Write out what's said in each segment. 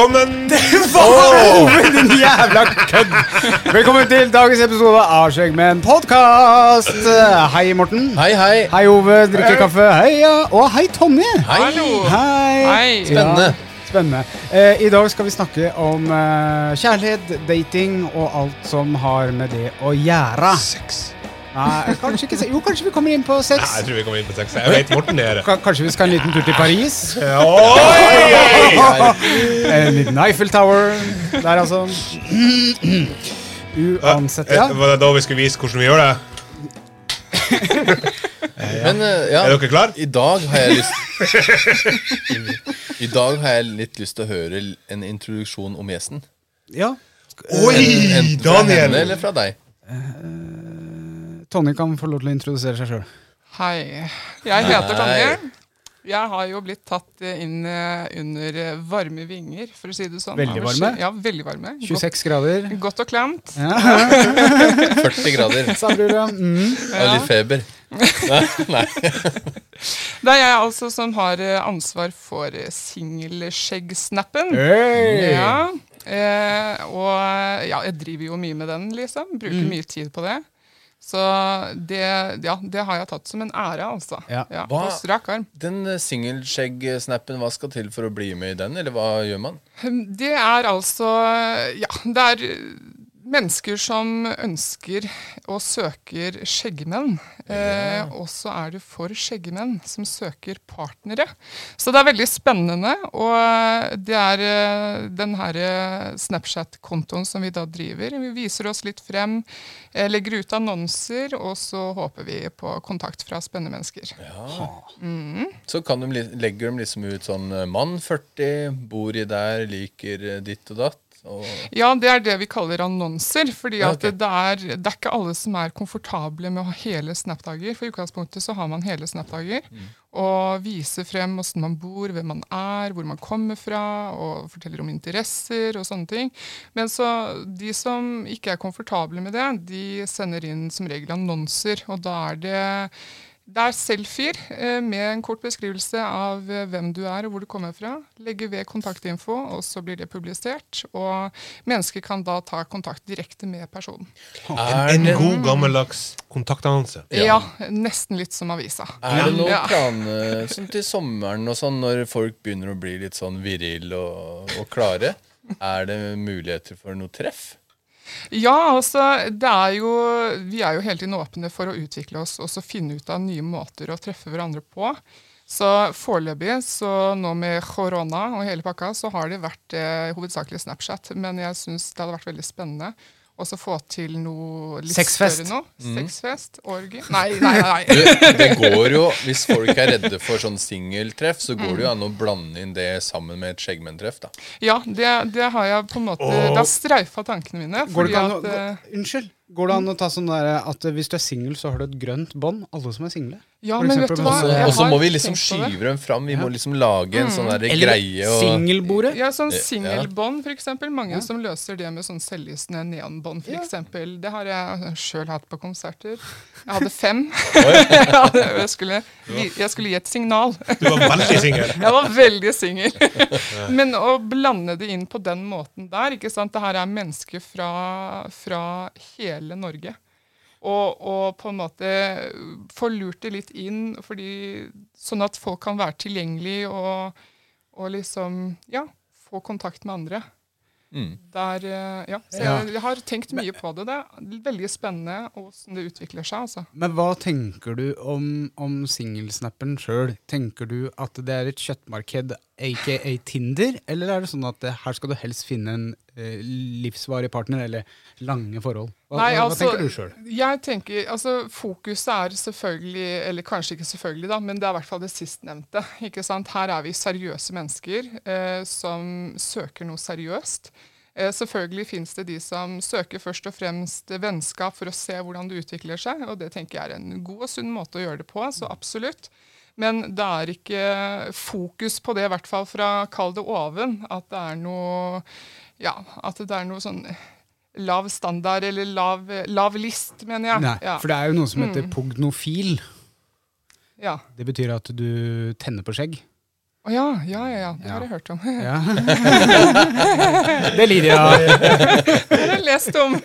Hei, var velkommen! Din jævla kødd! Velkommen til dagens episode av Skjeggmenn podkast. Hei, Morten. Hei, hei. Hei, Ove. Drikker kaffe. Hei, ja. Og hei, Tonje. Hei. Hei. Hei. Spennende. Ja, spennende. Eh, I dag skal vi snakke om eh, kjærlighet, dating og alt som har med det å gjøre. Sex. Nei, kanskje ikke Jo, kanskje vi kommer inn på Nei, jeg tror vi kommer inn på sex. Jeg vet Morten er det. Kanskje vi skal en liten tur til Paris? Oi! En liten Eiffel Tower der, altså. Uansett, ja. Eh, Var det da vi skulle vise hvordan vi gjør det? Men eh, ja, Er dere klar? i dag har jeg lyst I dag har jeg litt lyst til å høre en introduksjon om gjesten. ja. Oi, Enten fra henne Daniel! eller fra deg. Tonje kan få lov til å introdusere seg sjøl. Hei. Jeg heter. Tonje. Jeg har jo blitt tatt inn eh, under eh, varme vinger, for å si det sånn. Veldig varme? Ja, veldig varme. 26 grader. Godt, godt og klamt. 40 grader Sa bror, ja. Mm. og litt feber. Nei. Det er jeg altså som har eh, ansvar for singelskjeggsnappen. Hey. Ja, eh, og ja, jeg driver jo mye med den, liksom. Bruker Mm. mye tid på det. Så det, ja, det har jeg tatt som en ære, altså. Ja. Ja, Hva- strak arm. Den eh, singelskjegg-snappen, hva skal til for å bli med i den, eller hva gjør man? Det er altså Ja, det er mennesker som ønsker og søker skjeggmenn. Eh, og så er det for skjeggmenn som søker partnere. Så det er veldig spennende. Og det er eh, den her eh, Snapchat-kontoen som vi da driver. Vi viser oss litt frem, eh, legger ut annonser, og så håper vi på kontakt fra spennende mennesker. Ja, Så kan de, legger de liksom ut sånn eh, mann 40, bor i der, liker eh, ditt og datt. Og Ja, det er det vi kaller annonser. fordi Ja, at ok. det, er, det er ikke alle som er komfortable med å ha hele Snap-dager. For i utgangspunktet så har man hele Snap-dager. Mm. Og viser frem åssen man bor, hvem man er, hvor man kommer fra, og forteller om interesser og sånne ting. Men så de som ikke er komfortable med det, de sender inn som regel annonser. Og da er det det er selfier eh, med en kort beskrivelse av eh, hvem du er og hvor du kommer fra. Legger ved kontaktinfo, og så blir det publisert. Og mennesker kan da ta kontakt direkte med personen. er En det, god, gammeldags kontaktannonse. Ja, nesten litt som avisa. er det noen Ja. planer sånn til sommeren og sånn, når folk begynner å bli litt sånn viril og, og klare? Er det muligheter for noe treff? Ja, altså, er jo, vi er jo hele tiden åpne for å utvikle oss og finne ut av nye måter å treffe hverandre på. Så foreløpig, så nå med korona og hele pakka, så har det vært eh, hovedsakelig Snapchat. Men jeg syns det hadde vært veldig spennende også få til noe litt Sexfest. større nå. Sexfest? Orgie? Nei, nei, nei. det, det går jo, Hvis folk er redde for sånn singeltreff, så går det jo an å blande inn det sammen med et skjeggmenntreff. Ja, det, det har jeg på en måte Det har streifa tankene mine. Går det ikke an å, at eh, unnskyld. Går det an å ta sånn der at hvis du er singel, så har du et grønt bånd? Alle som er single? Ja, men vet du hva? Jeg Og så må vi liksom skyve dem fram. Vi må liksom lage en sånn der Eller greie. Og, singelbordet? Ja, sånn singelbånd, eksempel. Mange Ja. som løser det med sånn selvlysende neonbånd, for Ja. Det har jeg sjøl hatt på konserter. Jeg hadde fem. jeg, skulle, gi- jeg skulle gi et signal. Du var veldig singel. Jeg var veldig singel. Men å blande det inn på den måten der ikke sant? Det her er mennesker fra, fra hele Norge. Og, og på en måte få lurt det litt inn, fordi, sånn at folk kan være tilgjengelig og, og liksom Ja, få kontakt med andre. Mm. Der, eh, ja. Så jeg, jeg har tenkt mye på det. Det er veldig spennende hvordan det utvikler seg. altså. Men hva tenker du om, om singelsnappen sjøl? Tenker du at det er et kjøttmarked aka Tinder, eller er det sånn at eh, her skal du helst finne en eh, livsvarig partner, eller lange forhold? Hva, Nei, hva, hva altså, tenker du sjøl? Jeg tenker, altså Fokuset er selvfølgelig, eller kanskje ikke selvfølgelig, da, men det er i hvert fall det sistnevnte. ikke sant? Her er vi seriøse mennesker eh, som søker noe seriøst. Eh, selvfølgelig fins det de som søker først og fremst vennskap for å se hvordan det utvikler seg, og det tenker jeg er en god og sunn måte å gjøre det på, så absolutt. Men det er ikke fokus på det, i hvert fall fra kall det oven, at det er noe ja, at det er noe sånn lav standard eller lav, lav list, mener jeg. Nei, ja. for det er jo noe som Mm. heter pugnofil. ja. Det betyr at du tenner på skjegg. Å ja, ja, ja, ja. Det Ja. har jeg hørt om. Ja. det lider jeg av. Det har jeg lest om.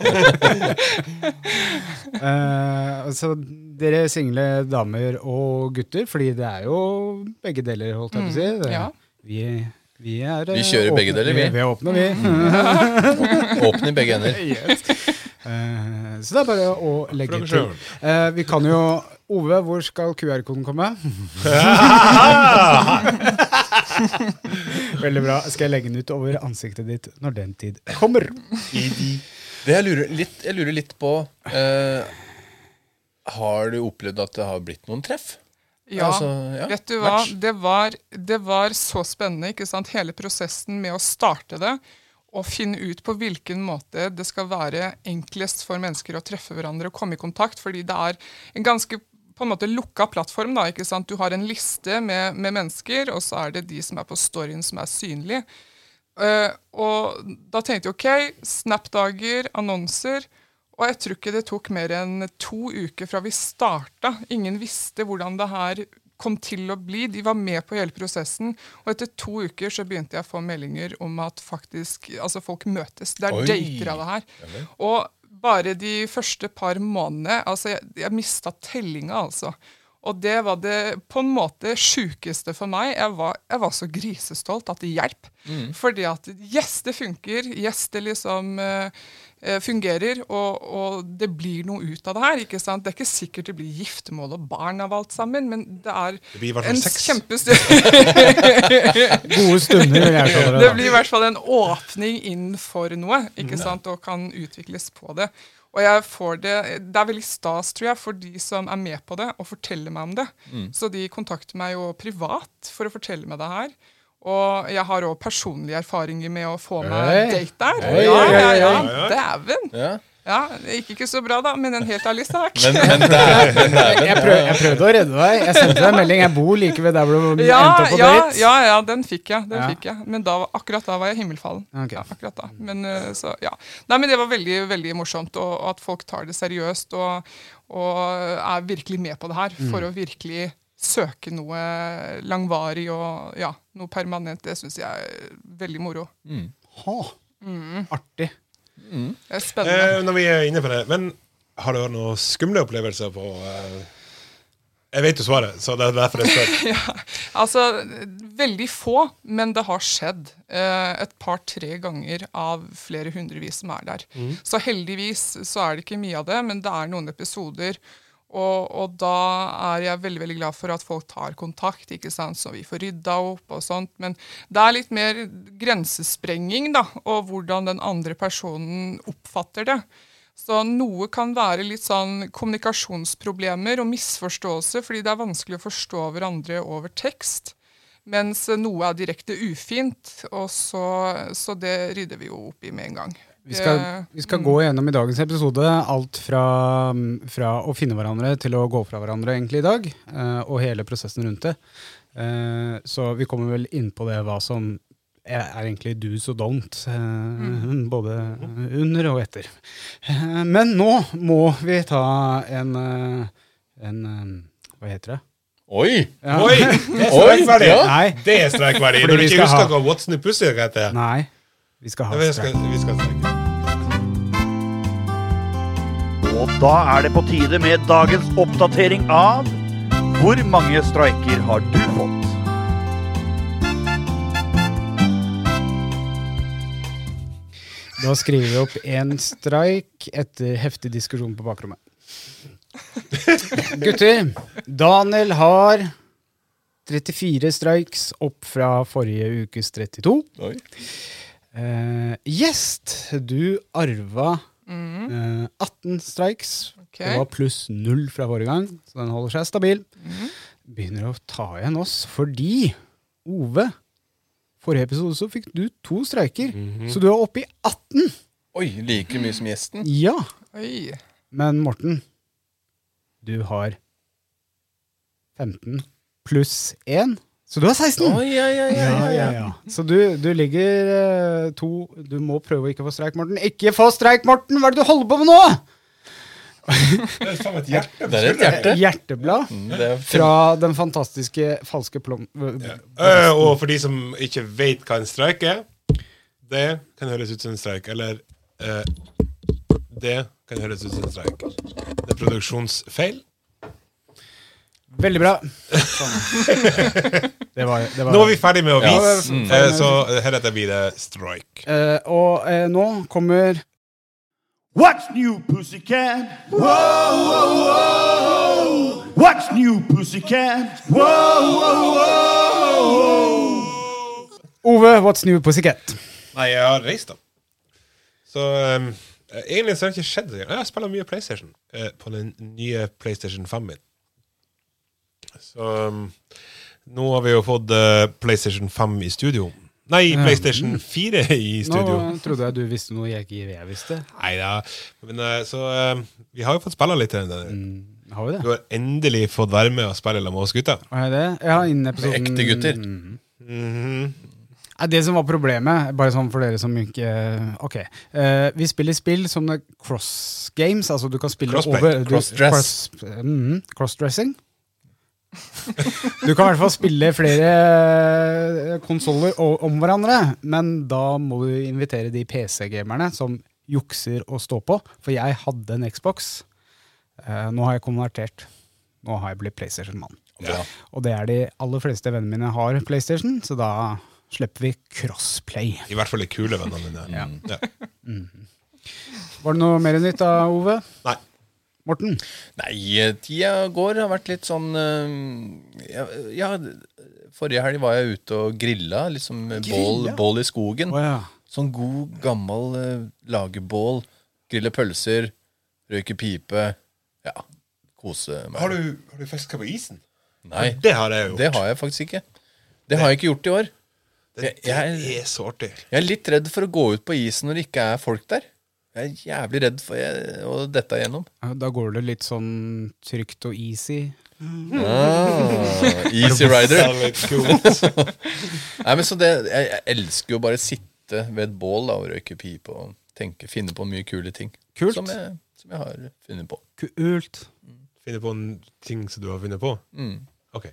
uh, så dere single damer og gutter, fordi det er jo begge deler, holdt jeg på å si. Det, ja. vi, vi er Vi kjører begge deler, vi. Vi er åpne, vi. Åpne i begge ender. Eh, så det er bare å legge til. Eh, vi kan jo Ove, hvor skal QR-koden komme? Veldig bra. Skal jeg legge den ut over ansiktet ditt når den tid kommer? Det jeg lurer litt, jeg lurer litt på eh, Har du opplevd at det har blitt noen treff? Ja, Altså, ja, vet du hva? Det var, det var så spennende, ikke sant? hele prosessen med å starte det. Og finne ut på hvilken måte det skal være enklest for mennesker å treffe hverandre og komme i kontakt. Fordi det er en ganske på en måte lukka plattform. da, ikke sant? Du har en liste med, med mennesker, og så er det de som er på storyen, som er synlige. Uh, og da tenkte jeg OK, Snap-dager, annonser. Og jeg tror ikke det tok mer enn to uker fra vi starta. Ingen visste hvordan det her kom til å bli. De var med på hele prosessen. Og etter to uker så begynte jeg å få meldinger om at faktisk, altså folk møtes. Det er dater av det her. Og bare de første par månedene altså Jeg, jeg mista tellinga, altså. Og det var det på en måte sjukeste for meg. Jeg var, jeg var så grisestolt at det hjelp. Fordi at yes, det funker. Yes, det liksom eh, fungerer. Og, og det blir noe ut av det her. ikke sant? Det er ikke sikkert det blir giftermål og barn av alt sammen, men det er Det blir i hvert fall en sex. Gode stunder, jeg det. det blir i hvert fall en åpning inn for noe, ikke sant, og kan utvikles på det. Og jeg får det, Det er veldig stas, tror jeg, for de som er med på det, og forteller meg om det. Så de kontakter meg jo privat for å fortelle meg det her. Og jeg har òg personlige erfaringer med å få meg hey. date der. Hey, ja, oi, ja, ja. Dæven! Ja. Ja, det gikk ikke så bra, da, men en helt ærlig sak. Men, men dæven, dæven. Jeg, prøv, jeg prøvde å redde deg. Jeg sendte deg en melding. Jeg bor like ved der hvor du Ja, endte opp på ja, date. ja, ja, den fikk jeg. den Ja. fikk jeg. Men da, akkurat da var jeg himmelfallen. Okay. Ja, akkurat da. Men, eh, så, ja. Nei, men det var veldig veldig morsomt, og, og at folk tar det seriøst og, og er virkelig med på det her. Mm. For å virkelig søke noe langvarig og ja, noe permanent. Det syns jeg er veldig moro. Ha. Artig. Det er spennende. Eh, når vi er inne på det, men har du hatt noen skumle opplevelser på eh, Jeg vet jo svaret, så det er derfor jeg spør. Altså, veldig få, men det har skjedd eh, et par-tre ganger av flere hundrevis som er der. Så heldigvis så er det ikke mye av det, men det er noen episoder. Og, og da er jeg veldig veldig glad for at folk tar kontakt, ikke sant? så vi får rydda opp og sånt. Men det er litt mer grensesprenging, da, og hvordan den andre personen oppfatter det. Så noe kan være litt sånn kommunikasjonsproblemer og misforståelse, fordi det er vanskelig å forstå hverandre over tekst. Mens noe er direkte ufint, og så, så det rydder vi jo opp i med en gang. Vi skal, vi skal gå gjennom i dagens episode alt fra, fra å finne hverandre til å gå fra hverandre egentlig i dag, eh, og hele prosessen rundt det. Eh, så vi kommer vel inn på det hva som er, egentlig do's og don't, eh, både under og etter. Men nå må vi ta en, en Hva heter det? Oi! Ja. Oi! Det er ja. Det er streikverdig. Når du ikke skal husker hva What's New Pussy heter. nei. Vi skal ha Ja, vi skal, streik. vi skal streike. Og da er det på tide med dagens oppdatering av Hvor mange streiker har du fått? Da skriver vi opp én streik etter heftig diskusjon på bakrommet. Gutter, Daniel har 34 strikes, opp fra forrige ukes 32. Oi. Eh, gjest, du arva eh, 18 strikes. Okay. Det var pluss null fra forrige gang, så den holder seg stabil. Begynner å ta igjen oss fordi Ove Forrige episode så fikk du to streiker, så du er oppe i 18. Oi, like mye som gjesten. Ja, Oi. men Morten, du har 15 pluss 1, så du har 16. Oh, ja, ja, ja, Ja, ja, ja. Så du, du ligger uh, to Du må prøve å ikke få streik, Morten. Ikke få streik, Morten! Hva er det du holder på med nå?! Det er faen et hjerte. Det er et hjerte. Hjerteblad Mm, er fra den fantastiske falske plom... Uh, og for de som ikke vet hva en streik er, det kan høres ut som en streik. Eller uh, det kan høres ut som en streik. Det er produksjonsfeil. Veldig bra. Sånn. Det var, det var. Nå er vi ferdig med å Ja. vise, Mm. eh, så heretter blir det strike. Eh, og eh, nå kommer What's new, pussycat? Whoa, whoa, whoa. What's new, pussycat? Whoa, whoa, whoa. Ove What's New Pussycat. Nei, jeg har reist, da. Så um, egentlig så har det ikke skjedd. Jeg spiller mye PlayStation uh, på den nye PlayStation 5 min. Så um, nå har vi jo fått uh, PlayStation 5 i studio. Nei, PlayStation 4 i studio. Nå trodde jeg du visste noe jeg ikke jeg visste. Nei da. Men uh, så eh, vi har jo fått spille litt. Mm, har vi det? Du har endelig fått være med og spille sammen med oss gutter. Har jeg det? Ja, innen episoden ekte gutter. Mm. Nei, Det som var problemet, bare sånn for dere som ikke Ok. Eh, vi spiller spill som cross games, altså du kan spille Crossplay. over Crossdress. Cross, mhm, crossdressing. Du kan i hvert fall spille flere konsoller om hverandre, men da må du invitere de PC-gamerne som jukser å stå på. For jeg hadde en Xbox. Eh, nå har jeg konvertert. Nå har jeg blitt PlayStation-mann. Ja. Og det er de aller fleste vennene mine har PlayStation, så da slipper vi crossplay. I hvert fall de kule vennene mine. Ja. Ja. Var det noe mer nytt da, Ove? Nei. Morten? Nei, eh, tida går. Har vært litt sånn eh, ja, ja, forrige helg var jeg ute og grilla. Liksom bål, bål i skogen. Oh, ja. Sånn god, gammel lagerbål. Grille pølser. Røyke pipe. Ja, kose meg. Har du, har du fiska på isen? Nei, Det har jeg gjort. det har jeg faktisk ikke. Det har jeg ikke gjort i år. Det, Jeg- jeg- det er så artig. Jeg er litt redd for å gå ut på isen når det ikke er folk der. Jeg er jævlig redd for jeg, å dette igjennom. Ja, Da går det litt sånn trygt og easy. Ah, easy rider. Er. Nei, men så det, jeg, jeg elsker jo bare å sitte ved et bål da, og røyke pipe og tenke, finne på mye kule ting. Kult. Som jeg, som jeg har funnet på. Kult. Finne på en ting som du har funnet på? Mm. Ok.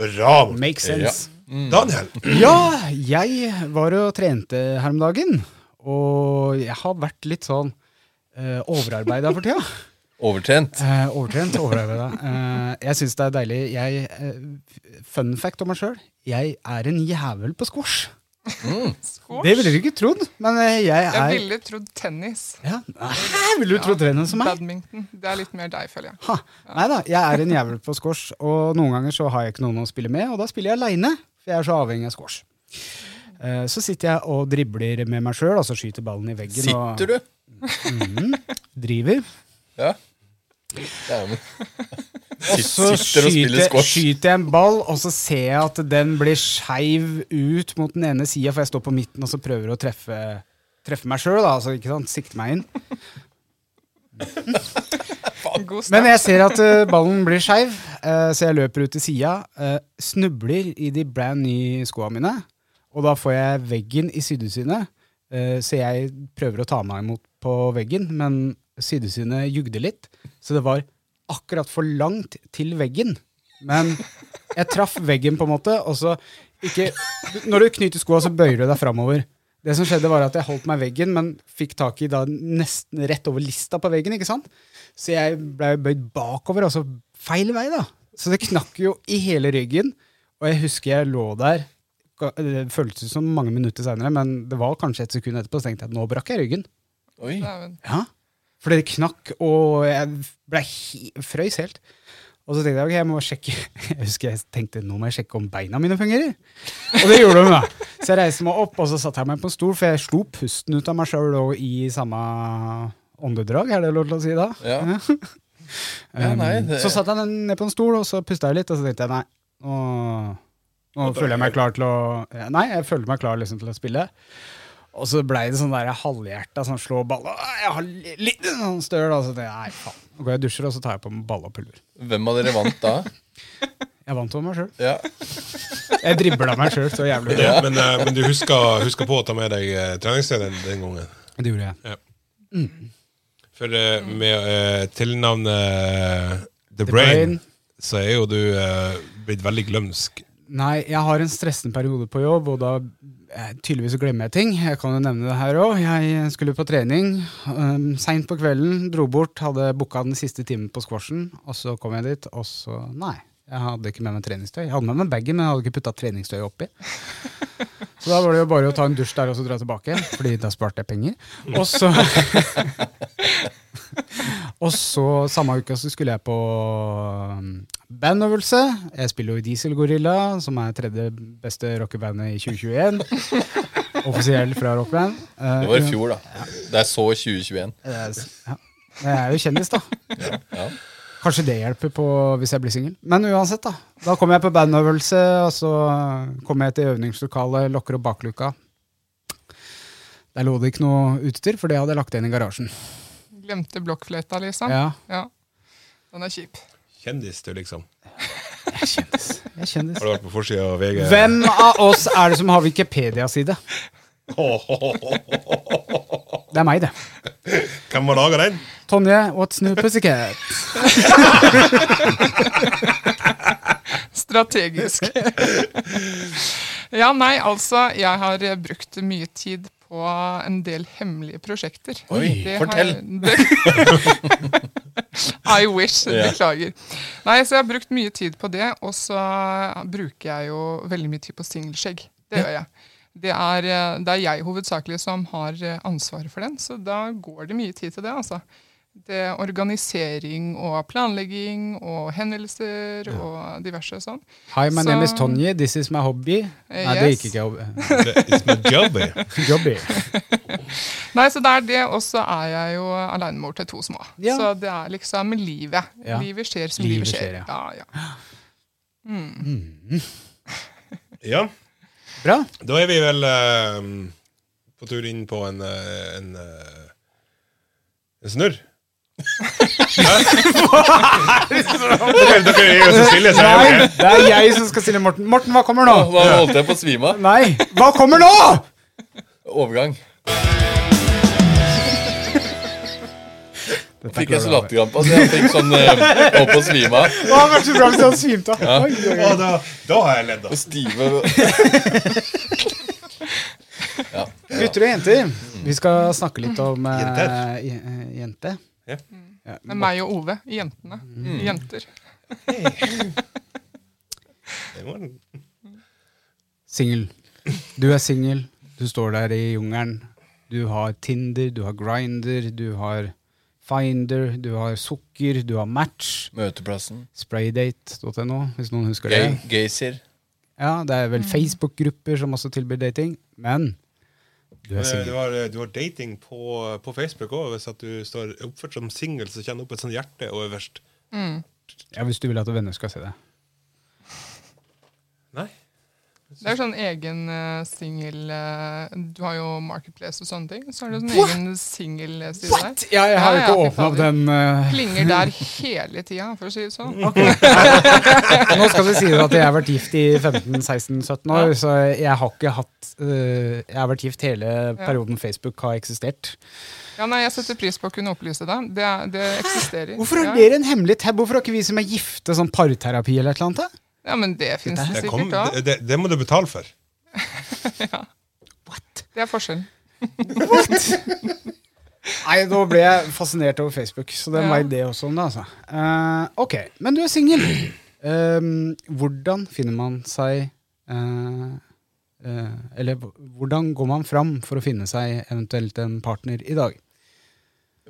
Bra. Makes sense. Daniel. Ja, jeg var og trente her om dagen. Og jeg har vært litt sånn uh, overarbeida for tida. Overtrent. Eh, overtrent, overarbeida. Eh, jeg syns det er deilig. Jeg, eh, fun fact om meg sjøl. Jeg er en jævel på squash. Mm. Det ville du ikke trodd, men jeg jeg Jeg er ville trodd tennis. ja. Nei, Ville du trodd det som meg? Badminton. Det er litt mer deg, føler jeg. Ha. Nei da, jeg er en jævel på squash, og noen ganger så har jeg ikke noen å spille med, og da spiller jeg aleine, for jeg er så avhengig av squash. Eh, Så sitter jeg og dribler med meg sjøl, altså skyter ballen i veggen. Sitter du? Og driver. Ja. Dæven. Og så og skyter, skyter jeg en ball, og så ser jeg at den blir skeiv ut mot den ene sida, for jeg står på midten og så prøver å treffe, treffe meg sjøl, altså, ikke sant? sikte meg inn. Men jeg ser at eh, ballen blir skeiv, eh, så jeg løper ut til sida. snubler i de brand nye skoa mine, og da får jeg veggen i sidesynet. eh, så jeg prøver å ta meg imot på veggen, men sidesynet jugde litt. Så det var akkurat for langt til veggen. Men jeg traff veggen, på en måte, og så ikke Når du knyter skoa, så bøyer du deg framover. Det som skjedde, var at jeg holdt meg veggen, men fikk tak i da nesten rett over lista på veggen. ikke sant? Så jeg ble bøyd bakover, altså feil vei, da. Så det knakk jo i hele ryggen. Og jeg husker jeg lå der. Det føltes som mange minutter seinere, men det var kanskje et sekund etterpå, så tenkte jeg at nå brakk jeg ryggen. Oi. Ja, For det knakk, og jeg ble he frøys helt. Og så tenkte jeg ok, jeg må sjekke Jeg husker jeg tenkte nå må jeg sjekke om beina mine fungerer. Og det gjorde de, da. Så jeg reiste meg opp, og så satte jeg meg på en stol, for jeg slo pusten ut av meg sjøl i samme åndedrag, er det lov til å si da? Ja. Ja, nei, Um, det- Så satte jeg den ned på en stol, og så pusta jeg litt, og så tenkte jeg nei, nå, nå føler jeg meg klar til å Nei, jeg føler meg klar liksom, til å spille. Og så blei det sånn der halvhjerta sånn slå ball Jeg har litt sånn støl, og så tenkte jeg nei, faen. Nå går jeg og dusjer, og så tar jeg på meg ball og pulver. Hvem av dere vant da? Jeg vant over meg sjøl. Ja. Jeg dribla meg sjøl så jævlig. Ja, men, eh, men du husker, huska, på å ta med deg uh, treningsstedet den gangen? Det gjorde jeg. For eh, med uh, tilnavnet The, The Brain, Brain. så er jo du eh, blitt veldig glømsk. Nei, jeg har en stressende periode på jobb, og da eh, tydeligvis glemmer jeg ting. Jeg kan jo nevne det her òg. Jeg skulle på trening um, seint på kvelden. Dro bort, hadde booka den siste timen på squashen, og så kom jeg dit, og så Nei. Jeg hadde ikke med meg treningstøy. Jeg hadde med meg bagen, men jeg hadde ikke putta treningstøy oppi. Så da var det jo bare å ta en dusj der og så dra tilbake, Fordi da sparte jeg penger. Og så Og så samme uka så skulle jeg på um, bandøvelse. Jeg spiller jo i Diesel Gorilla, som er tredje beste rockebandet i 2021. Offisielt fra rockeband. Eh, Det var i fjor, da. Det er så 2021. eh, Ja. Jeg er jo kjendis, da. Ja. Kanskje det hjelper på hvis jeg blir singel. Men uansett, da. Da kommer jeg på bandøvelse, og så kommer jeg til øvningslokalet, lokker opp bakluka. Der lå det ikke noe utstyr, for det hadde jeg lagt igjen i garasjen. Glemte blokkfløyta, liksom. Ja, Ja. Den er kjip. Kjendis, du, liksom. jeg er kjendis. Jeg er kjendis. Har du vært på forsida av VG? Hvem av oss er det som har Wikipedia-side? Det er meg, det. Hvem har laga den? Tonje, what's new pussycat? Strategisk. ja, nei, altså, jeg har brukt mye tid på en del hemmelige prosjekter. Oi, Det fortell. Har, det- I wish. Ja. Beklager. Nei, så jeg har brukt mye tid på det, og så bruker jeg jo veldig mye tid på singelskjegg. Det gjør jeg. Det er, eh, det er jeg hovedsakelig som har eh, ansvaret for den, så da går det mye tid til det, altså. Det er organisering og planlegging og henvendelser og diverse sånn. Hi, my Så- name is Tonje, this is my hobby. Nei, det yes. gikk ikke. hobby. It's my job. eh. Jobby. Nei, så det er det, og så er jeg jo alenemor til to små. Ja. Så det er liksom livet. Ja. Livet skjer som Livet livet, skjer. skjer, ja. Ja, Ja, Bra. da er vi vel uh, på tur inn på en eh, en, eh, en snurr. Dere, dere er jo så stille, så Nei, jeg det er jeg som skal stille Morten. Morten, hva kommer nå? Da holdt jeg på å svime av. Nei, hva kommer nå? Overgang. Fikk jeg så latterkrampe at jeg fikk sånn eh, og på svime av. Det har vært så bra hvis av. Oi, oi, oi. Å, da, da har jeg ledd, Og da. stive ja. Gutter og jenter, vi skal snakke litt om eh, Jenter. j- eh, jente. Ja. Ja, Med meg og Ove, jentene. Mm. Jenter. Det var. Singel. Du er singel, du står der i jungelen. Du har Tinder, du har Grinder, du har Finder, du har Sukker, du har Match. Møteplassen. Spraydate.no, hvis noen husker Gay, det. Gaysir. Ja, Det er vel Facebook-grupper som også tilbyr dating. Men du er Eh, Du singel. har, du har dating på, på Facebook òg. Hvis at du står oppført som singel, så kjenner du opp et sånt hjerte øverst. Ja, Hvis du vil at venner skal se det. Nei. Det er sånn egen uh, singel uh, Du har jo Marketplace og sånne ting. Så har du sånn egen singelside der. Ja, jeg har Ja, ikke ja, åpna opp den uh... Klinger der hele tida, for å si det sånn. Nå skal det si at jeg har vært gift i 15-16-17 år, så jeg har ikke hatt eh, Jeg har vært gift hele perioden Facebook har eksistert. Ja, nei, Jeg setter pris på å kunne opplyse deg. Det, det eksisterer. Hvorfor er har dere en hemmelig tab? Hvorfor har ikke vi som er gifte, sånn parterapi eller et eller annet? Ja, men det fins det Det, sikkert òg. det, det, det må du betale for. What? Det er forskjellen. Nei, nå ble jeg fascinert over Facebook, så det Ja. var det også om det, altså. Uh, ok, men du er singel. Uh, hvordan finner man seg uh, eh, Eller hvordan går man fram for å finne seg eventuelt en partner i dag?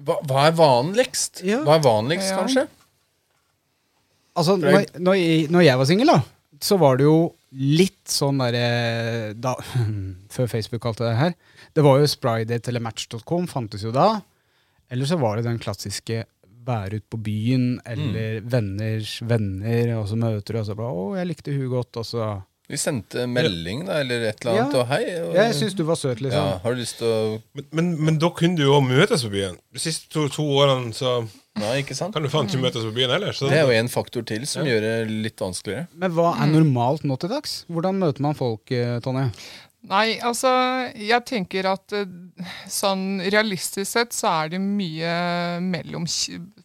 Hva, hva er vanligst? Ja. Hva er vanligst, Ja. kanskje? Altså, når, når, jeg, når jeg var singel, da, så var det jo litt sånn derre da, Før Facebook kalte det her. Det var jo Spridate eller Match.com fantes jo da. Eller så var det den klassiske være ute på byen, eller venners venner, og så møter du, og så bare 'Å, jeg likte hun godt', og så Vi sendte melding, da, eller et eller annet, Ja. og hei. Og, Jeg syns du var søt, ja, liksom. Har du lyst til å Men, men, men da kunne du jo møtes på byen. De siste to, to årene så Nei, ikke sant? kan du faen ikke møtes på byen heller. Så Det er jo en faktor til som gjør det litt vanskeligere. Men hva er normalt nå til dags? Hvordan møter man folk, eh, Tonje? Nei, altså jeg tenker at eh, sånn realistisk sett så er det mye mellom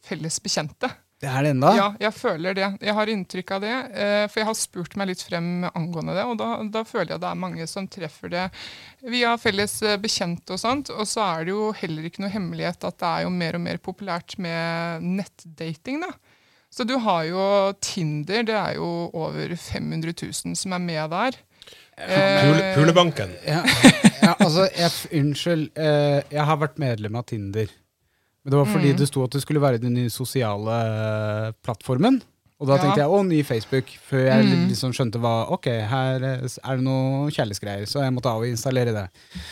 felles bekjente. Det er det enda? Ja, jeg føler det. Jeg har inntrykk av det. eh, For jeg har spurt meg litt frem angående det, og da, da føler jeg det er mange som treffer det via felles eh, bekjente og sånt. Og så er det jo heller ikke noe hemmelighet at det er jo mer og mer populært med nettdating, da. Så du har jo Tinder, det er jo over 500 000 som er med der. Pule, Eh, Pulebanken. Ja, ja altså, jeg, unnskyld. Jeg har vært medlem av Tinder. Men det var fordi Mm. det sto at det skulle være den nye sosiale eh, plattformen. Og da Ja. tenkte jeg å, ny Facebook, før jeg Mm. liksom skjønte hva Ok, her eh, er det noe kjærlighetsgreier, så jeg måtte av og installere det.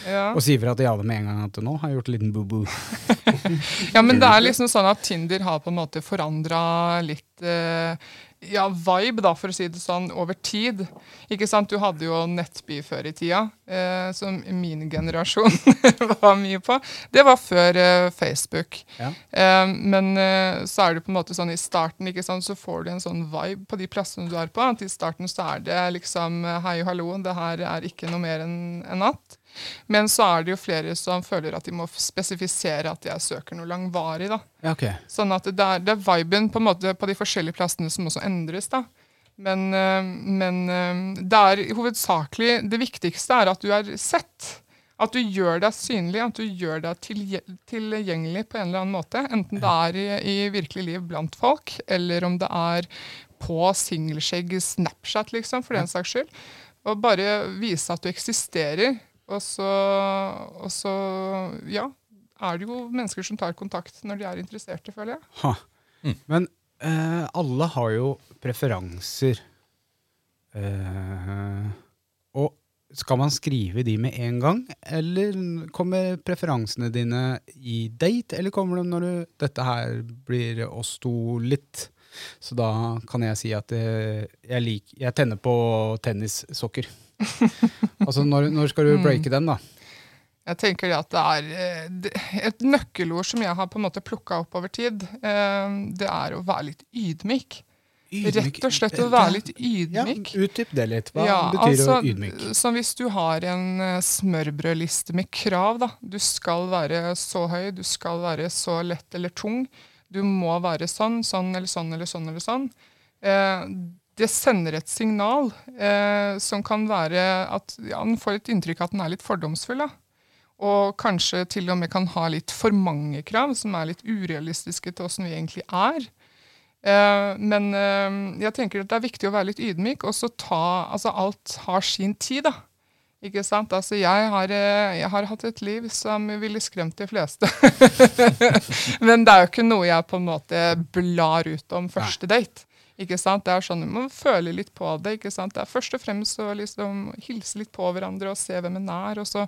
ja. Og si fra til Jade med en gang at nå har jeg gjort en liten boo-boo. Ja, men det er liksom sånn at Tinder har på en måte forandra litt eh, ja, vibe, da, for å si det sånn, over tid. Ikke sant? Du hadde jo Nettby før i tida, eh, som min generasjon var mye på. Det var før eh, Facebook. Ja. Eh, men eh, så er det på en måte sånn i starten, ikke sant, så får du en sånn vibe på de plassene du er på. At i starten så er det liksom eh, hei og hallo, det her er ikke noe mer enn en natt. Men så er det jo flere som føler at de må spesifisere at jeg søker noe langvarig. da. Ja, ok. Sånn at det er, det er viben på, på de forskjellige plassene som også endres. da. Men, eh, men eh, det er hovedsakelig Det viktigste er at du er sett. At du gjør deg synlig, at du gjør deg tilgjengelig på en eller annen måte. Enten det er i, i virkelig liv blant folk, eller om det er på singelskjegg Snapchat, liksom, for den saks skyld. Og bare vise at du eksisterer. Og så, og så ja, er det jo mennesker som tar kontakt når de er interesserte, føler jeg. Ha. Men eh, alle har jo preferanser. Eh, og skal man skrive de med en gang, eller kommer preferansene dine i date, eller kommer de når du Dette her blir oss to litt. Så da kan jeg si at eh, jeg, lik, jeg tenner på tennissokker. altså, når, når skal du breake den, da? Jeg tenker at det er eh, Et nøkkelord som jeg har på en måte plukka opp over tid, eh, det er å være litt ydmyk. Rett og slett å være litt ydmyk. Ja, Utdyp det litt. Hva Ja, betyr altså, å ydmyk? Som hvis du har en eh, smørbrødliste med krav. da. Du skal være så høy, du skal være så lett eller tung. Du må være sånn, sånn eller sånn eller sånn. eller sånn. Eh, det sender et signal eh, som kan være at ja, den får et inntrykk av at den er litt fordomsfull. da. Og kanskje til og med kan ha litt for mange krav, som er litt urealistiske til åssen vi egentlig er. Eh, men eh, jeg tenker at det er viktig å være litt ydmyk, og så ta Altså, alt har sin tid, da. Ikke sant? Altså, jeg har, eh, jeg har hatt et liv som ville skremt de fleste. men det er jo ikke noe jeg på en måte blar ut om første date. Ikke sant? Det er sånn, Man føler litt på det. ikke sant? Det er Først og fremst å liksom hilse litt på hverandre og se hvem en er. og så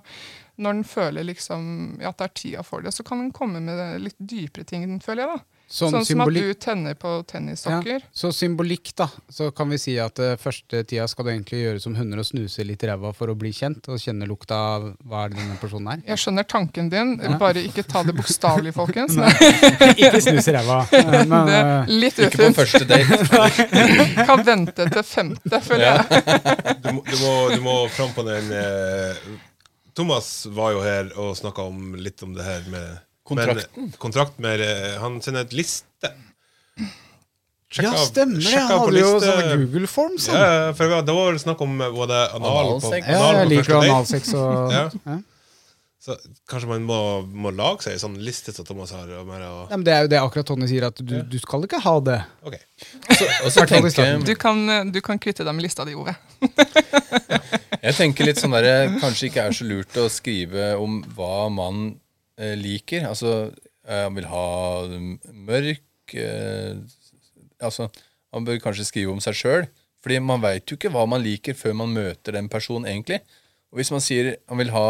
Når en føler liksom, at det er tida for det, så kan en komme med litt dypere ting, føler jeg. da. Sånn Sånn, som at du tenner på tennissokker. Ja, så symbolikk, da. Så kan vi si at uh, første tida skal du egentlig gjøre som hunder og snuse litt i ræva for å bli kjent, og kjenne lukta av hva er det denne personen er. Jeg skjønner tanken din, bare ikke ta det bokstavelig, folkens. Ikke snus i ræva. Men, Det eh, litt Ikke på første date. Kan vente til femte, føler jeg. Du, må- du, må, du må fram på den eh, Thomas var jo her og snakka litt om det her med Kontrakten. Men, kontrakt med eh, Han sender et liste. Sjekk ja, stemmer det! Han hadde jo sånne Google Forms. Ja, han. ja, for det var vel snakk om eh, både anal på, Analsex. Ja, jeg på liker analsex og Ja. ja. Så kanskje man må, må lage seg en sånn liste som Thomas har. Og mer, og, Ja, men Det er jo det akkurat Tonje sier, at du, du skal ikke ha det. ok. Og så tenker. Du kan, du kan kvitte deg med lista di, Ove. Jeg tenker litt sånn der, Kanskje ikke er så lurt å skrive om hva man eh, liker. Altså, eh, han vil ha mørk eh, Altså han bør kanskje skrive om seg sjøl. Fordi man veit jo ikke hva man liker før man møter den personen egentlig. Og hvis man sier han vil ha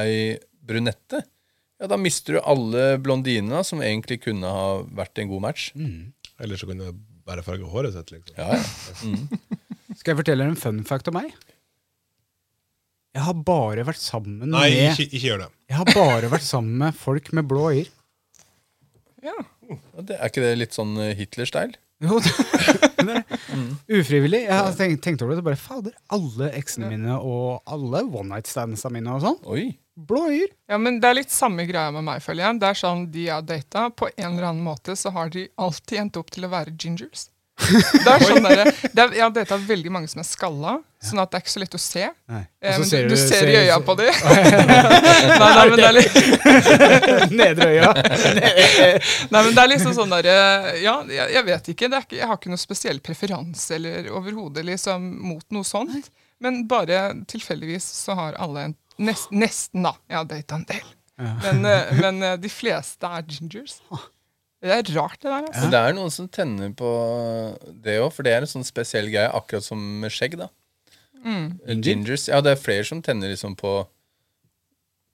ei brunette, ja, da mister du alle blondinene som egentlig kunne ha vært en god match. Eller så kunne du bare farge håret sitt, liksom. Ja, ja. Skal jeg fortelle en fun fact om meg? Jeg har bare vært sammen Nei, med ikke, ikke gjør det. Jeg har bare vært sammen med folk med blå øyer. Ja. Det, er ikke det litt sånn eh, Hitler-style? Jo, det, det er ufrivillig. Jeg har tenkt, tenkt over det. Bare, fader, alle eksene mine og alle one night standsa mine og sånn. Oi. Blå øyer. ja, men det er litt samme greia med meg, føler jeg. Det er sånn De jeg har data, på en eller annen måte så har de alltid endt opp til å være gingers. Det er sånn der, det er, ja, dette er veldig mange som er skalla, sånn at det er ikke så lett å se. Eh, men du, du ser i øya på dem. nei, nei, men det er litt Nedre øya. Nei, men det er liksom sånn der, Ja, jeg, jeg vet ikke, det ikke. Jeg har ikke noe spesiell preferanse eller overhodet liksom, mot noe sånt. Men bare tilfeldigvis så har alle en nest, Nesten, da. Jeg har data en del. Men, eh, men eh, de fleste er gingers. Det er rart, det der. altså. Men det er noen som tenner på det òg, for det er en sånn spesiell greie, akkurat som med skjegg. da Mm. Gingers. Ja, det er flere som tenner liksom på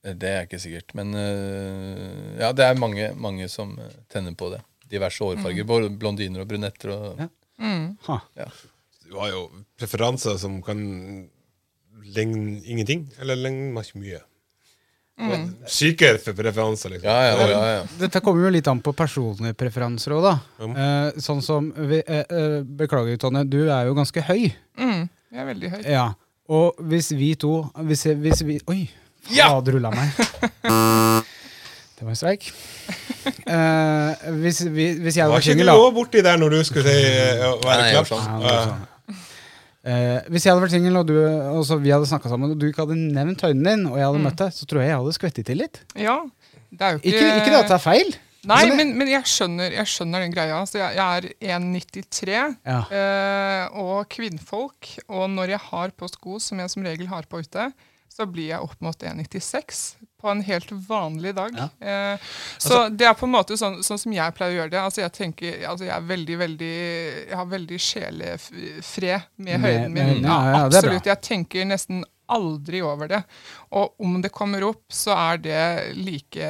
eh, Det er ikke sikkert, men eh, ja, det er mange, mange som eh, tenner på det. Diverse hårfarger. Både blondiner og brunetter. Og, Ja. Ha. Du har jo preferanser som kan ligne ingenting, eller ligne ikke mye. Syke preferanser, liksom. ja, ja, ja, ja. Dette kommer jo litt an på personlige preferanser òg, da. Eh, sånn som vi, eh, eh, Beklager, Tonje, du er jo ganske høy. Mm, jeg er veldig høy. Ja. Og hvis vi to Hvis, hvis vi Oi! Fader rulla meg. Det var en streik. Eh, hvis, hvis jeg Var vært ikke singel, du òg borti der når du skulle si eh, være Nei, Eh, hvis jeg hadde vært singel, og, og så vi hadde snakka sammen, og du ikke hadde nevnt høyden din, og jeg hadde møtt deg, så tror jeg jeg hadde skvettet til litt. Ja, det ikke Ikke, ikke det at det er feil. Nei, Men det- men, men jeg, skjønner, jeg skjønner den greia. Altså, jeg, jeg er 1,93 Ja. eh, og kvinnfolk. Og når jeg har på sko, som jeg som regel har på ute, så blir jeg opp mot 1,96 på en helt vanlig dag. Ja. Eh, så det er på en måte sånn, sånn som jeg pleier å gjøre det. Altså jeg tenker, altså jeg er veldig, veldig Jeg har veldig sjelefred med Med- høyden min. ja, ja, absolutt. Jeg tenker nesten aldri over det. Og om det kommer opp, så er det like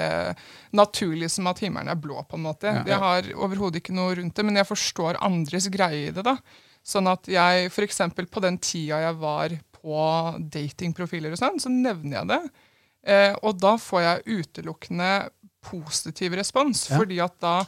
naturlig som at himmelen er blå, på en måte. Ja. Jeg har overhodet ikke noe rundt det, men jeg forstår andres greie i det. da. Sånn at jeg, eksempel på den tida jeg var på datingprofiler og sånn, så nevner jeg det. Eh, og da får jeg utelukkende positiv respons, Ja. fordi at da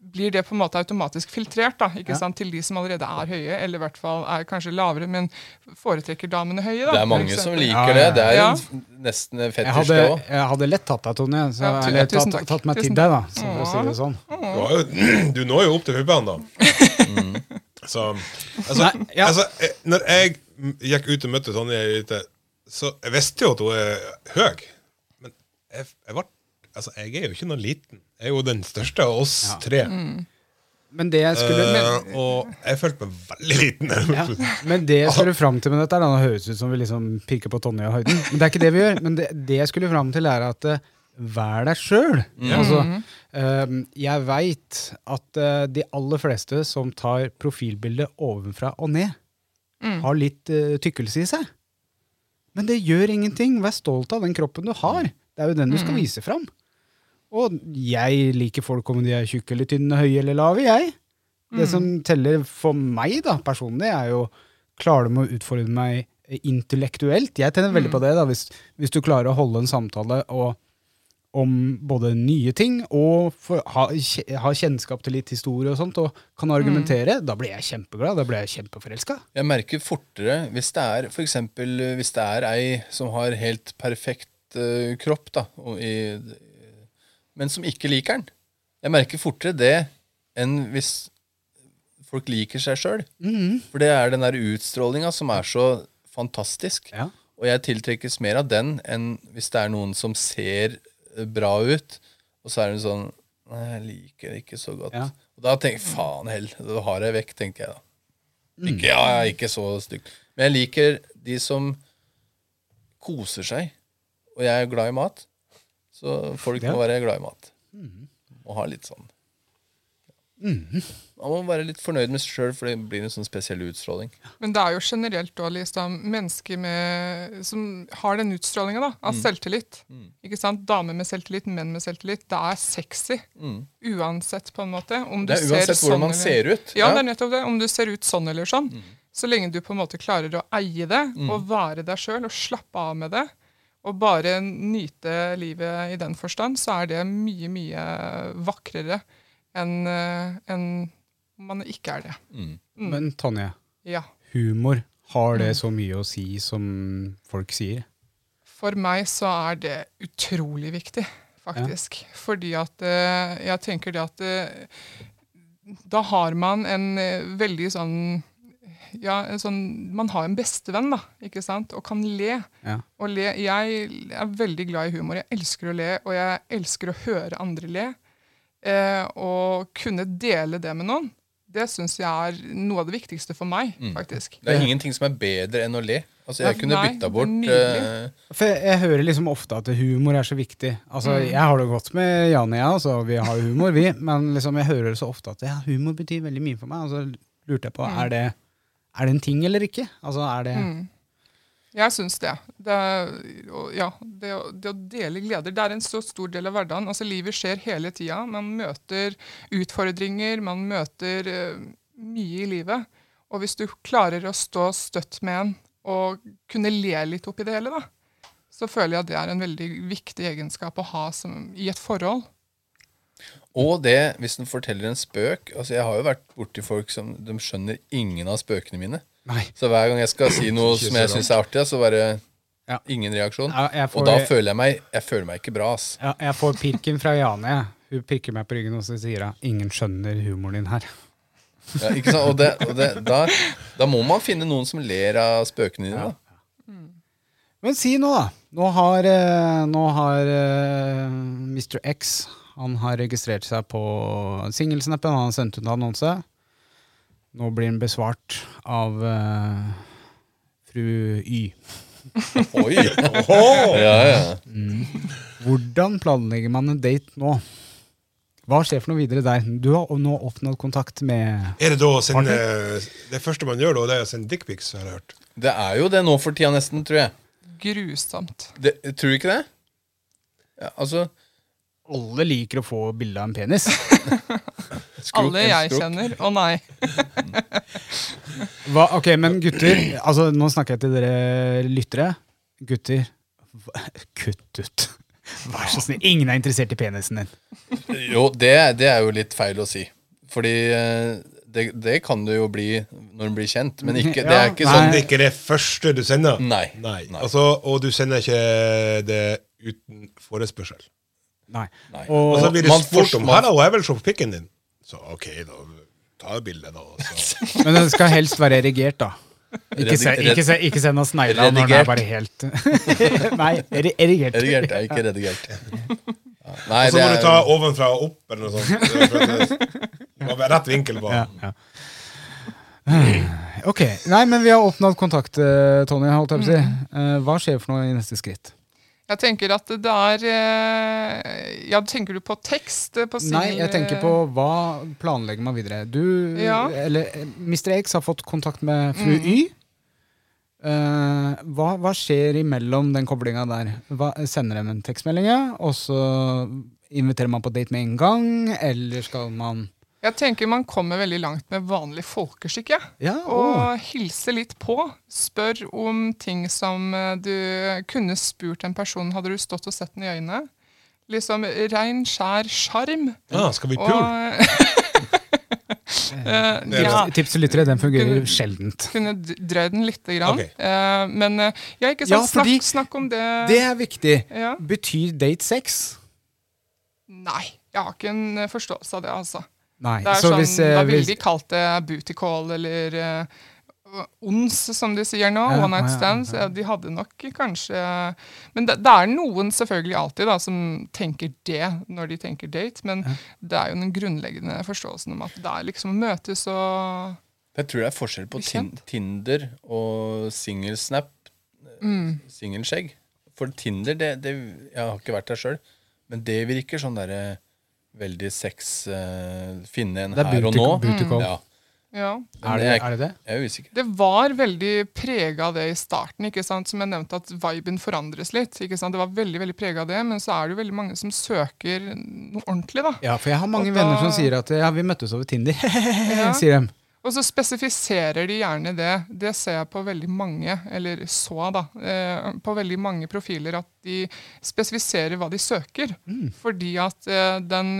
blir det på en måte automatisk filtrert da, ikke Ja. sant, til de som allerede er høye, eller i hvert fall er kanskje lavere, men foretrekker damene høye. Da, Det er mange som liker Ja, det. ja, Det er ja. en, nesten fetisj, det òg. jeg hadde lett tatt deg, Tonje. Så, Ja, eller tusen tatt, takk. tatt meg til deg, da. Så for å si det sånn. Du, du når jo opp til hubbene, da. Så altså, Nei, ja. altså, eh, Når jeg gikk ut og møtte Tonje ute, så jeg visste jo at hun er høy. Men jeg, jeg, var, altså, jeg er jo ikke noe liten. Jeg er jo den største av oss tre. Men det jeg skulle Eh, og jeg følte meg veldig liten. Ja, men det jeg skulle fram til med dette, er det høres ut som vi liksom pirker på Tonje og høyden. Men det er ikke det vi gjør. Men det, det jeg skulle fram til, er at eh, vær deg sjøl. Altså, eh, jeg veit at uh, de aller fleste som tar profilbildet ovenfra og ned, har litt tykkelse i seg. Men det gjør ingenting. Vær stolt av den kroppen du har. Det er jo den du skal vise fram. Og jeg liker folk om de er tjukke eller tynne, høye eller lave, jeg. Det som teller for meg da, personlig, er jo klarer du med å utfordre meg intellektuelt. Jeg tenner veldig på det, da, hvis, hvis du klarer å holde en samtale og, om både nye ting og for, ha, ha kjennskap til litt historie og sånt, og kan argumentere, da blir jeg kjempeglad. Da blir jeg kjempeforelska. Jeg merker fortere hvis det er for eksempel, hvis det er ei som har helt perfekt uh, kropp, da, og i, men som ikke liker den. Jeg merker fortere det enn hvis folk liker seg sjøl. For det er den der utstrålinga som er så fantastisk. Ja. Og jeg tiltrekkes mer av den enn hvis det er noen som ser bra ut, og så er det sånn Nei, jeg liker det ikke så godt. Ja. Og da tenker jeg faen heller, da har jeg vekk, tenker jeg da. Ikke, ja, jeg er ikke så stygg. Men jeg liker de som koser seg. Og jeg er glad i mat. Så folk må være glad i mat. Og ha litt sånn Man må være litt fornøyd med seg sjøl, for det blir en sånn spesiell utstråling. Men det er jo generelt da, liksom, mennesker med, som har den utstrålinga av selvtillit. Ikke sant? Damer med selvtillit, menn med selvtillit. Det er sexy. Uansett, på en måte. Om du Det er uansett ser hvordan sånn man eller- ser ut. Ja, det er nettopp det. Om du ser ut sånn eller sånn. Så lenge du på en måte klarer å eie det, og være deg sjøl, og slappe av med det, og bare nyte livet i den forstand, så er det mye, mye vakrere enn eh, enn man ikke er det. Men Tonje, Ja. humor, har det så mye å si som folk sier? For meg så er det utrolig viktig, faktisk. Fordi at eh, jeg tenker det at eh, da har man en veldig sånn ja, sånn, Man har en bestevenn, da, ikke sant? og kan le. Ja. Og le. Jeg er veldig glad i humor. Jeg elsker å le, og jeg elsker å høre andre le. Eh, og kunne dele det med noen, det syns jeg er noe av det viktigste for meg, faktisk. Det er ingenting som er bedre enn å le. Altså, jeg kunne bytta bort eh, For jeg, jeg hører liksom ofte at humor er så viktig. Altså, Jeg har det godt med Jan og jeg, altså. vi har jo humor, vi. Men liksom, jeg hører det så ofte at ja, humor betyr veldig mye for meg. Og så lurte jeg på, er, det, er det en ting eller ikke? Altså, er det... Jeg syns det. Det, ja, det, det å dele gleder, det er en så stor del av hverdagen. Altså, livet skjer hele tida. Man møter utfordringer, man møter uh, mye i livet. Og hvis du klarer å stå støtt med en og kunne le litt oppi det hele, da, så føler jeg at det er en veldig viktig egenskap å ha som, i et forhold. Og det, hvis den forteller en spøk altså Jeg har jo vært borti folk som de skjønner ingen av spøkene mine. Nei. Så hver gang jeg skal si noe som jeg syns er artig, så bare Ja. ingen reaksjon. Ja, får- Og da føler jeg meg Jeg føler meg ikke bra, ass. Ja, jeg får pirken fra Jane. Hun pirker meg på ryggen og så sier hun, 'ingen skjønner humoren din her'. Ja, ikke sant? Og, det, og det, da, da må man finne noen som ler av spøkene dine. Da. Men si nå, da. Nå har, eh, nå har uh, Mr. X han har registrert seg på singelsnappen. Han har sendt ut annonse. Nå blir han besvart av uh, fru Y. Oi! Ja, ja. Hvordan planlegger man en date nå? Hva skjer for noe videre der? Du har nå oppnådd kontakt med Er det da sin, Det første man gjør, da, det er å sende dickpics, har jeg hørt. Det er jo det nå for tida, nesten, tror jeg. Grusomt. Det, tror du ikke det? Ja, altså Alle liker å få bilde av en penis. Alle jeg kjenner. Å nei. Hva, ok, men gutter altså Nå snakker jeg til dere lyttere. Gutter, hva- kutt ut. Vær så snill. Ingen er interessert i penisen din. Jo, det, det er jo litt feil å si. Fordi eh, det, det kan du jo bli når du blir kjent, men ikke, det er ikke ja, sånn Det er ikke det første du sender? Nei. Nei. Nei. Altså, og du sender ikke det uten forespørsel. Nei. Nei. Og, Og så blir det man spurt om 'Hallo, jeg vil se på pikken din'. Så OK, da. Ta et bilde, da. Så. men den skal helst være erigert, da. Ikke, se, ikke, se, ikke send oss snegla når den er bare helt Nei, erigert. erigert. Er ikke redigert. Ja. Nei, Og så må må du ta er ovenfra og opp, eller noe sånt. Det må være rett vinkel på Ja, ja. Ok. Nei, men vi har oppnådd kontakt, eh, Tony. Holdt jeg på å si. Eh, Hva skjer for noe i neste skritt? Jeg tenker at det er eh, Ja, tenker du på tekst? På sin, Nei, jeg tenker på hva planlegger man videre. Du, Ja. eller eh, Mr. X har fått kontakt med fru Mm. Y. Uh, hva, hva skjer imellom den koblinga der? Hva, sender dem en tekstmelding, og så inviterer man på date med en gang, eller skal man Jeg tenker man kommer veldig langt med vanlig folkeskikk. Ja. Ja, Og hilse litt på. Spør om ting som eh, du kunne spurt en person, hadde du stått og sett den i øynene. Liksom rein, skjær sjarm. Ja, skal vi pule? Uh, ja, Tips til lyttere, den fungerer Kunne- sjeldent. kunne drøy drøyd den lite grann. Okay. Uh, men uh, ja, ikke Ja, sant? fordi snakk, snakk om det. Det er viktig. Ja. Betyr date sex? Nei, jeg har ikke en forståelse av det, altså. Nei. Det er så sånn, hvis, eh, Da ville de kalt det booty call eller uh, ons, som de sier nå. Ja, one night stands. ja. Ja, de hadde nok kanskje Men det, det er noen selvfølgelig alltid da, som tenker det når de tenker date, men det er jo den grunnleggende forståelsen om at det er liksom å møtes og Jeg tror det er forskjell på kjent. Tinder og singelsnap. Mm. Singelskjegg. For Tinder, det, det Jeg har ikke vært der sjøl, men det virker sånn derre veldig sex uh, Finne en Det er her og nå. call. Ja, Ja. Er det, er det det? jeg er usikker. Det var veldig prega av det i starten. ikke sant? Som jeg nevnte, at viben forandres litt. ikke sant? Det var veldig veldig prega av det, men så er det jo veldig mange som søker noe ordentlig. da. Ja, for jeg har mange Og venner da- som sier at ja, vi møttes over Tinder. Sier de. Og så spesifiserer de gjerne det. Det ser jeg på veldig mange, eller så da, eh, på veldig mange profiler, at de spesifiserer hva de søker. Fordi at eh, den,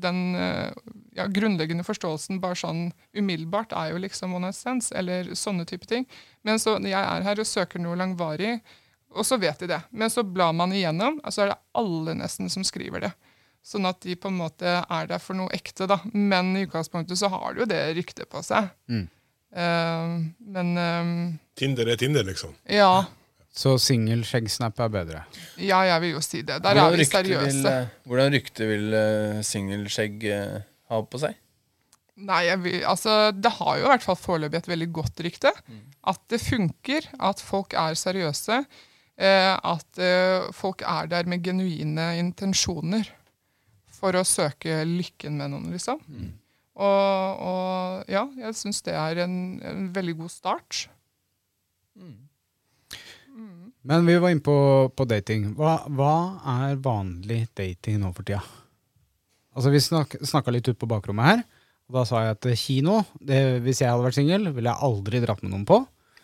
den eh, ja, grunnleggende forståelsen bare sånn umiddelbart er jo liksom one night eller sånne type ting. Men så jeg er her og søker noe langvarig, og så vet de det. Men så blar man igjennom, og så er det alle nesten som skriver det. Sånn at de på en måte er der for noe ekte, da. Men i utgangspunktet så har de jo det ryktet på seg. Eh, men eh, Tinder er Tinder, liksom. ja. Så singel skjeggsnap er bedre. Ja, jeg vil jo si det. Der er vi seriøse. vil, eh, hvordan rykte vil uh, singelskjegg uh, ha på seg? Nei, jeg vil, altså, Det har jo i hvert fall foreløpig et veldig godt rykte. At det funker, at folk er seriøse. Eh, at eh, folk er der med genuine intensjoner for å søke lykken med noen, liksom. Og, og ja, jeg syns det er en, en veldig god start. Men vi var inne på, på dating. Hva, hva er vanlig dating nå for tida? Altså Vi snak, snakka litt ut på bakrommet her. Og Da sa jeg at kino, det, hvis jeg hadde vært singel, ville jeg aldri dratt med noen på.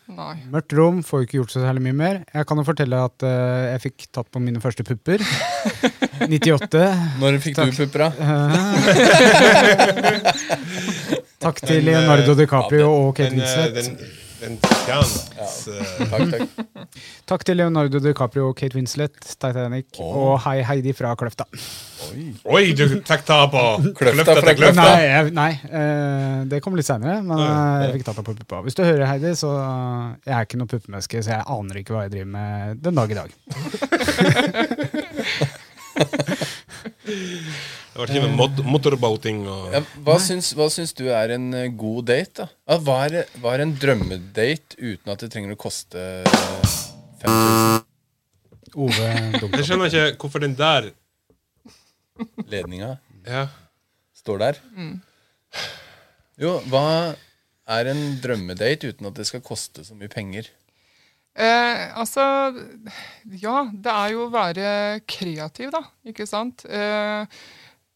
Nei. Mørkt rom, får ikke gjort så særlig mye mer. Jeg kan jo fortelle at uh, jeg fikk tatt på mine første pupper. 98. Når fikk Takk. du pupper, da? Takk til eh, Leonardo DiCaprio ja, og Kate Den, eh, Winslet. Den, fortjener ja. Takk, takk. Takk til Leonardo DiCaprio Kate Winslet, Titanic, og Hei Heidi fra Kløfta. Oi, du fikk ta på Kløfta fra Kløfta. Nei, jeg, nei uh, det kom litt seinere, men uh, jeg fikk tatt det på puppa. Hvis du hører, Heidi, så eh, jeg er ikke noe puppemenneske, så jeg aner ikke hva jeg driver med den dag i dag. Det var ikke med mot motorboating og Ja, hva, syns, hva syns du er en eh, god date, da? Hva, er, hva er en drømmedate uten at det trenger å koste eh, 5000? Ove Jeg skjønner ikke hvorfor den der Ledninga Ja. står der. Jo, hva er en drømmedate uten at det skal koste så mye penger? Eh, altså Ja, det er jo å være kreativ, da. Ikke sant? Eh,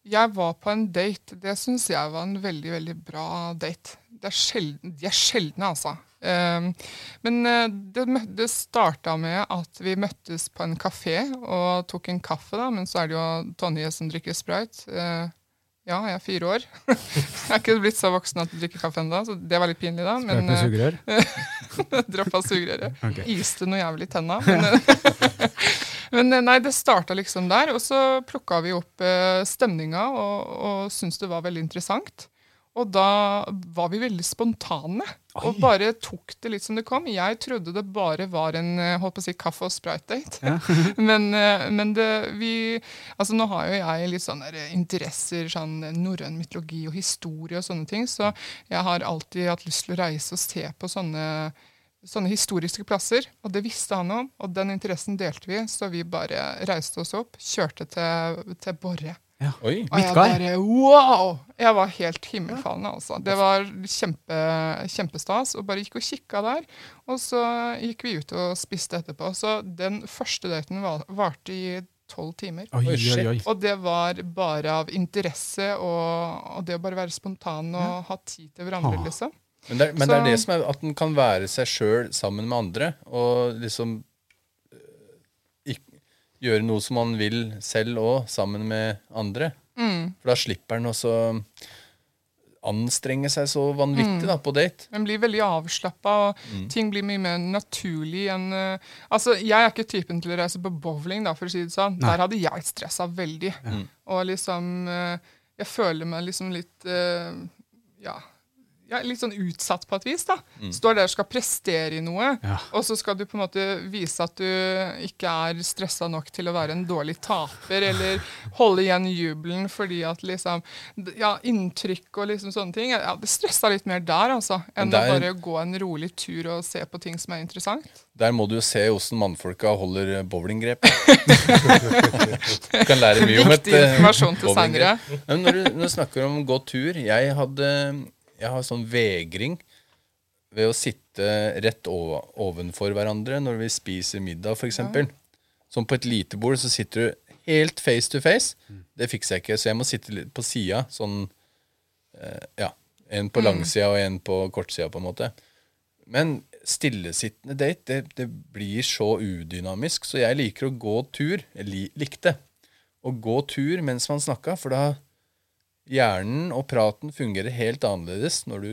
jeg var på en date. Det syns jeg var en veldig, veldig bra date. Det er sjelden, de er sjeldne, altså. Eh, men eh, det, det starta med at vi møttes på en kafé og tok en kaffe, da. Men så er det jo Tonje som drikker sprite. Eh, ja, jeg er fire år. jeg er ikke blitt så voksen at jeg drikker kaffe ennå, så det var litt pinlig, da. Men, med eh, sugerør. Droppa sugerøret. Okay. Iste noe jævlig i tenna. Men, men eh, nei, det starta liksom der. Og så plukka vi opp eh, stemninga og, og syntes det var veldig interessant. Og da var vi veldig spontane og bare tok det litt som det kom. Jeg trodde det bare var en eh, holdt på å si, kaffe- og sprite-date. men eh, men det, vi Altså nå har jo jeg litt sånne interesser, sånn norrøn mytologi og historie og sånne ting, så jeg har alltid hatt lyst til å reise og se på sånne sånne historiske plasser, og det visste han om, og den interessen delte vi, så vi bare reiste oss opp, kjørte til, til Borre. Oi. Og jeg bare wow! Jeg var helt himmelfallen, altså. Det var kjempe, kjempestas, og bare gikk og kikka der. Og så gikk vi ut og spiste etterpå. Så den første daten var- varte i tolv timer. Oi, Oi, oi, Og det var bare av interesse og, og det å bare være spontan og ha tid til hverandre, Ah. liksom. Men, det, er- men det er det som er at den kan være seg sjøl sammen med andre, og liksom gjøre noe som man vil selv òg, sammen med andre. For da slipper den også anstrenge seg så vanvittig da, på date. Den blir veldig avslappa, og ting blir mye mer naturlig enn uh, Altså, jeg er ikke typen til å reise på bowling, da, for å si det sånn. Der hadde jeg stressa veldig. Og liksom uh, Jeg føler meg liksom litt uh, Ja. Ja, litt sånn utsatt på et vis. da. Står der og skal prestere i noe, Ja. og så skal du på en måte vise at du ikke er stressa nok til å være en dårlig taper, eller holde igjen jubelen fordi at liksom Ja, inntrykk og liksom sånne ting. Ja, det stressa litt mer der, altså, enn der- å bare gå en rolig tur og se på ting som er interessant. Der må du jo se åssen mannfolka holder bowlinggrep. du kan lære mye om et Viktig eh, informasjon til bowlinggrep. seinere. Når når du snakker om gå tur Jeg hadde Jeg har sånn vegring ved å sitte rett ovenfor hverandre når vi spiser middag, f.eks. Som på et lite bord så sitter du helt face to face. Det fikser jeg ikke, så jeg må sitte litt på sida. Sånn eh, Ja. En på langsida og en på kortsida, på en måte. Men stillesittende date, det, det blir så udynamisk, så jeg liker å gå tur. Jeg likte å gå tur mens man snakka, for da hjernen og praten fungerer helt annerledes når du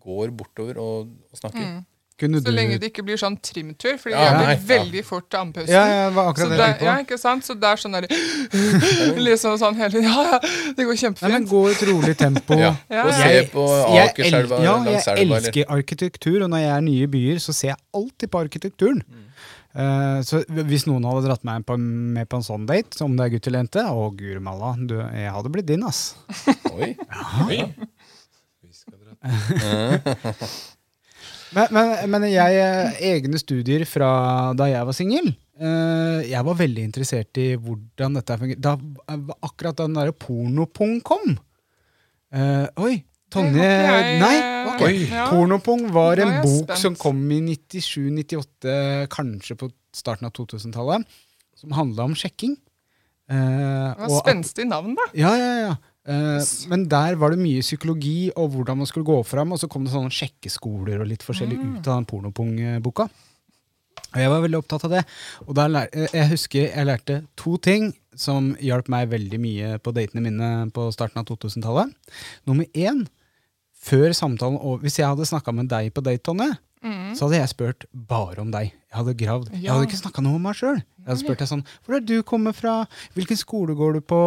går bortover og, og snakker. Kunne Så du lenge det ikke blir sånn trimtur, for Ja, det blir ja. veldig fort til andpusten. Ja, ja, Så det det, jeg ja, ikke sant? Så det er sånn der Liksom sånn hele tiden Ja, ja, det går Nei, men kjempefint. gå i et rolig tempo. Ja. Ja, Og se på Akerselva Ja, jeg elsker arkitektur, og når jeg er i nye byer, så ser jeg alltid på arkitekturen. Eh, så hvis noen hadde dratt meg på, med på en sånn date, som det er gutt eller jente, å guri malla, du, jeg hadde blitt din, ass. Oi. Oi. Vi skal dra. Men, men, men jeg, eh, egne studier fra da jeg var singel eh, Jeg var veldig interessert i hvordan dette fungerer. Da eh, akkurat da den derre pornopung kom eh, Oi, Tonje jeg- Nei, ok. Oi. Ja. Pornopung var en bok spent. som kom i 97-98, kanskje på starten av 2000-tallet, som handla om sjekking. Eh, Det var spenstig navn, da. ja, ja, ja. Eh, men der var det mye psykologi og hvordan man skulle gå fram, og så kom det sånne sjekkeskoler og litt forskjellig ut av den pornopung-boka. Og jeg var veldig opptatt av det. Og da lær, eh, jeg husker jeg lærte to ting som hjalp meg veldig mye på datene mine på starten av 2000-tallet. Nummer én, før samtalen og Hvis jeg hadde snakka med deg på date, Tonje, så hadde jeg spurt bare om deg. Jeg hadde gravd. Jeg hadde ikke snakka noe om meg sjøl. Jeg hadde spurt deg sånn Hvor er du kommer fra? Hvilken skole går du på?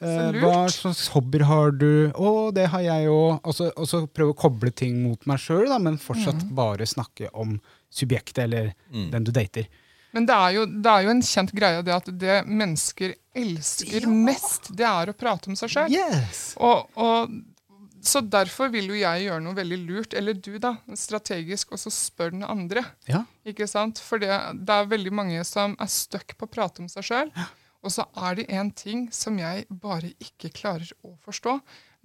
Eh, hva slags hobbyer har du? Å, det har jeg òg. Og, så- prøve å koble ting mot meg sjøl, men fortsatt Mm. bare snakke om subjektet eller den du dater. Men det er, jo, det er jo en kjent greie det at det mennesker elsker mest, det er å prate om seg sjøl. Yes! Og, og, så derfor vil jo jeg gjøre noe veldig lurt, eller du, da, strategisk, og så spør den andre. Ja. Ikke sant? For det, det er veldig mange som er stuck på å prate om seg sjøl. Og så er det en ting som jeg bare ikke klarer å forstå.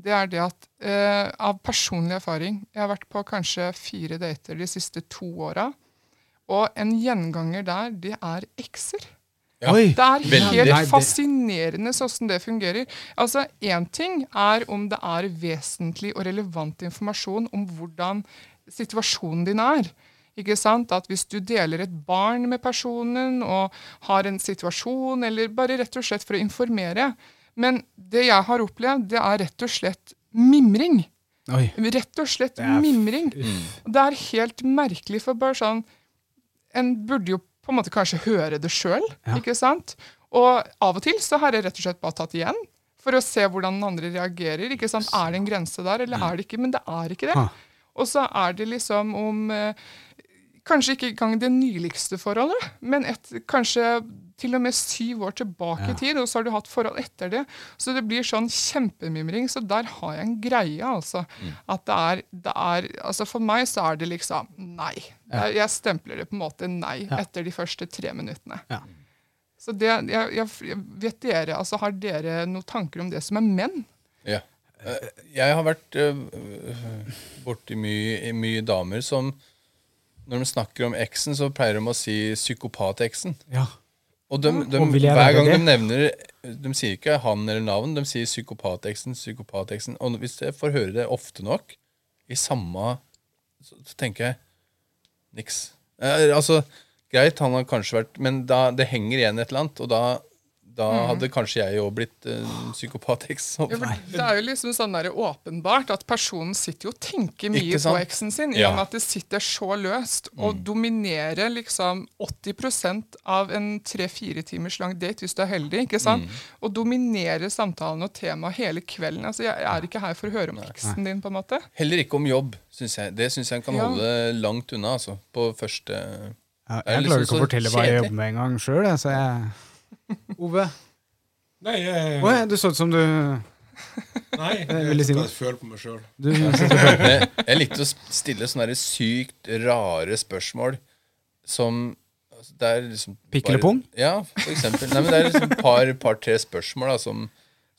Det er det at eh, av personlig erfaring Jeg har vært på kanskje fire dater de siste to åra. Og en gjenganger der, det er ekser. Ja. Oi! Det er helt veldig. fascinerende sånn det fungerer. Altså, Én ting er om det er vesentlig og relevant informasjon om hvordan situasjonen din er. Ikke sant? At Hvis du deler et barn med personen og har en situasjon, eller bare rett og slett for å informere. Men det jeg har opplevd, det er rett og slett mimring. Oi. Rett og slett er mimring. Det er helt merkelig, for bare sånn En burde jo på en måte kanskje høre det sjøl, Ja. ikke sant? Og av og til så har jeg rett og slett bare tatt igjen. For å se hvordan den andre reagerer. ikke sant? Er det en grense der, eller er det ikke? Men det er ikke det. Og så er det liksom om eh, Kanskje ikke engang det nyligste forholdet, men et, kanskje til og med syv år tilbake i tid, og så har du hatt forhold etter det. Så det blir sånn kjempemimring. Så der har jeg en greie, altså. At det er, det er Altså for meg så er det liksom nei. Jeg, jeg stempler det på en måte nei Ja. etter de første tre minuttene. Ja. Så det, jeg, jeg, vet dere, altså Har dere noen tanker om det som er menn? Ja. Eh, Jeg har vært uh, borti mye, mye damer som Når de snakker om eksen, så pleier de å si psykopat-eksen. Ja. Og de, de, Og hver gang det? de nevner De sier ikke han eller navn, de sier psykopat-eksen, psykopat-eksen. Og hvis jeg får høre det ofte nok, i samme Så, så tenker jeg niks. Eh, altså, greit, han har kanskje vært Men da, det henger igjen et eller annet, og da, da hadde kanskje jeg òg blitt uh, psykopat. Ja, det er jo liksom sånn der åpenbart at personen sitter jo og tenker mye på eksen sin, i Ja. og med at det sitter så løst, og dominerer liksom 80% av en tre-fire timers lang date, hvis du er heldig, ikke sant? Og dominerer samtalen og temaet hele kvelden. Altså, jeg, er ikke her for å høre om eksen din, på en måte. Heller ikke om jobb, syns jeg. Det syns jeg en kan Ja. holde langt unna, altså. På første Ja, er jeg liksom klarer ikke å fortelle hva jeg jobber med engang sjøl, så jeg Ove? Nei, jeg, Oi, du så ut som du nei, jeg skal føle på meg sjøl. Jeg, jeg likte å stille sånne der sykt rare spørsmål som altså, det er liksom Pikk eller pung? Ja, for eksempel. Nei, men det er liksom et par, par, tre spørsmål da, som,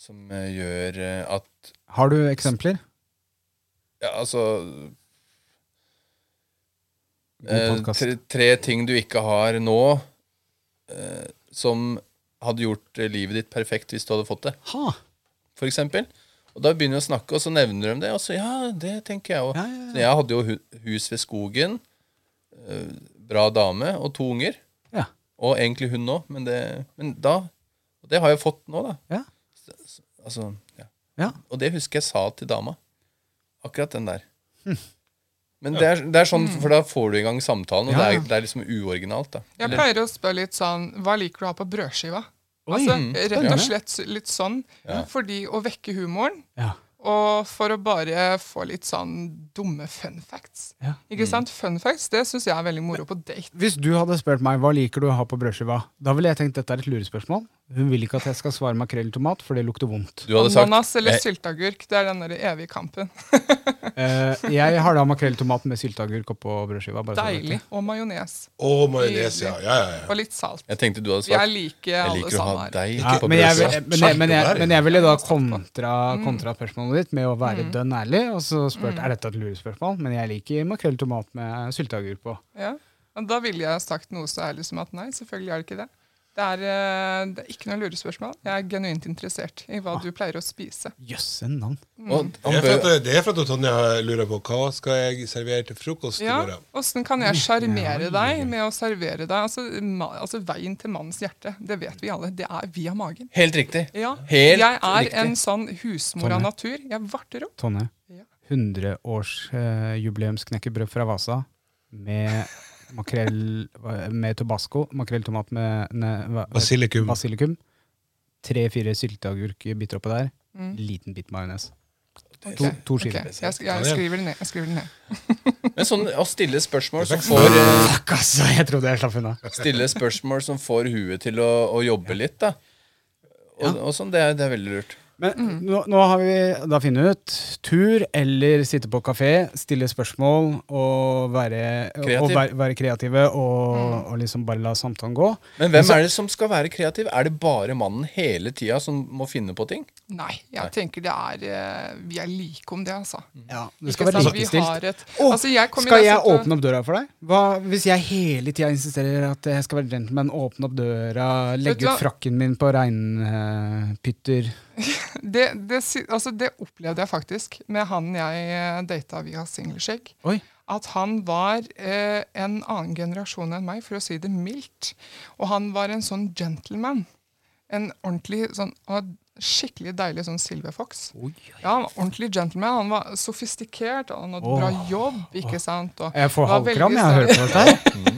som eh, gjør eh, at Har du eksempler? Ja, altså eh, tre, tre ting du ikke har nå, eh, som hadde gjort eh, livet ditt perfekt hvis du hadde fått det. Ha! For eksempel. Og da begynner vi å snakke, og så nevner de det. Og så ja, det tenker jeg òg. Ja, ja, ja. Jeg hadde jo hus ved skogen, eh, bra dame og to unger. Ja. Og egentlig hun òg, men, det, men da Og det har jeg fått nå, da. Ja. Altså, ja. Ja. Og det husker jeg sa til dama. Akkurat den der. Hm. Men det er, det er sånn, for da får du i gang samtalen, og Ja, det, er, det er liksom uoriginalt. da. Jeg pleier å spørre litt sånn Hva liker du å ha på brødskiva? Oi, Altså, mm, rett og slett litt sånn. Ja. Fordi å vekke humoren, Ja. og for å bare få litt sånn dumme fun facts. Ja. Ikke sant? Fun facts det syns jeg er veldig moro på date. Hvis du hadde spurt meg hva liker du å ha på brødskiva, da ville jeg tenkt dette er et lurespørsmål. Hun vil ikke at jeg skal svare makrell i tomat, for det lukter vondt. Du hadde sagt Ananas eller jeg- sylteagurk. Det er den der evige kampen. Eh, jeg har da makrell i tomat med sylteagurk oppå brødskiva. Deilig. Og majones. Og majones, ja. ja, ja, ja. Og litt salt. Jeg tenkte du hadde Vi Jeg liker like Jeg alle liker å ha deg Ja, på men, jeg, men, jeg, men, jeg, men jeg ville da kontra, Mm. kontra spørsmålet ditt med å være dønn ærlig, og så spurt er dette et lurespørsmål, men jeg liker makrell i tomat med sylteagurk på. Ja. Og da ville jeg sagt noe så ærlig som at nei, selvfølgelig er det ikke det. Det er, eh, det er ikke noe lurespørsmål. Jeg er genuint interessert i hva du pleier å spise. Jøsse navn. Mm. Det er, for at, det er for at Tonja lurer på hva skal jeg servere til frokost i morgen. Åssen kan jeg sjarmere deg med å servere deg? Altså, ma altså Veien til mannens hjerte, det vet vi alle, det er via magen. helt riktig. Ja, Helt jeg er riktig. en sånn husmor av natur. Jeg varter opp. Tonje, Ja. 100-årsjubileumsknekkebrød fra Vasa med makrell med tobasco, makrell tomat med ne, hva- Basilikum. basilikum. Tre-fire sylteagurkbiter oppi der. Mm. Liten bit majones. To, to skiver. Okay. Jeg, sk- jeg skriver det ned. Jeg skriver det ned. Men sånn å stille spørsmål som får Fuck, altså! Jeg trodde jeg slapp unna. Stille spørsmål som får huet til å, å jobbe litt, da. Og, og sånn, det er, det er veldig lurt. Men nå, nå har vi da funnet ut tur eller sitte på kafé, stille spørsmål og være, Kreativ. og være, være kreative og, og liksom bare la samtalen gå. Men hvem er det som skal være kreativ? Er det bare mannen hele tida som må finne på ting? Nei, jeg tenker det er eh, Vi er like om det, altså. Ja, det Ikke skal være likestilt. et, Å, altså jeg skal jeg sette... åpne opp døra for deg? Hva, hvis jeg hele tida insisterer at jeg skal være gentleman, åpne opp døra, legge ut frakken min på regnpytter det, det, altså det opplevde jeg faktisk med han jeg eh, data via singleshake. At han var eh, en annen generasjon enn meg, for å si det mildt. Og han var en sånn gentleman. En ordentlig sånn Skikkelig deilig sånn Silver Fox. Ja, han var ordentlig gentleman. Han var sofistikert, han hadde bra jobb, ikke sant. Og Jeg får halvkram, jeg hører på dette mm.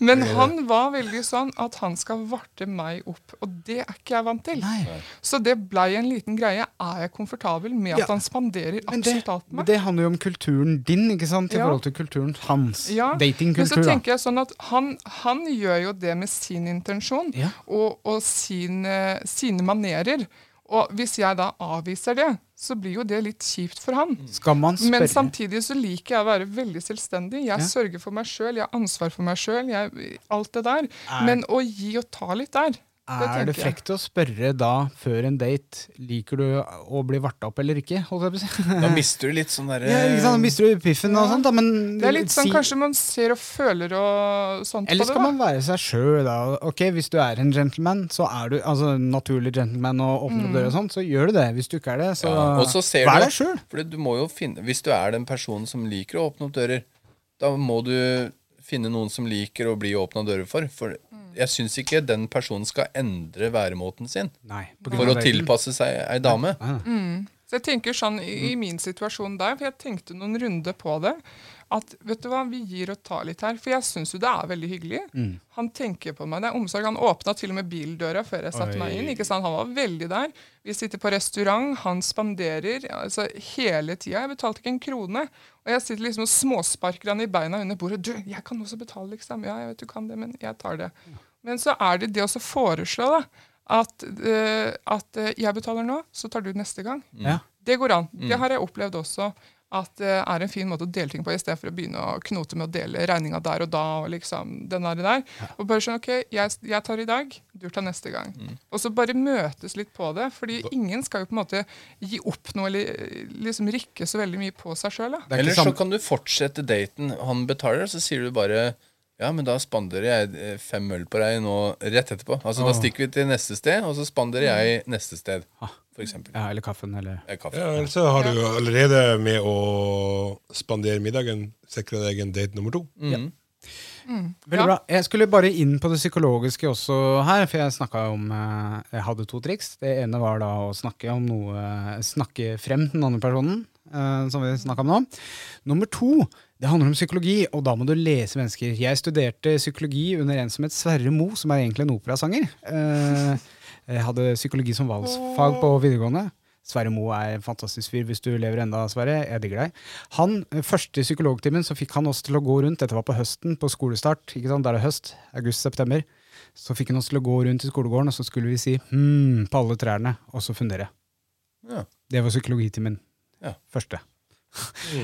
Men han var veldig sånn at han skal varte meg opp, og det er ikke jeg vant til. Nei. Så det blei en liten greie. Er jeg komfortabel med at Ja. han spanderer absolutt alt på men meg? det handler jo om kulturen din, ikke sant? I Ja. forhold til kulturen hans. Ja, Men så tenker jeg sånn at han, han gjør jo det med sin intensjon Ja. og, og sin, eh, sine manerer. Og hvis jeg da avviser det, så blir jo det litt kjipt for han. Spørre Men samtidig så liker jeg å være veldig selvstendig. Jeg Ja. sørger for meg sjøl, jeg har ansvar for meg sjøl. Alt det der. Er- Men å gi og ta litt der, Er det frekt å spørre da, før en date, liker du å bli varta opp eller ikke? Holdt jeg på å si. Da mister du litt sånn derre Ja, ikke sant? Da mister du piffen og sånt, da, men Det er litt sånn si- kanskje man ser og føler og sånt Eller på det. Eller skal man være seg sjøl, da? Ok, Hvis du er en gentleman, så er du altså naturlig gentleman og åpner mm. dører og sånt, så gjør du det. Hvis du ikke er det, så, Ja, og så ser vær deg sjøl. For du må jo finne Hvis du er den personen som liker å åpne opp dører, da må du finne noen som liker å bli åpna dører for. For Jeg syns ikke den personen skal endre væremåten sin Nei, for å tilpasse seg ei dame. Nei, nei. Så jeg tenker sånn i, i min situasjon der, for jeg tenkte noen runder på det, at vet du hva, vi gir og tar litt her. For jeg syns jo det er veldig hyggelig. Han tenker på meg. Det er omsorg. Han åpna til og med bildøra før jeg satte meg inn. ikke sant? Han var veldig der. Vi sitter på restaurant, han spanderer altså hele tida. Jeg betalte ikke en krone. Og jeg sitter liksom og småsparker han i beina under bordet. Du, jeg kan også betale, liksom. Ja, jeg vet du kan det, men jeg tar det. Men så er det det å foreslå, da. At, uh, at uh, jeg betaler nå, så tar du neste gang. Ja. Det går an. Det har jeg opplevd også. At det er en fin måte å dele ting på, i stedet for å begynne å knote med å dele regninga der og da. og liksom den der, der. Og bare sånn, ok, jeg, jeg tar i dag, du tar neste gang. Og så bare møtes litt på det. fordi ingen skal jo på en måte gi opp noe eller eh, liksom rykke så veldig mye på seg sjøl. Er Eller så kan du fortsette daten. Han betaler, så sier du bare ja, men da spanderer jeg eh, fem øl på deg nå rett etterpå. Altså Da stikker vi til neste sted, og så spanderer jeg neste sted. For eksempel. Ja, eller kaffen, eller Det er. Ja, eller så har du allerede med å spandere middagen sikra deg en date nummer to. Mm. Veldig Ja. bra. Jeg skulle bare inn på det psykologiske også her, for jeg snakka om eh, Jeg hadde to triks. Det ene var da å snakke om noe Snakke frem den andre personen, eh, som vi snakka om nå. Nummer to det handler om psykologi, og da må du lese mennesker. Jeg studerte psykologi under en som het Sverre Mo, som er egentlig en operasanger. Eh, jeg hadde psykologi som valgsfag på videregående. Sverre Mo er en fantastisk fyr hvis du lever enda, Sverre. Jeg digger deg. Han, eh, Første psykologtimen så fikk han oss til å gå rundt, dette var på høsten, på skolestart. ikke sant, Der er høst, august-september. Så fikk han oss til å gå rundt i skolegården, og så skulle vi si hm på alle trærne, og så fundere. Ja. Det var psykologitimen. Ja. Første.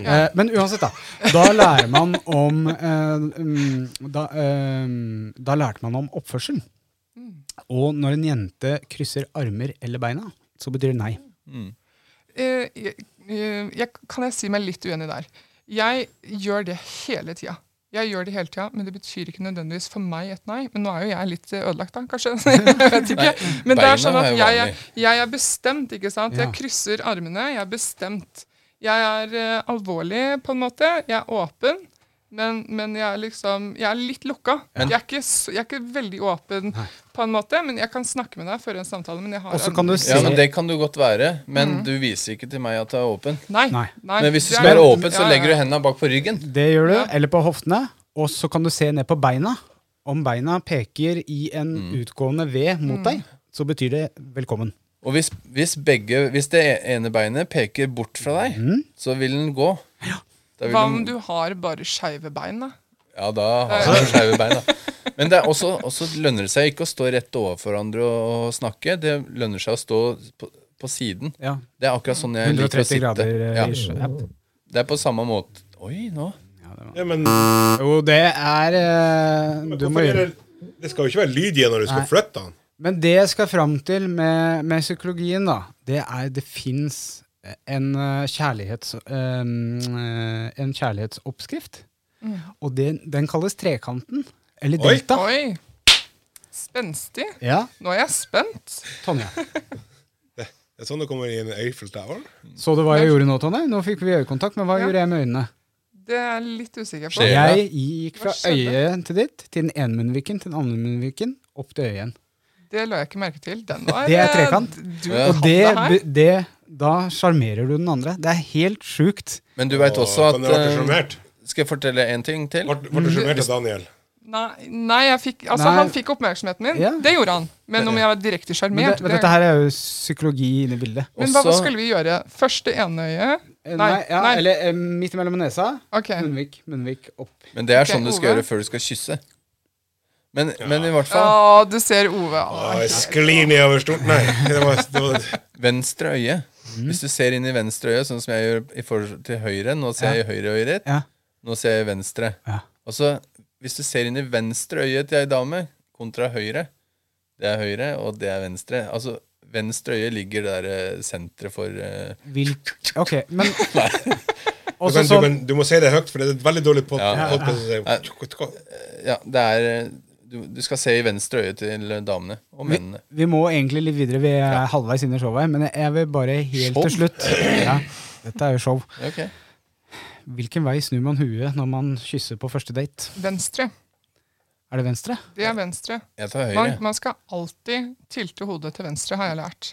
Eh, men uansett, da. Da lærer man om eh, mm, da, eh, da lærte man om oppførsel. Og når en jente krysser armer eller beina, så betyr det nei. Mm. Eh, jeg, eh, jeg, kan jeg si meg litt uenig der? Jeg gjør det hele tida. Jeg gjør det hele tida, men det betyr ikke nødvendigvis for meg et nei. Men nå er jo jeg litt eh, ødelagt, da, kanskje. jeg vet ikke. Men det er sånn at jeg jeg er bestemt, ikke sant. Jeg krysser armene. Jeg er bestemt. Jeg er uh, alvorlig, på en måte. Jeg er åpen. Men, men jeg er liksom Jeg er litt lukka. Jeg er, ikke, jeg er ikke veldig åpen på en måte, men jeg kan snakke med deg før en samtale. Men jeg har Også kan du Ja, men Det kan du godt være, men du viser ikke til meg at det er åpen. Nei. Nei. Men hvis du skal være åpen, så ja, ja. legger du hendene bak på ryggen. Det gjør du, Ja. eller på hoftene. Og så kan du se ned på beina. Om beina peker i en Mm. utgående V mot deg, så betyr det velkommen. Og hvis, hvis, begge, hvis det ene beinet peker bort fra deg, så vil den gå. Da vil Hva den- om du har bare skeive bein, da? Ja, da har du skeive bein, da. Men det er også, også lønner det seg ikke å stå rett overfor hverandre og, snakke. Det lønner seg å stå på, på siden. Ja. Det er akkurat sånn jeg liker å 130 sitte. grader. eh, Ja. Det er på samme måte. Oi, nå. Ja, men Jo, det er eh, Du må gjøre det, skal jo ikke være lyd igjen når du skal Nei. flytte den. Men det jeg skal fram til med, med psykologien, da, det er det fins en, eh, kjærlighets, eh, en kjærlighetsoppskrift. Og det, den kalles trekanten. Eller Oi. delta. Oi! Spenstig. Ja, Nå er jeg spent. Tonje. Det er sånn det kommer i en Eiffel Tower. Så du hva jeg gjorde nå, Tonje? Nå fikk vi øyekontakt, men hva Ja. gjorde jeg med øynene? Det er jeg litt usikker på. Jeg gikk fra øyet til ditt, til den ene munnviken, til den andre munnviken, opp til øyet igjen. Det la jeg ikke merke til. Den var Det er eh, trekant. Du Ja. Og det, det da sjarmerer du den andre. Det er helt sjukt. Men du veit også at eh? Skal jeg fortelle en ting til? Ble ble du sjarmert av Daniel? Nei, nei, jeg fikk, altså Nei. han fikk oppmerksomheten min. Ja. Det gjorde han. Men om jeg var direkte sjarmert det, men dette her er jo psykologi inne i bildet. Men hva, hva skulle vi gjøre? Første ene øye? Eh, Nei, Nei, ja, nei. Eller eh, midt mellom nesa. Okay. Munnvik, munnvik, opp. Men det er Ok, sånn du skal Ove. gjøre før du skal kysse. Men, men i hvert fall Ja, du ser Ove. Ah, jeg sklir nedover stort Nei. Det var, det var, venstre øye. Hvis du ser inn i venstre øye, sånn som jeg gjør i forhold til høyre Nå ser jeg i høyre øyet ditt. Ja. Nå ser jeg i venstre. Ja. Og så, hvis du ser inn i venstre øye til ei dame kontra høyre Det er høyre, og det er venstre. Altså, venstre øye ligger der eh, senteret for uh... Vil Ok, men du, kan, du, sånn kan, du må si det høyt, for det er et veldig dårlig pod Ja. Ja. å. Ja, det er eh, du, du skal se i venstre øye til damene og mennene. vi må egentlig litt videre. Vi er halvveis inn i showet, men jeg vil bare helt Show? til slutt ja, Dette er jo show. Ok. Hvilken vei snur man huet når man kysser på første date? Venstre. Er det venstre? Det er venstre. Jeg tar Man, høyre. man skal alltid tilte hodet til venstre, har jeg lært.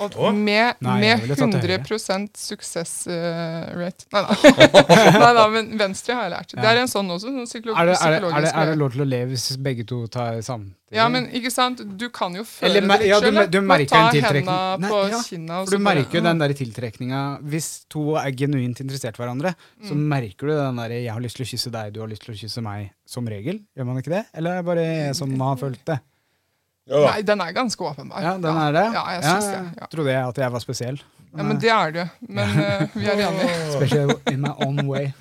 Og med, Nei, med ville tatt til 100 suksessrate Nei da. Nei da, men venstre har jeg lært. Det er en sånn også, Sånn psykolo Er det, er, det, er, det, er det lov til å le hvis begge to tar samtidig? Ja, men ikke sant? Du kan jo føle Eller det litt ja, du du merker ta en tiltrekning. Nei, på ja, kinna. og For du merker jo den der tiltrekninga. Hvis to er genuint interessert i hverandre, så Mm. merker du den der 'jeg har lyst til å kysse deg, du har lyst til å kysse meg', som regel. Gjør man ikke det? Eller er det bare jeg som har følt det? Ja. Nei, den er ganske åpenbar. Ja, den er det? Ja, jeg synes det. Ja. Trodde jeg at jeg var spesiell. ja, Men det er du. Men uh, vi er enige. Special in my own way.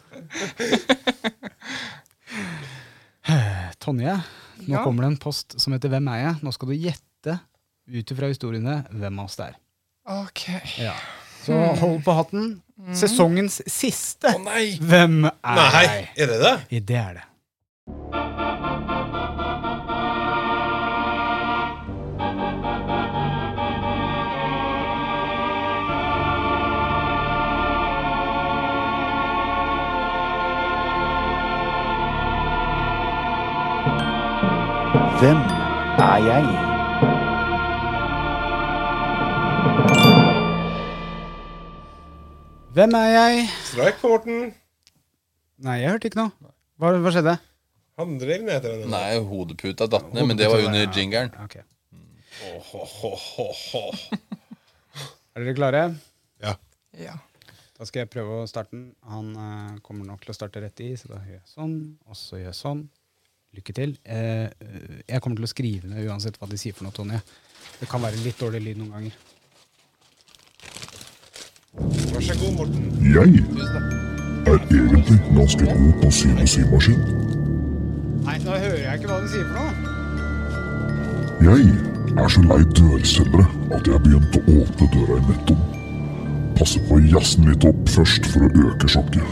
Tonje, nå Ja. kommer det en post som heter 'Hvem er jeg?' Nå skal du gjette ut ifra historiene hvem av oss det er. Ok. Ja. Så hold på hatten. Sesongens siste. Å nei! Hvem er Nei, jeg? er det det? Det er det. Hvem er jeg? Hvem er jeg? Streik på Morten. Nei, jeg hørte ikke noe. Hva, hva skjedde? Han heter den. Nei, hodeputa datt ned, men det var under jingeren. Ok. Oh, oh, oh. Er dere klare? Ja. Ja. Da skal jeg prøve å starte den. Han eh, kommer nok til å starte rett i, så da gjør jeg sånn, og så gjør jeg sånn. Lykke til. Eh, eh, jeg kommer til å skrive ned uansett hva de sier for noe, Tonje. Det kan være litt dårlig lyd noen ganger. Vær så god, Morten. Jeg er egentlig ganske god på symaskin. Nei, nå hører jeg ikke hva du sier for noe. Jeg er så lei dørselgere at jeg begynte å åpne døra i netto. Passe på å jazze den litt opp først for å øke sjokket.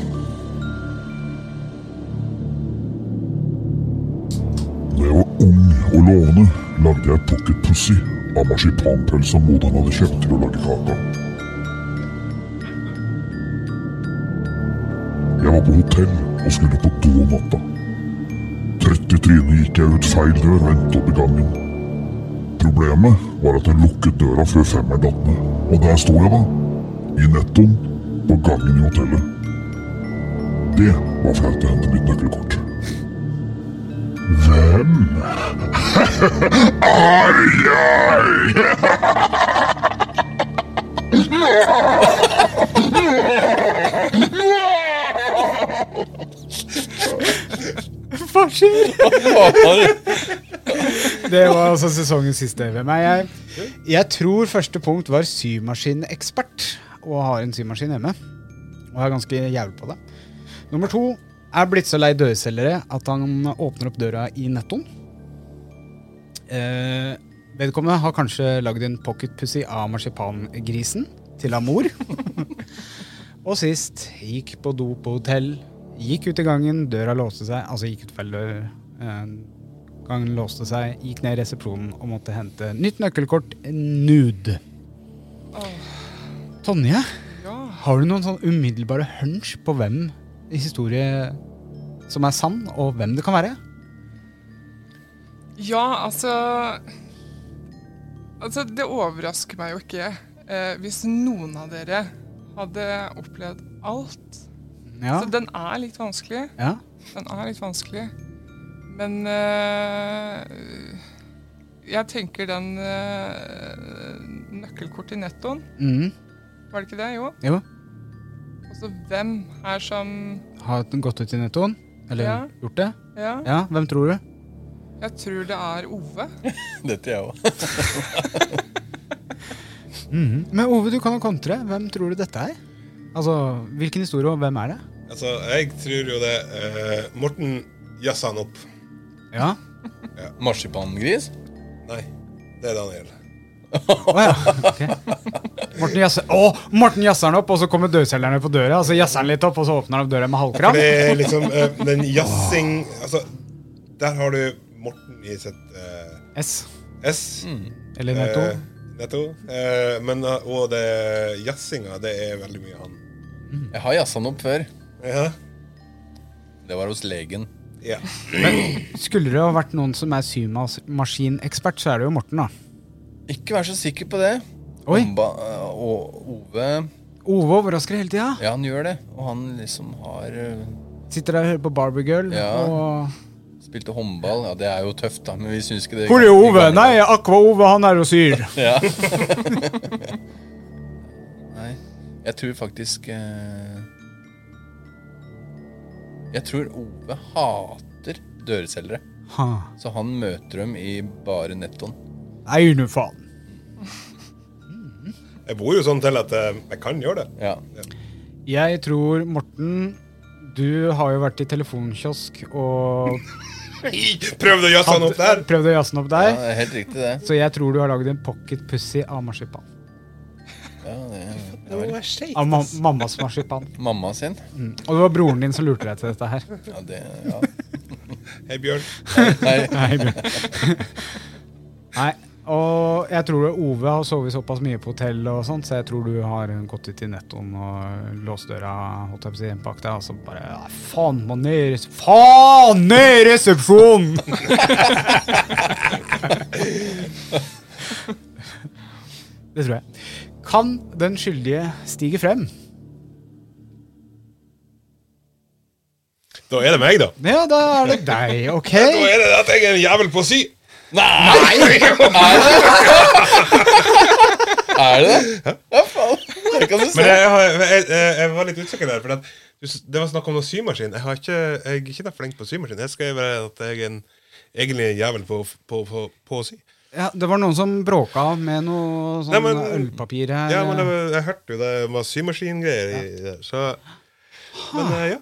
Da jeg var ung og lovende, lagde jeg pocket pussy av marsipanpølsa moderen hadde kjøpt til å lage kake. Jeg var på hotell og skulle på do natta. I trynet gikk jeg ut feil dør og endte opp i gangen. Problemet var at jeg lukket døra før femmeren datt ned, og der sto jeg da, i nettoen, på gangen i hotellet. Det var flaut å hente mitt nøkkelkort. Hvem er jeg? Hva skjer? Det var altså sesongens siste. Er jeg? Jeg tror første punkt var symaskinekspert, og har en symaskin hjemme. Og er ganske jævlig på det. Nummer to er blitt så lei dørselgere at han åpner opp døra i nettoen. Eh, vedkommende har kanskje lagd en pocketpussy av marsipangrisen til Amor. og sist gikk på do på hotell. Gikk ut i gangen, døra låste seg. Altså gikk ut feller. Eh, gangen låste seg, gikk ned i resepsjonen og måtte hente nytt nøkkelkort nude. Tonje, ja. har du noen sånn umiddelbare hunch på hvem i historie som er sann, og hvem det kan være? Ja, altså Altså, det overrasker meg jo ikke eh, hvis noen av dere hadde opplevd alt. Ja. Så den er litt vanskelig. ja. Den er litt vanskelig. Men øh, jeg tenker den øh, nøkkelkort i nettoen, Mm. var det ikke det? Jo. Jo. Altså, hvem er som Har gått ut i nettoen? Eller Ja. gjort det? Ja, Ja, hvem tror du? jeg tror det er Ove. Dette jeg òg. Mhm. Men Ove, du kan jo kontre. Hvem tror du dette er? Altså, Hvilken historie, og hvem er det? Altså, jeg tror jo det eh, Morten jazza han opp. Ja. Marsipangris? Nei, det er Daniel. Å ja. ok. Morten jazzer oh, Morten jazzer den opp, og så kommer dørselgerne på døra. Og så jazzer han litt opp, og så åpner han opp døra med halvkram. det er liksom eh, den jazzing Altså, der har du Morten i sitt eh, S. S. Eller netto. Eh, netto. Eh, men eh, og det jazzinga, det er veldig mye han. Jeg har jazza den opp før. Ja. Det var hos legen. Ja. Skulle det ha vært noen som er symaskinekspert, så er det jo Morten, da. Ikke vær så sikker på det. Oi. Omba, og Ove Ove overrasker hele tida. Ja, han gjør det. Og han liksom har øh, Sitter der og hører på Barbie Girl. Ja. Og spilte håndball. Ja, det er jo tøft, da, men vi syns ikke det Hvor er Ove? Nei, Aqua-Ove, han er og syr. Ja. Jeg tror faktisk eh, Jeg tror Ove hater dørselgere. Ha. Så han møter dem i bare nettoen. Nei, nu faen. Jeg bor jo sånn til at eh, jeg kan gjøre det. Ja. Jeg tror, Morten, du har jo vært i telefonkiosk og Prøvde å jazze han opp der! prøvd å jazze den opp ja, der. det er helt riktig, det. Så jeg tror du har lagd en pocket pussy av marsipan. Ja, det vel. Av ma skippa marsipan. Mamma sin. Mm. Og det var broren din som lurte deg til dette her. Ja, det ja. Hei, Bjørn. Hei, hei. hei Bjørn. Nei. Og jeg tror Ove har sovet såpass mye på hotell, og sånt, så jeg tror du har gått ut i nettoen og låst døra holdt jeg på å si, bak deg, og så bare ja, Faen, må ned i res- Faen, ned i resepsjonen! det tror jeg. Kan den skyldige stige frem? Da er det meg, da. Ja, da er det deg, OK? Da er det at jeg er en jævel på sy. Nei! er det det? Ja, faen. Det kan du Men jeg, jeg, jeg, jeg var litt usikker der. For at det var snakk om noe symaskin. Jeg, har ikke, jeg er ikke flink på symaskin. Jeg skrev at jeg er en, egentlig en jævel på, på, på, på å sy. Ja, det var noen som bråka med noe sånn Nei, men- ølpapir her. Ja, men jeg, jeg hørte jo det var symaskingreier i det. Så Men eh, ja.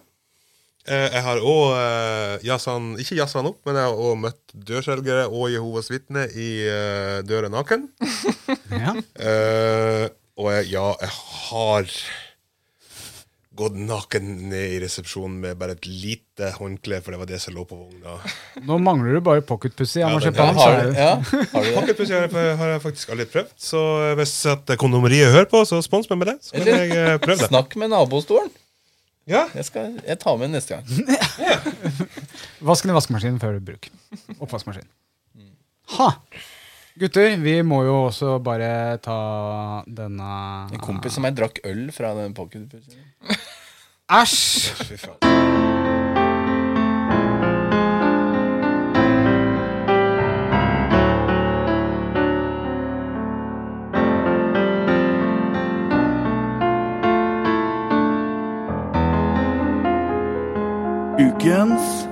Eh, Jeg har òg jazza Ikke jazza han opp, men jeg har òg møtt dørselgere og Jehovas vitner i uh, Døra naken. ja. Eh, og jeg, ja, jeg har gått naken ned i resepsjonen med bare et lite håndkle, for det var det som lå på vogna. Nå mangler du bare pocketpussy Ja, Ja, har du, ja, har? Pocketpussy har, jeg- har jeg faktisk aldri prøvd, så hvis at kondomeriet hører på, så spons meg med det. Så kan Eller- jeg eh, prøve det. Snakk med nabostolen. Ja. Jeg, skal, jeg tar med den neste gang. Vask den i vaskemaskinen før bruk. Oppvaskmaskin. Ha! Gutter, vi må jo også bare ta denne En kompis som jeg drakk øl fra den pocketpussen. Æsj! Fy faen. Ukens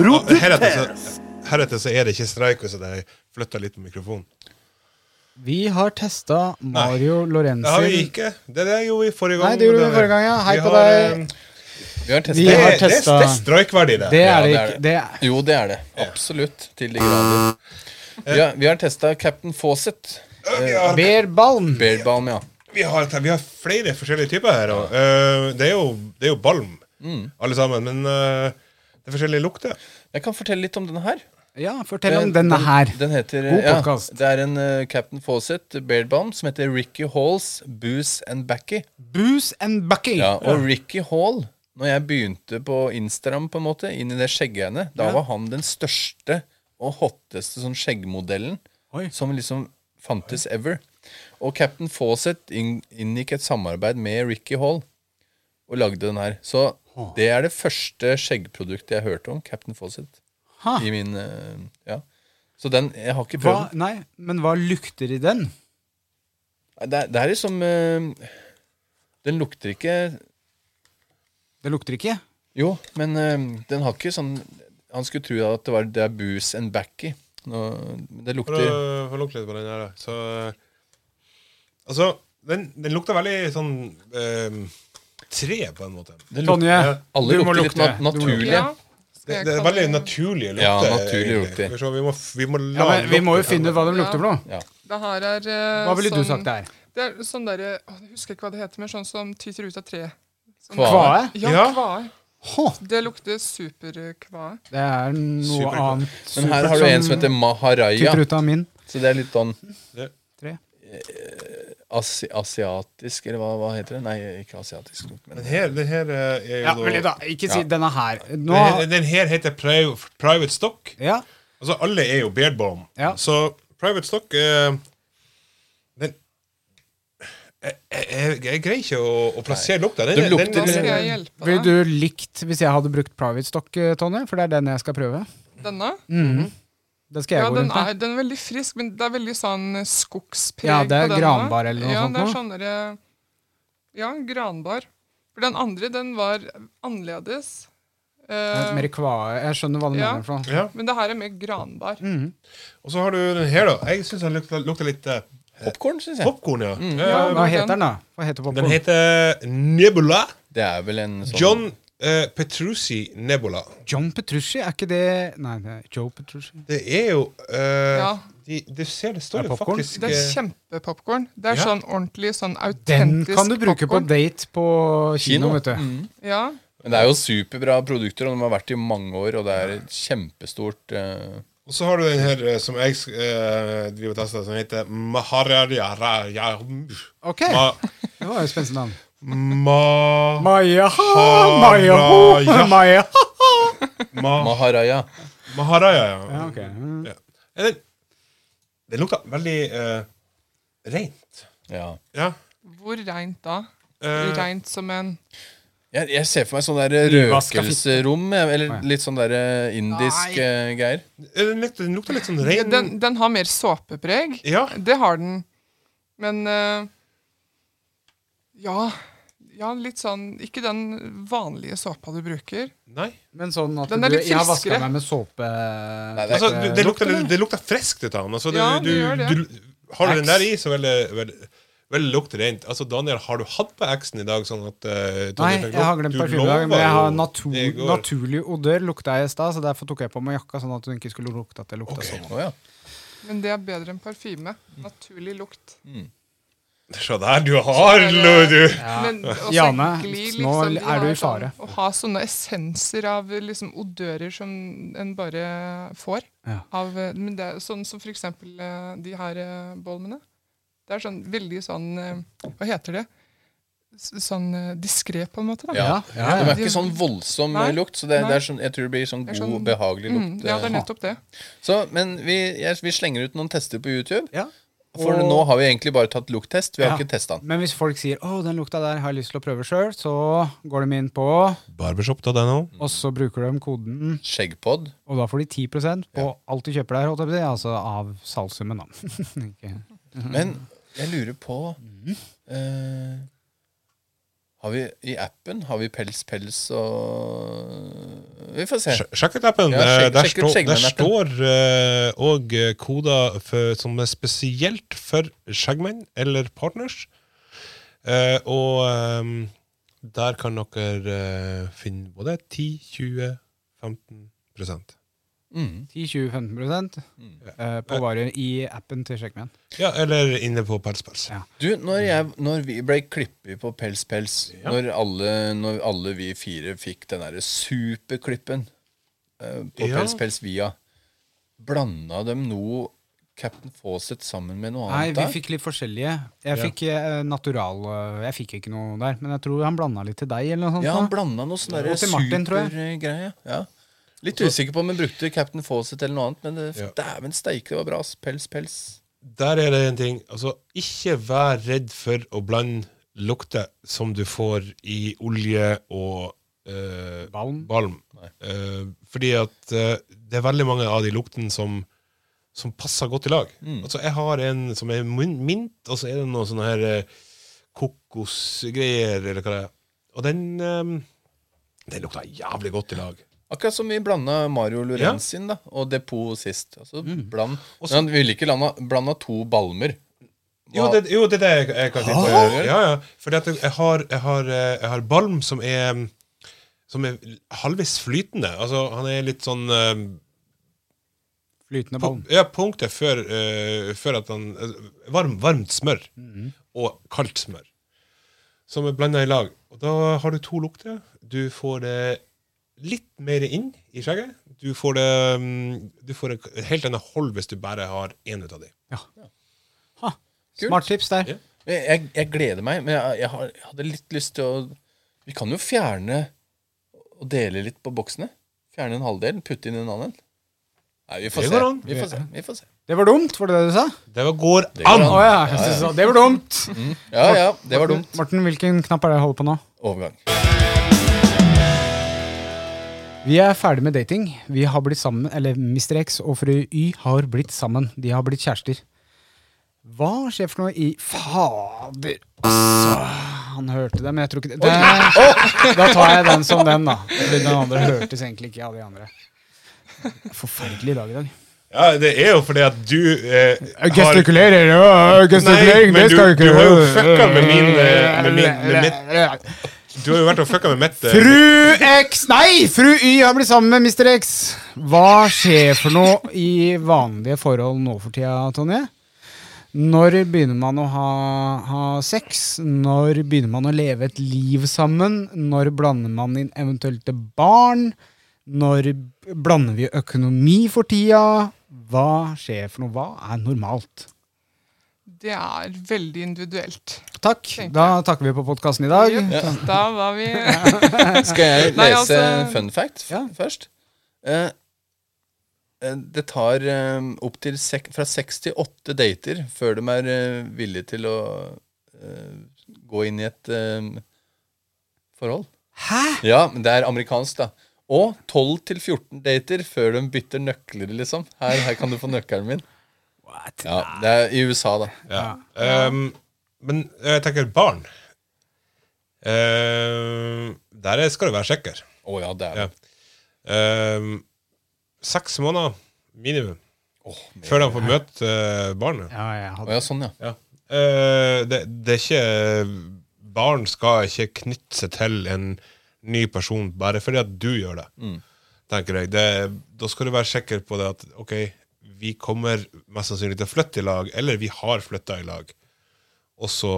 Ja, Heretter så, er det ikke streik hvis jeg flytter litt på mikrofonen. Vi har testa Mario Lorenzi. Det har vi ikke. Det det gjorde vi forrige gang. Nei, det gjorde vi forrige gang, ja. Hei Vi på har, deg. eh, Vi har testa. Det, har det, det er streikverdig, det. Det er det ikke. Det er, Jo, det er det. Absolutt. Til de grader. Vi har, vi har testa Captain Fawcett. Vi har, Beerbalm. Beardbalm, ja. vi, har, vi har flere forskjellige typer her. Og, uh, det, er jo, det er jo balm, Mm. alle sammen. Men uh, det er forskjellige lukter. Jeg kan fortelle litt om denne her. Ja, fortell om denne her. Den heter, God ja, podcast. Det er en uh, Captain Fawcett Bairdbomb som heter Ricky Halls Booze and Backy. Booze and Backy. Ja, og Ricky Hall, når jeg begynte på Instagram, på en måte, inn i det skjeggreiene, da var han den største og hotteste sånn skjeggmodellen Oi. som liksom fantes ever. Og Captain Fawcett inn, inngikk et samarbeid med Ricky Hall og lagde den her. Så det er det første skjeggproduktet jeg hørte om. Captain Fawcett. Ha. I min eh, Ja. Så den Jeg har ikke prøvd prøvd. nei, men hva lukter i den? Det det er liksom Den lukter ikke Det lukter ikke. Jo, men eh, den har ikke sånn Han skulle tro at det var det er booze and backy. Det lukter få lukte litt på den her, da. Så Altså, den, den lukter veldig sånn eh, tre, på en måte. Tonje, Alle du må lukter litt lukte. nat Du må naturlig. Ja. Det, det er veldig naturlige lukter. Ja, naturlige lukter. Vi må, vi må Ja, men Vi må jo finne ut hva de lukter for noe. Ja. Er eh, Hva ville du sånn- sagt det er? Det er sånn der, å, Jeg husker ikke hva det heter, men sånn som tyter ut av tre. Sånn, Kvae. Ja, Ja. kvae. Hå, Det lukter superkvae. det er noe super annet Men her har du en som heter Maharaya. tyter ut av min. Så det er litt sånn Tre. Asi asiatisk, eller hva, hva heter det? Nei, ikke asiatisk. Men Den her, den her eh, er jo Ja, da- da, ikke si Ja. denne her. Nå, den, her, den her heter pri Private Stock. ja, Altså, alle er jo Beard Ja. Så Private Stock eh, Den jeg, jeg, jeg greier ikke å, å plassere lukta. Den, Det den- lukter den- skal Ville du likt hvis jeg hadde brukt private stock, eh, Tonje? For det er den jeg skal prøve. Denne? Mhm. Den skal jeg Ja, gå den rundt med. er, den er veldig frisk, men det er veldig sånn skogspreg Ja, det er på denne. granbar eller noe ja, sånt det er sånne, sånn Ja, granbar. For den andre, den var annerledes. Uh, Mer kvae. Jeg skjønner hva du Ja. mener. for. Ja. men det her er mer granbar. Mm. Og så har du den her, da. Jeg syns den lukter, lukter litt uh, popkorn, syns jeg. Popcorn, ja. Ja, Eh, Hva heter den, da? Hva heter den heter Nebula. Det er vel en sånn John uh, Petrucci Nebula. John Petrucci? Er ikke det Nei, det er Joe Petrucci. Det er jo uh, Ja. de, Du ser det står Er det jo popcorn? faktisk Det er eh, kjempepopkorn. Det er Ja. sånn ordentlig sånn Den kan du bruke på date på kino, kino. vet du. Mm. Ja. Men det er jo superbra produkter, og de har vært i mange år, og det er kjempestort uh... Og så har du den her eh, som jeg uh, driver og tester, som heter Maharaja Ok, Ma, det var jo spennende spenstig navn. Ma, Maya, Haraja. Maya, Maya. ma, Maharaja. Maharaja, ja. Ja, okay. Mm. Ja. Eller, Den, lukta veldig uh, rent. Ja. Ja. Hvor rent da? Uh, rent som en Jeg, jeg ser for meg sånn der røkelserom, eller litt sånn der eh, indisk eh, greier. den, lukter, den lukter litt sånn ren den, den har mer såpepreg. Ja. Det har den. Men uh, ja, ja, litt sånn Ikke den vanlige såpa du bruker. Nei. Men sånn at Den er du, litt jeg har vaska friskere. meg med såpe Nei, det Altså, du, det, lukter, eller? det lukter friskt ut av den. Altså, du, Ja, du, det gjør det. Du, har du den der i, så vil det veldig lukte rent. Altså, Daniel, har du hatt på X-en i dag? Sånn at uh, Nei, jeg har glemt parfyme i dag, men jeg har natur, går. naturlig odør lukta jeg i stad, så derfor tok jeg på meg jakka, sånn at hun ikke skulle lukte at det lukta sånn. Å, ja. Men det er bedre enn parfyme. Naturlig lukt. Se der, du har lo, du! Men også Jane, glir, nå liksom, er du i fare. Sånn, å ha sånne essenser av liksom, odører som en bare får. Ja. Av, eh, men det sånn som for eksempel eh, de her bolmene. Det er sånn veldig sånn eh, Hva heter det? Sånn diskré, på en måte. da. Ja. Ja, ja, De er ikke sånn voldsom Nei, eh, lukt, så det, det er sånn, jeg tror det blir sånn god, sånn- behagelig lukt. Mm, ja, det er eh. nettopp det. Så, men vi, jeg, vi slenger ut noen tester på YouTube. Ja. For Og- nå har vi egentlig bare tatt lukttest. Vi har Ja. ikke testa den. Men hvis folk sier 'Å, den lukta der har jeg lyst til å prøve sjøl', så går de inn på, Barbershop.no. og så bruker de koden, Skjeggpod. og da får de 10% på alt du kjøper der, altså av salgssummen, da. Men jeg lurer på mm. eh, Har vi i appen Har vi pels, pels og Vi får se. Sjekk ut appen. Ja, sjek, Eh, der ut stå, der står òg koder for, som er spesielt for skjeggmenn eller partners. Uh, og um, der kan dere uh, finne både 10, 20, 15 Mm. 10-20-15 eh, på varer i appen til Sjekkmenn. Ja, eller inne på Pelspels. Ja. Du, når, jeg, når vi ble klippet på Pels Pels, Ja. når, alle, når alle vi fire fikk den derre superklippen eh, på Ja. Pels Pels via, blanda dem noe Captain Fawcett sammen med noe annet? Nei, vi fikk litt forskjellige. Jeg Ja. fikk eh, natural eh, Jeg fikk ikke noe der, men jeg tror han blanda litt til deg, eller noe sånt. Ja, han blanda noe sånn supergreie. Ja. Litt usikker på om hun brukte Captain Fawcett eller noe annet, men det, Ja. dæven steike, det var bra. Pels, pels. Der er det en ting. Altså, ikke vær redd for å blande lukter som du får i olje og øh, Balm. balm. Nei. Eh, fordi at uh, det er veldig mange av de luktene som, som passer godt i lag. Mm. Altså, jeg har en som er mint, og så er det noe sånne her eh, kokosgreier, eller hva det er. Og den, eh, den lukter jævlig godt i lag. Akkurat som vi blanda Mario Lorenzin da, og Depot sist. Altså, Mm. bland, men han ville ikke blanda, to balmer. Jo, det, jo, det er det jeg, jeg kan finne på. å gjøre. Ja, ja. Fordi jeg har, jeg, har, eh, jeg har balm som er Som er halvvis flytende. Altså, han er litt sånn uh, Flytende på, balm. Ja, punktet før, uh, før at han uh, varm, Varmt smør og kaldt smør. Som er blanda i lag. Og da har du to lukter. Du får det litt mer inn i skjegget. Du får det mm, Du får en helt annen hold hvis du bare har én ut av dem. Ha. Smart tips der. Ja. Jeg, jeg, gleder meg, men jeg, jeg, har, jeg hadde litt lyst til å Vi kan jo fjerne og dele litt på boksene. Fjerne en halvdel, putte inn en annen. Nei, vi får Det se. Vi får se. Vi får se. Det var dumt, var det det du sa? Det var- går Det går an! Oh, ja, jeg synes det var- det var dumt. Ja, ja, det var dumt. Morten, hvilken knapp er det jeg holder på nå? Overgang. Vi er ferdig med dating. Vi har blitt sammen, eller Mr. X og fru Y har blitt sammen. De har blitt kjærester. Hva skjer for noe i Fader, altså. Han hørte det, men jeg tror ikke det, det Da tar jeg den som den, da. Fordi den andre hørtes egentlig ikke av de andre. Forferdelig dag i dag. Ja, det er jo fordi at du eh, Gestikulerer, ja, gestikulering, men det du, skal du har jo fucka med min, eh, med min med mitt, Du har jo vært og fucka med mitt eh, Fru X Nei, fru Y har blitt sammen med Mr. X. Hva skjer for noe i vanlige forhold nå for tida, Tonje? Når begynner man å ha, ha sex? Når begynner man å leve et liv sammen? Når blander man inn eventuelt barn? Når blander vi økonomi for tida? Hva skjer for noe? Hva er normalt? Det er veldig individuelt. Takk. Da takker vi på podkasten i dag. Ja. Da var vi Skal jeg Nei, lese altså- fun fact f- Ja. først? Eh, eh, det tar eh, opp til sek fra seks til åtte dater før de er eh, villige til å eh, gå inn i et eh, forhold. Hæ? Ja, men det er amerikansk, da. Og 12 til 14 dater før de bytter nøkler, liksom. Her, her kan du få nøkkelen min. Ja, Det er i USA, da. Ja. Um, men jeg tenker barn. Uh, der er- skal du være sikker. Å ja, det er Ja. Um, seks måneder minimum oh, før de får møte uh, barnet. Ja, jeg hadde... oh, ja, sånn, ja. Ja. Uh, det, det er ikke Barn skal ikke knytte seg til en ny person bare fordi at du gjør det. Mm. Tenker jeg. Det, da skal du være sikker på det at ok, vi kommer mest sannsynlig til å flytte i lag, eller vi har flytta i lag. Og så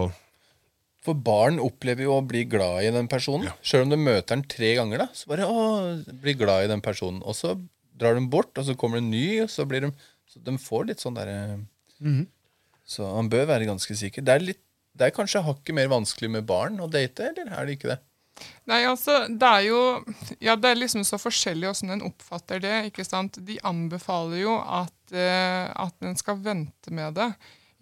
For barn opplever jo å bli glad i den personen. Ja. Sjøl om du møter den tre ganger, da. Så bare å, bli glad i den personen. Og så drar de bort, og så kommer det en ny, og så blir de Så de får litt sånn derre Mhm. Så han bør være ganske sikker. Det er, litt, det er kanskje hakket mer vanskelig med barn å date, eller er det ikke det? Nei, altså, det er jo Ja, det er liksom så forskjellig åssen en oppfatter det. ikke sant? De anbefaler jo at, eh, at en skal vente med det.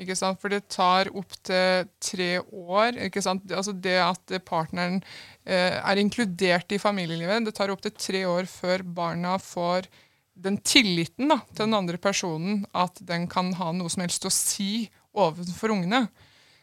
ikke sant? For det tar opptil tre år. ikke sant? Altså Det at partneren eh, er inkludert i familielivet, det tar opptil tre år før barna får den tilliten da, til den andre personen at den kan ha noe som helst å si overfor ungene.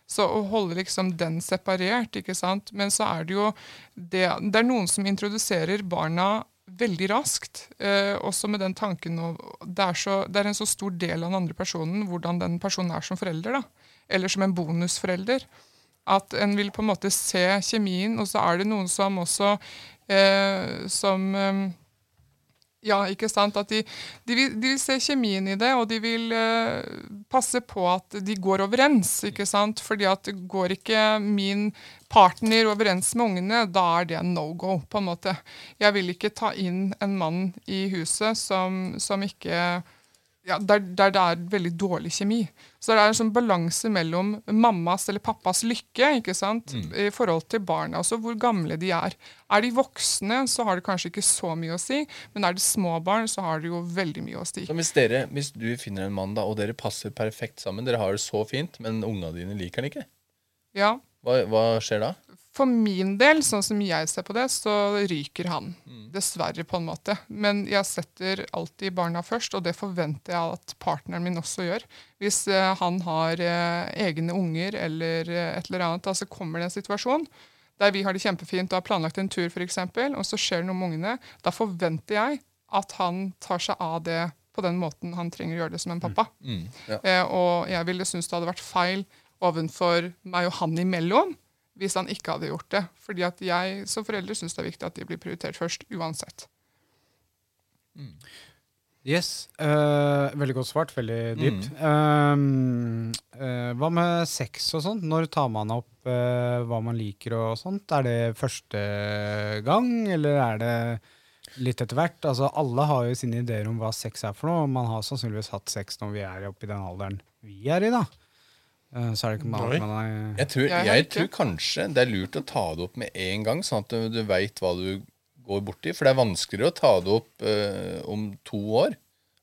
Så å holde liksom den separert, ikke sant. Men så er det jo det, det er noen som introduserer barna veldig raskt. Eh, også med den tanken av det er, det er en så stor del av den andre personen, hvordan den personen er som forelder. da. Eller som en bonusforelder. At en vil på en måte se kjemien, og så er det noen som også eh, som eh, ja, ikke sant? At de, de, vil, de vil se kjemien i det, og de vil uh, passe på at de går overens. ikke sant? Fordi at går ikke min partner overens med ungene, da er det no go. på en måte. Jeg vil ikke ta inn en mann i huset som, som ikke ja, der, der det er veldig dårlig kjemi. Så det er en sånn balanse mellom mammas eller pappas lykke ikke sant? i forhold til barna, altså hvor gamle de er. Er de voksne, så har det kanskje ikke så mye å si, men er det små barn, så har det jo veldig mye å si. Så hvis, dere, hvis du finner en mann, da, og dere passer perfekt sammen, dere har det så fint, men unga dine liker den ikke, Ja, hva, hva skjer da? For min del, sånn som jeg ser på det, så ryker han. Dessverre, på en måte. Men jeg setter alltid barna først, og det forventer jeg at partneren min også gjør. Hvis eh, han har eh, egne unger eller eh, et eller annet, altså kommer det en situasjon der vi har det kjempefint og har planlagt en tur, f.eks., og så skjer det noe med ungene, da forventer jeg at han tar seg av det på den måten han trenger å gjøre det som en pappa. Mm, ja. Eh, og jeg ville synes det hadde vært feil ovenfor meg og han imellom hvis han ikke hadde gjort det. Fordi at jeg som forelder syns det er viktig at de blir prioritert først, uansett. Yes. Uh, veldig godt svart. Veldig dypt. Mm. Uh, uh, hva med sex og sånt? Når tar man opp hva man liker og sånt? Er det første gang, eller er det litt etter hvert? Altså, alle har jo sine ideer om hva sex er for noe. Man har sannsynligvis hatt sex når vi er oppe i den alderen vi er i, da. Eh, Så er det ikke med alt man er Jeg, tror, Jeg jeg tror kanskje det er lurt å ta det opp med en gang, sånn at du, du veit hva du går borti. For det er vanskeligere å ta det opp uh, om to år.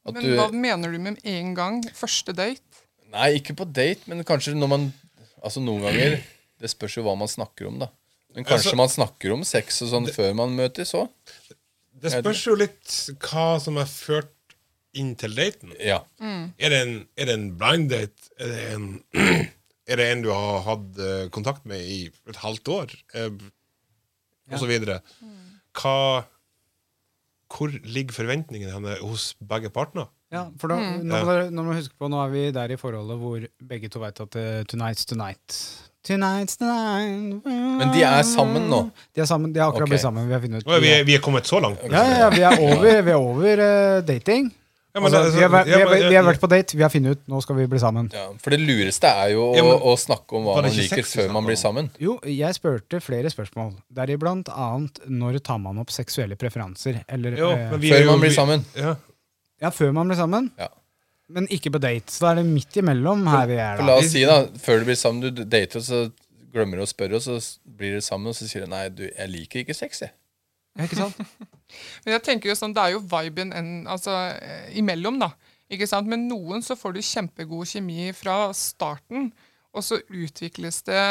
At Men du, hva mener du med en gang? Første date? Nei, ikke på date, men kanskje når man Altså noen ganger Det spørs jo hva man snakker om, da. Men kanskje Altså- man snakker om sex og sånn før man møtes òg? Det spørs jo litt hva som er ført inn til daten. Ja. Er det en, er det en blind date? Er det en, er det en du har hatt eh, kontakt med i et halvt år? Eh, og så videre. Hva Hvor ligger forventningene henne hos begge partner? Ja, for da, Mm. nå, må nå må huske på, nå er vi der i forholdet hvor begge to vet at eh, tonight's tonight. Tonight's tonight. Men de er sammen nå? De er sammen, de har akkurat okay. blitt sammen. Vi har funnet ut. Vi er, vi er kommet så langt. Ja, ja, ja, vi er over, vi er over uh, dating. Ja, men Altså, vi, har, vært- vi, har, vi har vært på date, vi har funnet ut nå skal vi bli sammen. ja. For det lureste er jo å, Ja, men- å snakke om hva man liker sex før man blir sammen. Jo, jeg spurte flere spørsmål. Deriblant annet når tar man opp seksuelle preferanser? Eller, Jo, eh, men vi Før jo- man blir vi- sammen. Ja. ja, før man blir sammen, Ja. men ikke på date. Så da er det midt imellom her vi er. For la oss si, da, før du blir sammen, du dater, og så glemmer du å spørre, og så blir dere sammen, og så sier du nei, du, jeg liker ikke sex, jeg. Ikke sant? Men jeg tenker jo sånn, Det er jo viben en, altså, eh, imellom, da. Ikke sant? Men noen så får du kjempegod kjemi fra starten, og så utvikles det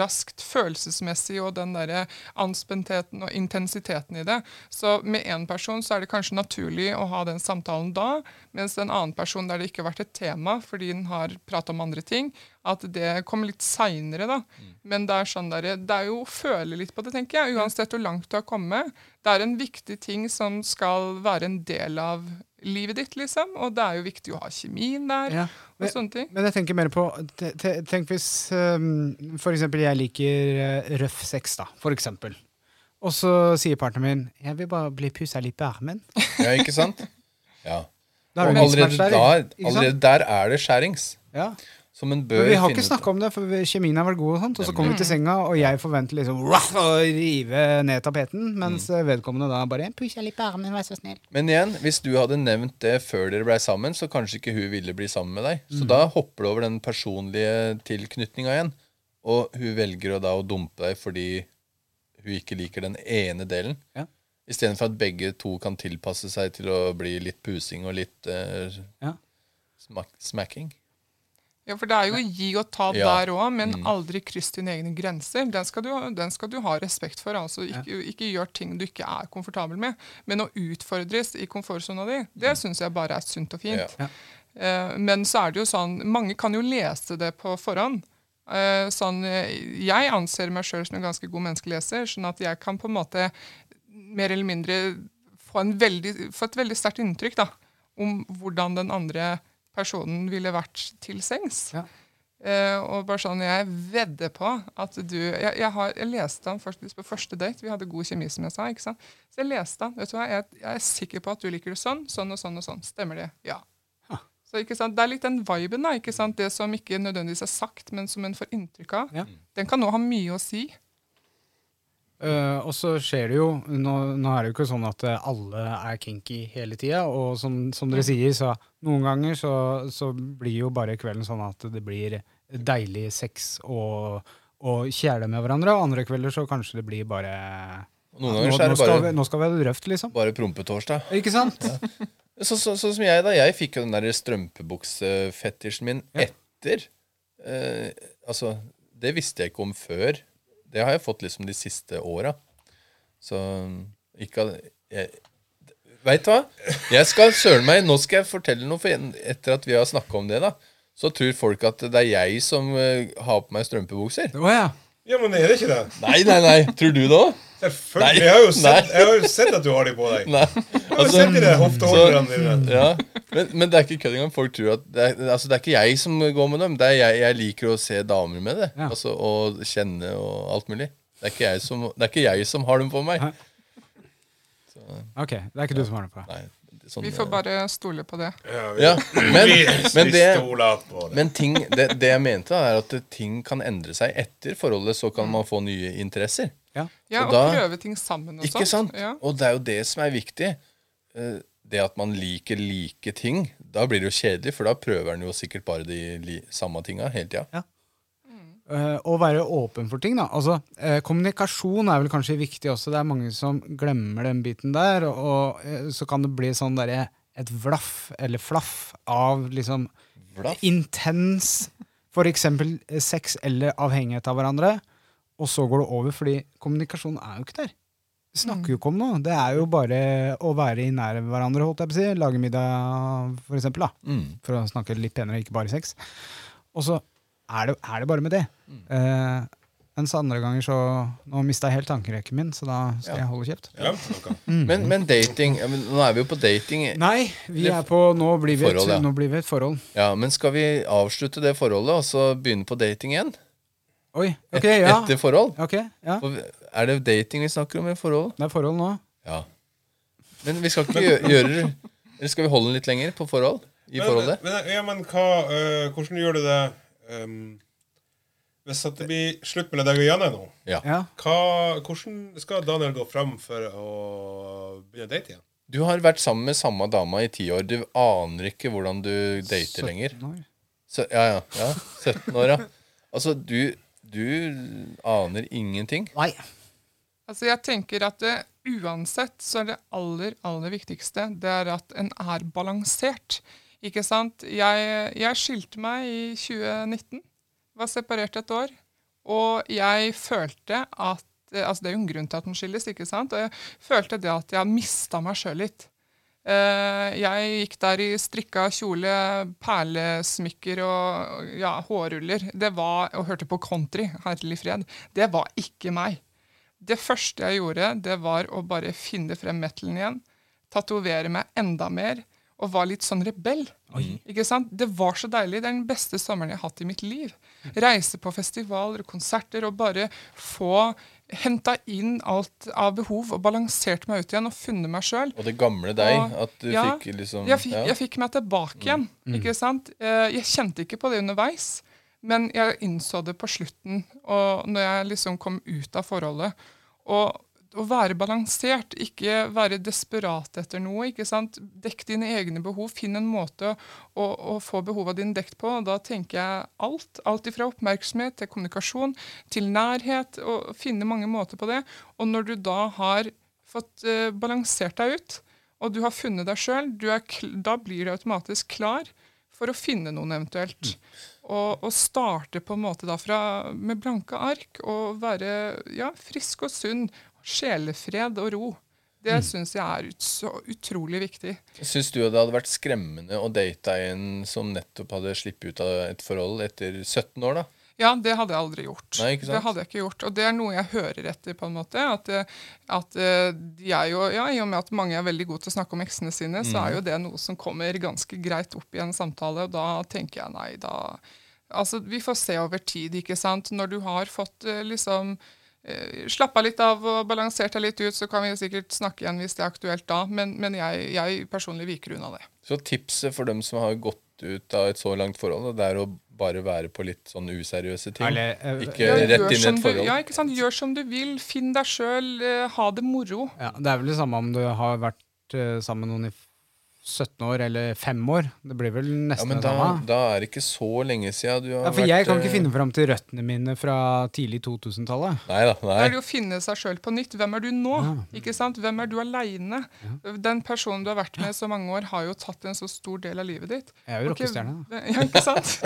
raskt følelsesmessig, og den derre anspentheten og intensiteten i det. Så med én person så er det kanskje naturlig å ha den samtalen da, mens en annen person der det ikke har vært et tema fordi den har pratet om andre ting, at det kommer litt seinere, da. Men det er sånn der, det er jo å føle litt på det, tenker jeg, uansett hvor langt du har kommet. Det er en viktig ting som skal være en del av livet ditt, liksom. Og det er jo viktig å ha kjemien der, Ja. og sånne ting. Men jeg tenker mer på te- te- Tenk hvis um, for eksempel jeg liker uh, røff sex, da. For eksempel. Og så sier partneren min 'Jeg vil bare bli pussa litt på armen'. Ja, ikke sant? Ja. Da er Og allerede der, allerede der er det skjærings. Ja. Som en bør Men vi har ikke snakka om det, for kjemien har vært god, og sånt, og så kommer vi til senga, og jeg forventer liksom å rive ned tapeten, mens mm. vedkommende da bare 'Pussa litt på armen, vær så snill'. Men igjen, hvis du hadde nevnt det før dere blei sammen, så kanskje ikke hun ville bli sammen med deg. Så da hopper du over den personlige tilknytninga igjen. Og hun velger å da å dumpe deg fordi hun ikke liker den ene delen. Ja. Istedenfor at begge to kan tilpasse seg til å bli litt pusing og litt uh, Ja. smacking. Ja, for det er jo gi og ta Ja. der òg, men aldri kryss dine egne grenser. Den skal du, den skal du ha respekt for. altså Ikke, ikke gjør ting du ikke er komfortabel med. Men å utfordres i komfortsona di, det syns jeg bare er sunt og fint. Ja. Uh, men så er det jo sånn Mange kan jo lese det på forhånd. Uh, sånn, jeg anser meg sjøl som en ganske god menneskeleser, sånn at jeg kan på en måte mer eller mindre få, en veldig, få et veldig sterkt inntrykk da, om hvordan den andre personen ville vært til sengs. Ja. Eh, og bare sånn, Jeg vedder på at du Jeg, jeg, har, jeg leste han faktisk på første date. Vi hadde god kjemi, som jeg sa. ikke sant? Så jeg leste han. vet du hva, jeg, jeg er sikker på at du liker det sånn, sånn og sånn og sånn. Stemmer det? Ja. Så ikke sant? Det er litt den viben, da. ikke sant? Det som ikke nødvendigvis er sagt, men som en får inntrykk av. Ja. Den kan nå ha mye å si. Uh, og så skjer det jo nå, nå er det jo ikke sånn at eh, alle er kinky hele tida. Og som, som dere sier, så noen ganger så, så blir jo bare kvelden sånn at det blir deilig sex og, og kjæle med hverandre. Og andre kvelder så kanskje det blir bare nå, så nå, skal vi, bare, nå skal vi ha det røft, liksom. bare prompetorsdag. Ikke sant? Så, så, sånn som jeg, da. Jeg fikk jo den der strømpebuksefetisjen min Ja. etter. Eh, altså, det visste jeg ikke om før. Det har jeg fått liksom de siste åra. Så ikke jeg, Veit du hva? Jeg skal søren meg Nå skal jeg fortelle noe, for etter at vi har snakka om det, da, så tror folk at det er jeg som eh, har på meg strømpebukser. Å ja. ja, men er det ikke det? Nei, nei, nei. Tror du det òg? Selvfølgelig. Nei. Jeg har, jo Nei. sett, jeg har jo sett at du har de på deg. Nei. Jeg har jo sett de der hofteholderne dine. Ja, men, men det er ikke kødd engang. Folk tror at det er, altså, det er ikke jeg som går med dem. Det er jeg, jeg liker å se damer med det. Ja. Altså, og kjenne og alt mulig. Det er ikke jeg som, det er ikke jeg som har dem på meg. Nei. Ok, det er ikke du som har det på deg. Nei, sånn, Vi får bare stole på det. Ja, vi, men, men, det, stoler på det. men ting, det, det jeg mente, da, er at ting kan endre seg etter forholdet. Så kan man få nye interesser. Ja. Ja, Og Og, prøve ting sammen og Ikke sant? Ja. Og det er jo det som er viktig. Eh, Det at man liker like ting. Da blir det jo kjedelig, for da prøver en jo sikkert bare de li samme tinga hele tida. Ja. Eh, å være åpen for ting, da. Altså, uh, kommunikasjon er vel kanskje viktig også. Det er mange som glemmer den biten der. Og, og eh, så kan det bli sånn der, et vlaff eller flaff av liksom Vlaff? intens eh, sex eller avhengighet av hverandre, og så går det over, fordi kommunikasjon er jo ikke der. Vi snakker jo ikke om noe. Det er jo bare å være i nær hverandre, holdt jeg på å si. Lage middag, for eksempel, da. Mm. For å snakke litt penere, ikke bare sex. Og så er det, er det bare med det. Mm. Uh, mens andre ganger så Nå mista jeg helt tankerekken min, så da skal Ja. jeg holde kjeft. Glemt mm. Men, men dating ja, men Nå er vi jo på dating. Nei, vi Det- er på Nå blir vi, Forhold, ja. et, blir vi et forhold. Ja, Men skal vi avslutte det forholdet og så begynne på dating igjen? Oi, ok, ja. Etter forhold? Ok, ja. For, Er det dating vi snakker om i forhold? Det er forhold nå. Ja. Men vi skal ikke gjø- gjøre Eller skal vi holde den litt lenger på forhold? I forholdet? Men, men, ja, men hva, øh, hvordan gjør du det um, Hvis at det blir slutt mellom deg og Janne nå, Ja. Ja. hva, hvordan skal Daniel gå fram for å begynne å date igjen? Du har vært sammen med samme dama i ti år. Du aner ikke hvordan du dater lenger. 17 år. Så, ja, ja, ja. 17 år, ja. Altså, du, du aner ingenting. Nei. Altså jeg tenker at det, uansett så er det aller, aller viktigste det er at en er balansert. Ikke sant? Jeg, jeg skilte meg i 2019. Var separert et år. Og jeg følte at altså Det er jo en grunn til at den skilles, ikke sant? Og jeg følte det at jeg mista meg sjøl litt. Eh, jeg gikk der i strikka kjole, perlesmykker og ja, hårruller. Det var, og hørte på country. Herlig fred. Det var ikke meg. Det første jeg gjorde, det var å bare finne frem metalen igjen. Tatovere meg enda mer. Og var litt sånn rebell. Ikke sant? Det var så deilig. Det er den beste sommeren jeg har hatt i mitt liv. Reise på festivaler og konserter og bare få henta inn alt av behov og balansert meg ut igjen og funnet meg sjøl. Og det gamle deg. Og- At du ja, fikk liksom Jeg fikk, ja. jeg fikk meg tilbake igjen. ikke sant? Eh, Jeg kjente ikke på det underveis, men jeg innså det på slutten, og når jeg liksom kom ut av forholdet. Og å være balansert, ikke være desperat etter noe. ikke sant? Dekk dine egne behov. Finn en måte å, å få behovene dine dekt på. og Da tenker jeg alt. Alt fra oppmerksomhet til kommunikasjon til nærhet. og Finne mange måter på det. Og når du da har fått uh, balansert deg ut, og du har funnet deg sjøl, da blir du automatisk klar for å finne noen eventuelt. Og, og starte på en måte da fra, med blanke ark og være ja, frisk og sunn. Sjelefred og ro. Det syns jeg er ut, så utrolig viktig. Syns du det hadde vært skremmende å date en som nettopp hadde sluppet ut av et forhold etter 17 år, da? Ja, det hadde jeg aldri gjort. Nei? Det hadde jeg ikke gjort. Og det er noe jeg hører etter, på en måte. At, eh, at jeg er jo, ja, I og med at mange er veldig gode til å snakke om eksene sine, så Mm. er jo det noe som kommer ganske greit opp i en samtale. Og da tenker jeg nei, da Altså, vi får se over tid, ikke sant. Når du har fått eh, liksom eh, Slappa litt av og balansert deg litt ut, så kan vi sikkert snakke igjen hvis det er aktuelt da. Men, men jeg, jeg personlig viker unna det. Så tipset for dem som har gått ut av et så langt forhold, det er å bare være på litt sånn useriøse ting. Eller, eh, Ikke Ja, rett inn i et et du- forhold. Ja, ikke sant? Gjør som du vil. Finn deg sjøl. Eh, ha det moro. Ja, det er vel det samme om du har vært eh, sammen med noen i 17 år eller 5 år. Det blir vel Ja, nesten men det da, samme. da er det ikke så lenge siden du har Ja, for vært jeg kan ikke eh, finne fram til røttene mine fra tidlig 2000-tallet. Nei da. Da er det Nei. å finne seg sjøl på nytt. Hvem er du nå? Ikke sant? Hvem er du aleine? Den personen du har vært med i så mange år, har jo tatt en så stor del av livet ditt. Jeg er jo okay, rockestjerne. da. Ja, ikke sant?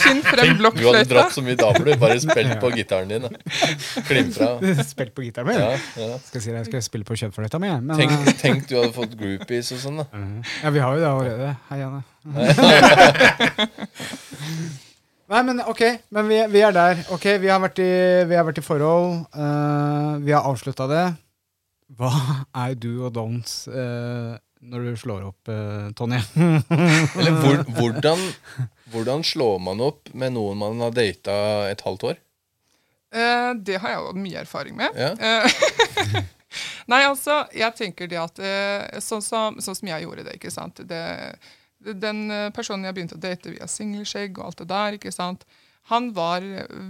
Finn frem blokkfløyta. Du hadde dratt så mye damer, du. Bare spilt på gitaren din. Klimpra. Spilt på gitaren min. Ja, ja. Skal si deg, jeg skal spille på kjøttfløyta mi. Men Tenk, eh, tenk du hadde fått groupies og sånn, da. Ja, vi har jo det allerede. Hei, Janne. Nei, men ok, men vi, vi er der. Ok, Vi har vært i, vi har vært i forhold. Uh, vi har avslutta det. Hva er du og don'ts uh, når du slår opp, uh, Tonje? Eller hvor, hvordan, hvordan slår man opp med noen man har data et halvt år? Eh, det har jeg jo mye erfaring med. Ja. Nei, altså, jeg tenker det at eh, sånn, som, sånn som jeg gjorde det, ikke sant. Det, den personen jeg begynte å date via singelskjegg og alt det der, ikke sant. Han var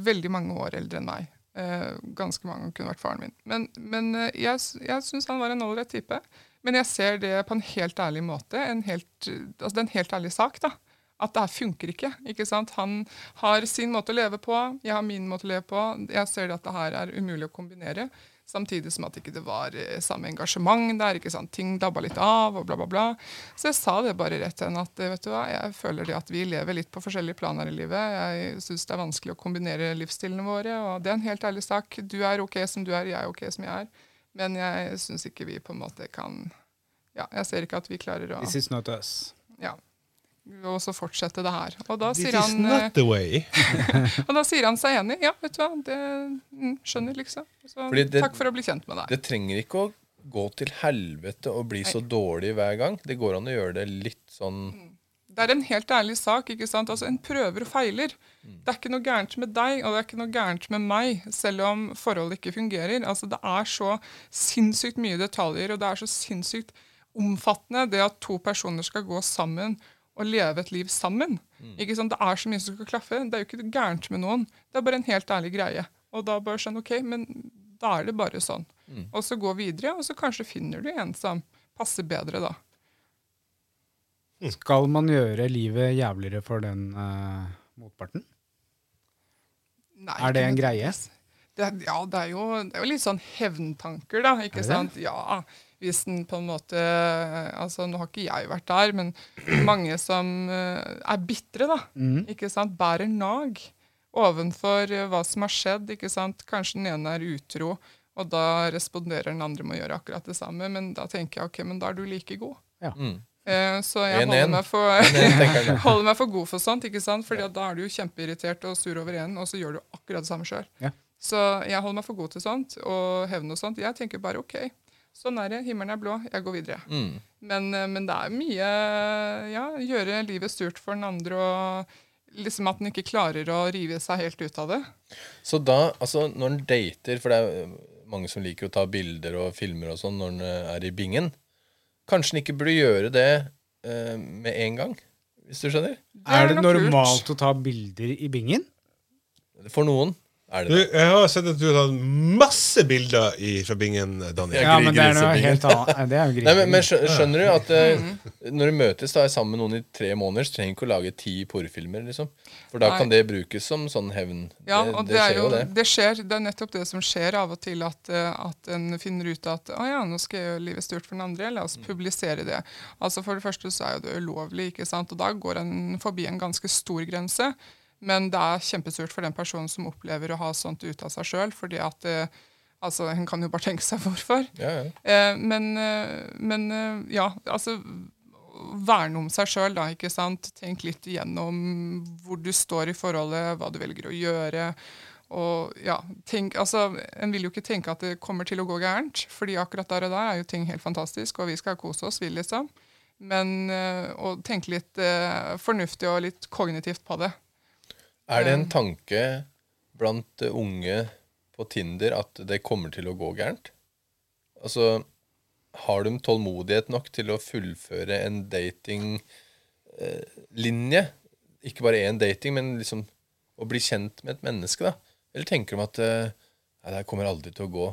veldig mange år eldre enn meg. Eh, ganske mange kunne vært faren min. Men, men eh, jeg, jeg syns han var en ålreit type. Men jeg ser det på en helt ærlig måte. En helt, altså det er en helt ærlig sak, da. at det her funker ikke. ikke sant? Han har sin måte å leve på, jeg har min måte å leve på. Jeg ser det at det her er umulig å kombinere. Samtidig som at ikke det var eh, samme engasjement der. ikke sant? Ting dabba litt av, og bla, bla, bla. Så jeg sa det bare rett til henne at eh, vet du hva, jeg føler det at vi lever litt på forskjellige planer i livet. Jeg syns det er vanskelig å kombinere livsstilene våre, og det er en helt ærlig sak. Du er ok som du er, jeg er ok som jeg er. Men jeg syns ikke vi på en måte kan Ja, jeg ser ikke at vi klarer å This is not us. ja, og så fortsette det her. Og da, This sier han, is not the way. og da sier han seg enig. Ja, vet du hva, det mm, skjønner, liksom. Så, det- takk for å bli kjent med deg. Det trenger ikke å gå til helvete og bli så dårlig hver gang. Det går an å gjøre det litt sånn Det er en helt ærlig sak. ikke sant? Altså, En prøver og feiler. Det er ikke noe gærent med deg, og det er ikke noe gærent med meg, selv om forholdet ikke fungerer. Altså, Det er så sinnssykt mye detaljer, og det er så sinnssykt omfattende det at to personer skal gå sammen og leve et liv sammen. Ikke sant? Det er så mye som skal klaffe. Det er jo ikke gærent med noen. Det er bare en helt ærlig greie. Og da bare sånn, ok, men da er det bare sånn. Og så gå videre, og så kanskje finner du en som passer bedre da. Skal man gjøre livet jævligere for den uh, motparten? Nei, Er det en greie? Det, ja, det er, jo, det er jo litt sånn hevntanker, da. ikke sant? Ja, hvis den på en måte altså Nå har ikke jeg vært der, men mange som eh, er bitre, da. mm. ikke sant? Bærer nag ovenfor eh, hva som har skjedd. ikke sant? Kanskje den ene er utro, og da responderer den andre med å gjøre akkurat det samme. Men da tenker jeg ok, men da er du like god. mm. Eh, så jeg holder meg, for, holder meg for god for sånt, ikke sant? Fordi da er du jo kjempeirritert og sur over en, og så gjør du akkurat det samme sjøl. Ja. Så jeg holder meg for god til sånt, og hevn og sånt. Jeg tenker bare OK, sånn er det. Himmelen er blå, jeg går videre. Mm. Men, eh, men det er mye Ja, gjøre livet surt for den andre, og liksom at den ikke klarer å rive seg helt ut av det. Så da, altså når en dater For det er øh, mange som liker å ta bilder og filmer og sånn når en øh, er i bingen. Kanskje en ikke burde gjøre det øh, med en gang, hvis du skjønner? Er det normalt lurt. å ta bilder i bingen? For noen er Du, det det. jeg har sett at du har tatt masse bilder i, fra bingen, Daniel. Ja, Ja, men det er noe helt annet. Det er jo Nei, men, men skjønner du at Mhm. når du møtes da er sammen med noen i tre måneder, så trenger du ikke å lage ti porrfilmer, liksom. For da Nei. kan det brukes som sånn hevn. Ja, det, og det det, er skjer jo, det. det skjer. Det er nettopp det som skjer av og til, at, eh, at en finner ut at å ja, nå skal jeg gjøre livet sturt for den andre, la Mm. oss publisere det. Altså For det første så er jo det ulovlig, ikke sant, og da går en forbi en ganske stor grense. Men det er kjempesurt for den personen som opplever å ha sånt ut av seg sjøl, fordi at eh, Altså, En kan jo bare tenke seg hvorfor. Ja, ja. Eh, men, eh, men eh, ja, altså Verne om seg sjøl, da. ikke sant? Tenk litt igjennom hvor du står i forholdet, hva du velger å gjøre. Og ja, tenk, altså, En vil jo ikke tenke at det kommer til å gå gærent, fordi akkurat der og da er jo ting helt fantastisk, og vi skal kose oss, vi, liksom. Men eh, å tenke litt eh, fornuftig og litt kognitivt på det. Er det en tanke blant eh, unge på Tinder at det kommer til å gå gærent? Altså, har de tålmodighet nok til å fullføre en datinglinje? Ikke bare én dating, men liksom å bli kjent med et menneske, da? Eller tenker de at eh, det her kommer aldri til å gå?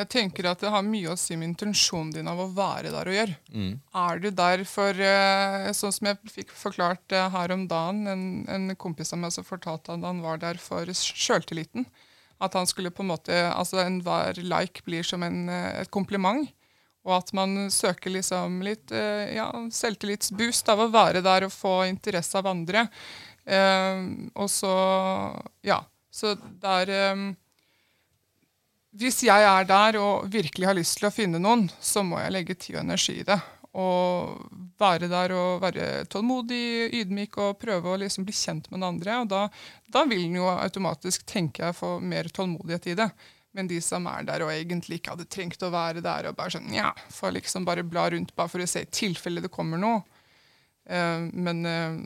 Jeg tenker at det har mye å si med intensjonen din av å være der og gjøre. Mm. Er du der for eh, Sånn som jeg fikk forklart eh, her om dagen, en, en kompis av meg som fortalte at han var der for sjøltilliten. At han skulle på en måte Altså enhver like blir som en, eh, et kompliment. Og at man søker liksom litt ja, selvtillitsboost av å være der og få interesse av andre. Um, og så Ja. Så der eh, hvis jeg er der og virkelig har lyst til å finne noen, så må jeg legge tid og energi i det. Og være der og være tålmodig, ydmyk og prøve å liksom bli kjent med den andre. Og da, da vil en jo automatisk, tenker jeg, få mer tålmodighet i det. Men de som er der og egentlig ikke hadde trengt å være der, og bare sånn, ja, får liksom bare bla rundt bare for å se i tilfelle det kommer noe. Uh, men eh,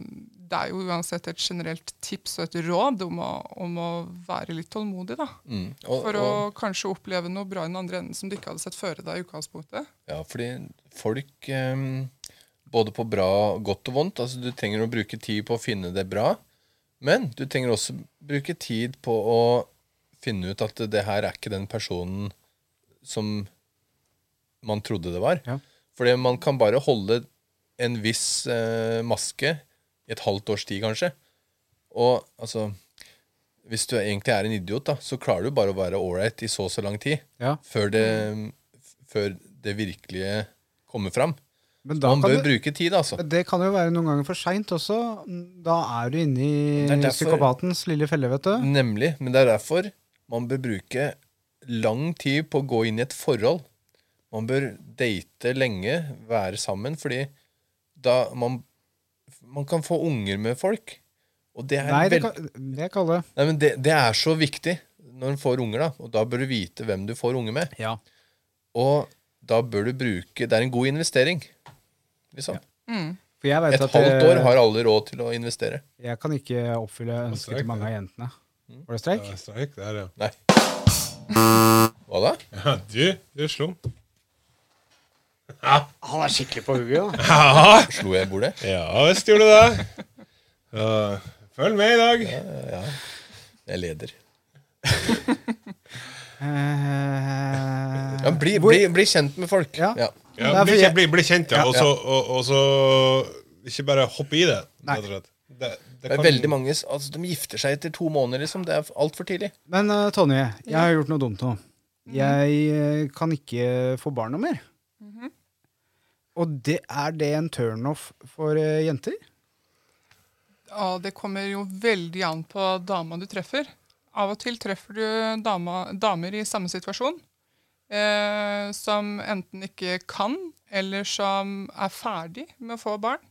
det er jo uansett et generelt tips og et råd om å, om å være litt tålmodig, da. Mm. Og, For å og, kanskje oppleve noe bra i den andre enden som du ikke hadde sett føre deg i utgangspunktet. ja, fordi folk eh, Både på bra, godt og vondt. altså Du trenger å bruke tid på å finne det bra. Men du trenger også bruke tid på å finne ut at det her er ikke den personen som man trodde det var. Ja. Fordi man kan bare holde en viss eh, maske i et halvt års tid, kanskje. Og altså Hvis du egentlig er en idiot, da, så klarer du bare å være ålreit i så og så lang tid Ja. før det, før det virkelige kommer fram. Men Man bør det, bruke tid, altså. det kan jo være noen ganger for seint også. Da er du inne i er derfor- psykopatens lille felle, vet du. Nemlig. Men det er derfor man bør bruke lang tid på å gå inn i et forhold. Man bør date lenge, være sammen, fordi da man, man kan få unger med folk. Og det er, Nei, det, kan, det. Nei, men det, det er så viktig når en får unger, da. Og da bør du vite hvem du får unge med. Ja. Og da bør du bruke Det er en god investering. Liksom. For jeg Et at halvt år har alle råd til å investere. jeg kan ikke oppfylle ønsket til mange av jentene. Var det streik? Ja, streik der, ja. Nei. Hva da? ja. Du, du slo. Han er skikkelig på hugget, da. Slo jeg bordet? Ja visst gjorde du det. Ja, følg med i dag. Jeg leder. Eh, Ja, bli, bli, bli kjent med folk. Ja. Ja. Ja, Nei, for bli, jeg- bli, bli kjent, ja. Ja. Og så, og, og så ikke bare hoppe i det. Nei. rett og slett. Det, det Det er kan- veldig mange altså, De gifter seg etter to måneder, liksom. Det er altfor tidlig. Men eh, Tonje, jeg har gjort noe dumt nå. Jeg eh, kan ikke få barn noe mer. Og det, er det en turnoff for uh, jenter? Ja, det kommer jo veldig an på dama du treffer. Av og til treffer du dama, damer i samme situasjon. Eh, som enten ikke kan, eller som er ferdig med å få barn.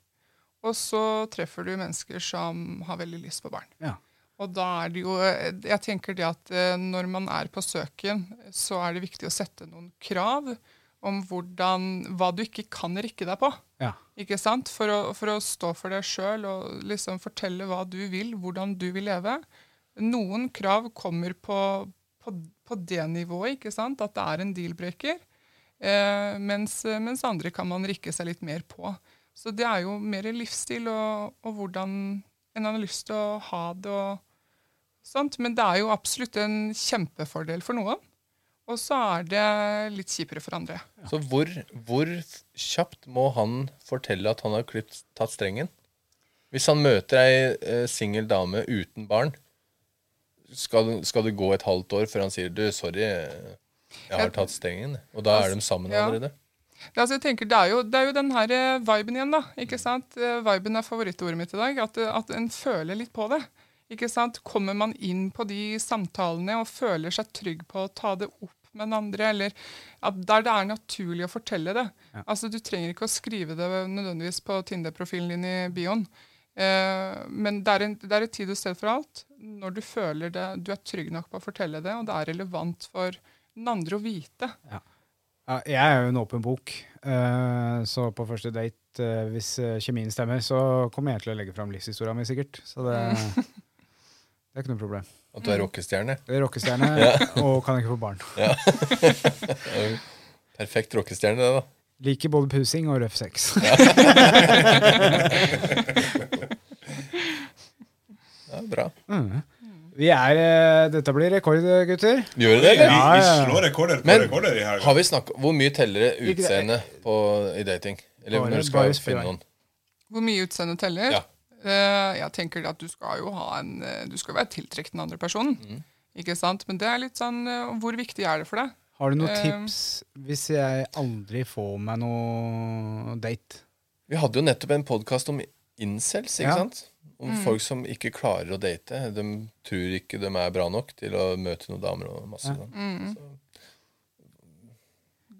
Og så treffer du mennesker som har veldig lyst på barn. Ja. Og da er det jo Jeg tenker det at eh, når man er på søken, så er det viktig å sette noen krav om hvordan, hva du ikke kan rikke deg på. Ja. Ikke sant? For å, for å stå for deg sjøl og liksom fortelle hva du vil, hvordan du vil leve. Noen krav kommer på, på, på det nivået, ikke sant? at det er en deal-breaker. Eh, mens, mens andre kan man rikke seg litt mer på. Så det er jo mer livsstil og, og hvordan en har lyst til å ha det. og sånt. Men det er jo absolutt en kjempefordel for noen. Og så er det litt kjipere for andre. Så hvor, hvor kjapt må han fortelle at han har klipt, tatt strengen? Hvis han møter ei eh, singel dame uten barn, skal, skal det gå et halvt år før han sier du, 'sorry, jeg har tatt strengen'? Og da er de sammen Ja. allerede? Ja, altså jeg tenker, det, er jo, det er jo den her eh, viben igjen, da. ikke sant? Eh, Viben er favorittordet mitt i dag. At, at en føler litt på det. Ikke sant? Kommer man inn på de samtalene og føler seg trygg på å ta det opp med den andre, eller at der det er naturlig å fortelle det. Altså, Du trenger ikke å skrive det nødvendigvis på Tinder-profilen din i bioen. Eh, men det er, en, det er et tid og sted for alt. Når du føler det, du er trygg nok på å fortelle det, og det er relevant for den andre å vite. Ja, jeg er jo en åpen bok, eh, så på første date, eh, hvis eh, kjemien stemmer, så kommer jeg til å legge fram livshistoria mi, sikkert. Så det, det er ikke noe problem. At du er rockestjerne? Er rockestjerne og kan ikke få barn. Perfekt rockestjerne, det, da. Liker både pusing og røff sex. Ja, bra. Vi er eh, Dette blir rekord, gutter. Gjør det Vi, eller? Ja, vi ja, ja. slår rekorder på Men rekorder i helga. har vi snakket, Hvor mye teller utseende på, i dating? Eller Bare- når du skal finne noen? Hvor mye utseendet teller? Ja. Eh, jeg tenker at du skal jo ha en eh, Du skal være tiltrukket den andre personen. Mm. Ikke sant? Men det er litt sånn eh, Hvor viktig er det for deg? Har du noen tips hvis jeg aldri får meg noe date? Vi hadde jo nettopp en podkast om incels, ikke Ja. sant? Om folk som ikke klarer å date. De tror ikke de er bra nok til å møte noen damer og masse Ja. sånn.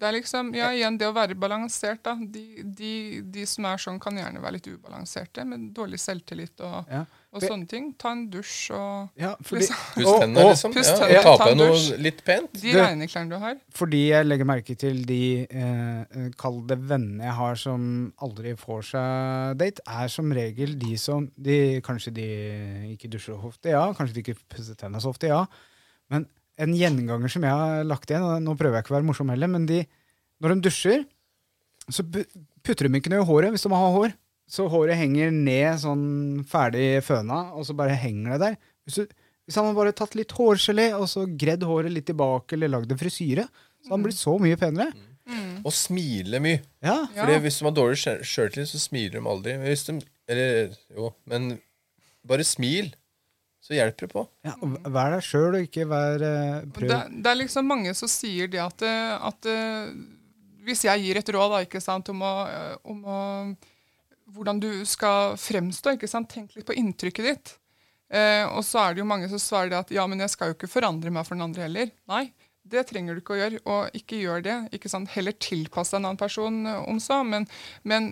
Det er liksom, ja, igjen det å være balansert. da. De, de, de som er sånn, kan gjerne være litt ubalanserte, med dårlig selvtillit og, Ja. og For- sånne ting. Ta en dusj og Ja, fordi, Liksom. Puss tennene, liksom. Pust Ja, tennene, ta ta på deg noe litt pent. de regneklærne du har. fordi jeg legger merke til de eh, Kall det vennene jeg har som aldri får seg date, er som regel de som de, Kanskje de ikke dusjer så ofte, ja. Kanskje de ikke pusser tennene så ofte, ja. Men en gjenganger som jeg har lagt igjen, og nå prøver jeg ikke å være morsom heller, men de, når de dusjer, så putter de ikke noe i håret hvis de har hår. Så håret henger ned sånn ferdig føna, og så bare henger det der. Hvis, du, hvis han hadde bare tatt litt hårgelé og så gredd håret litt tilbake eller lagd en frisyre, så hadde han blitt så mye penere. Og smile mye. Ja. Fordi Hvis de har dårlig sjø- sjøltillit, så smiler de aldri. Hvis de Eller jo, men bare smil, så hjelper det på. Ja, og vær deg sjøl, og ikke vær eh, prøv. Det, det er liksom mange som sier det at, eh, at eh, Hvis jeg gir et råd da, ikke sant, om, å, om å, hvordan du skal fremstå, ikke sant? tenk litt på inntrykket ditt. Eh, og så er det jo mange som svarer det at ja, men jeg skal jo ikke forandre meg for den andre heller. Nei, det trenger du ikke å gjøre, og ikke gjør det. ikke sant? Heller tilpass deg en annen person om så, men, men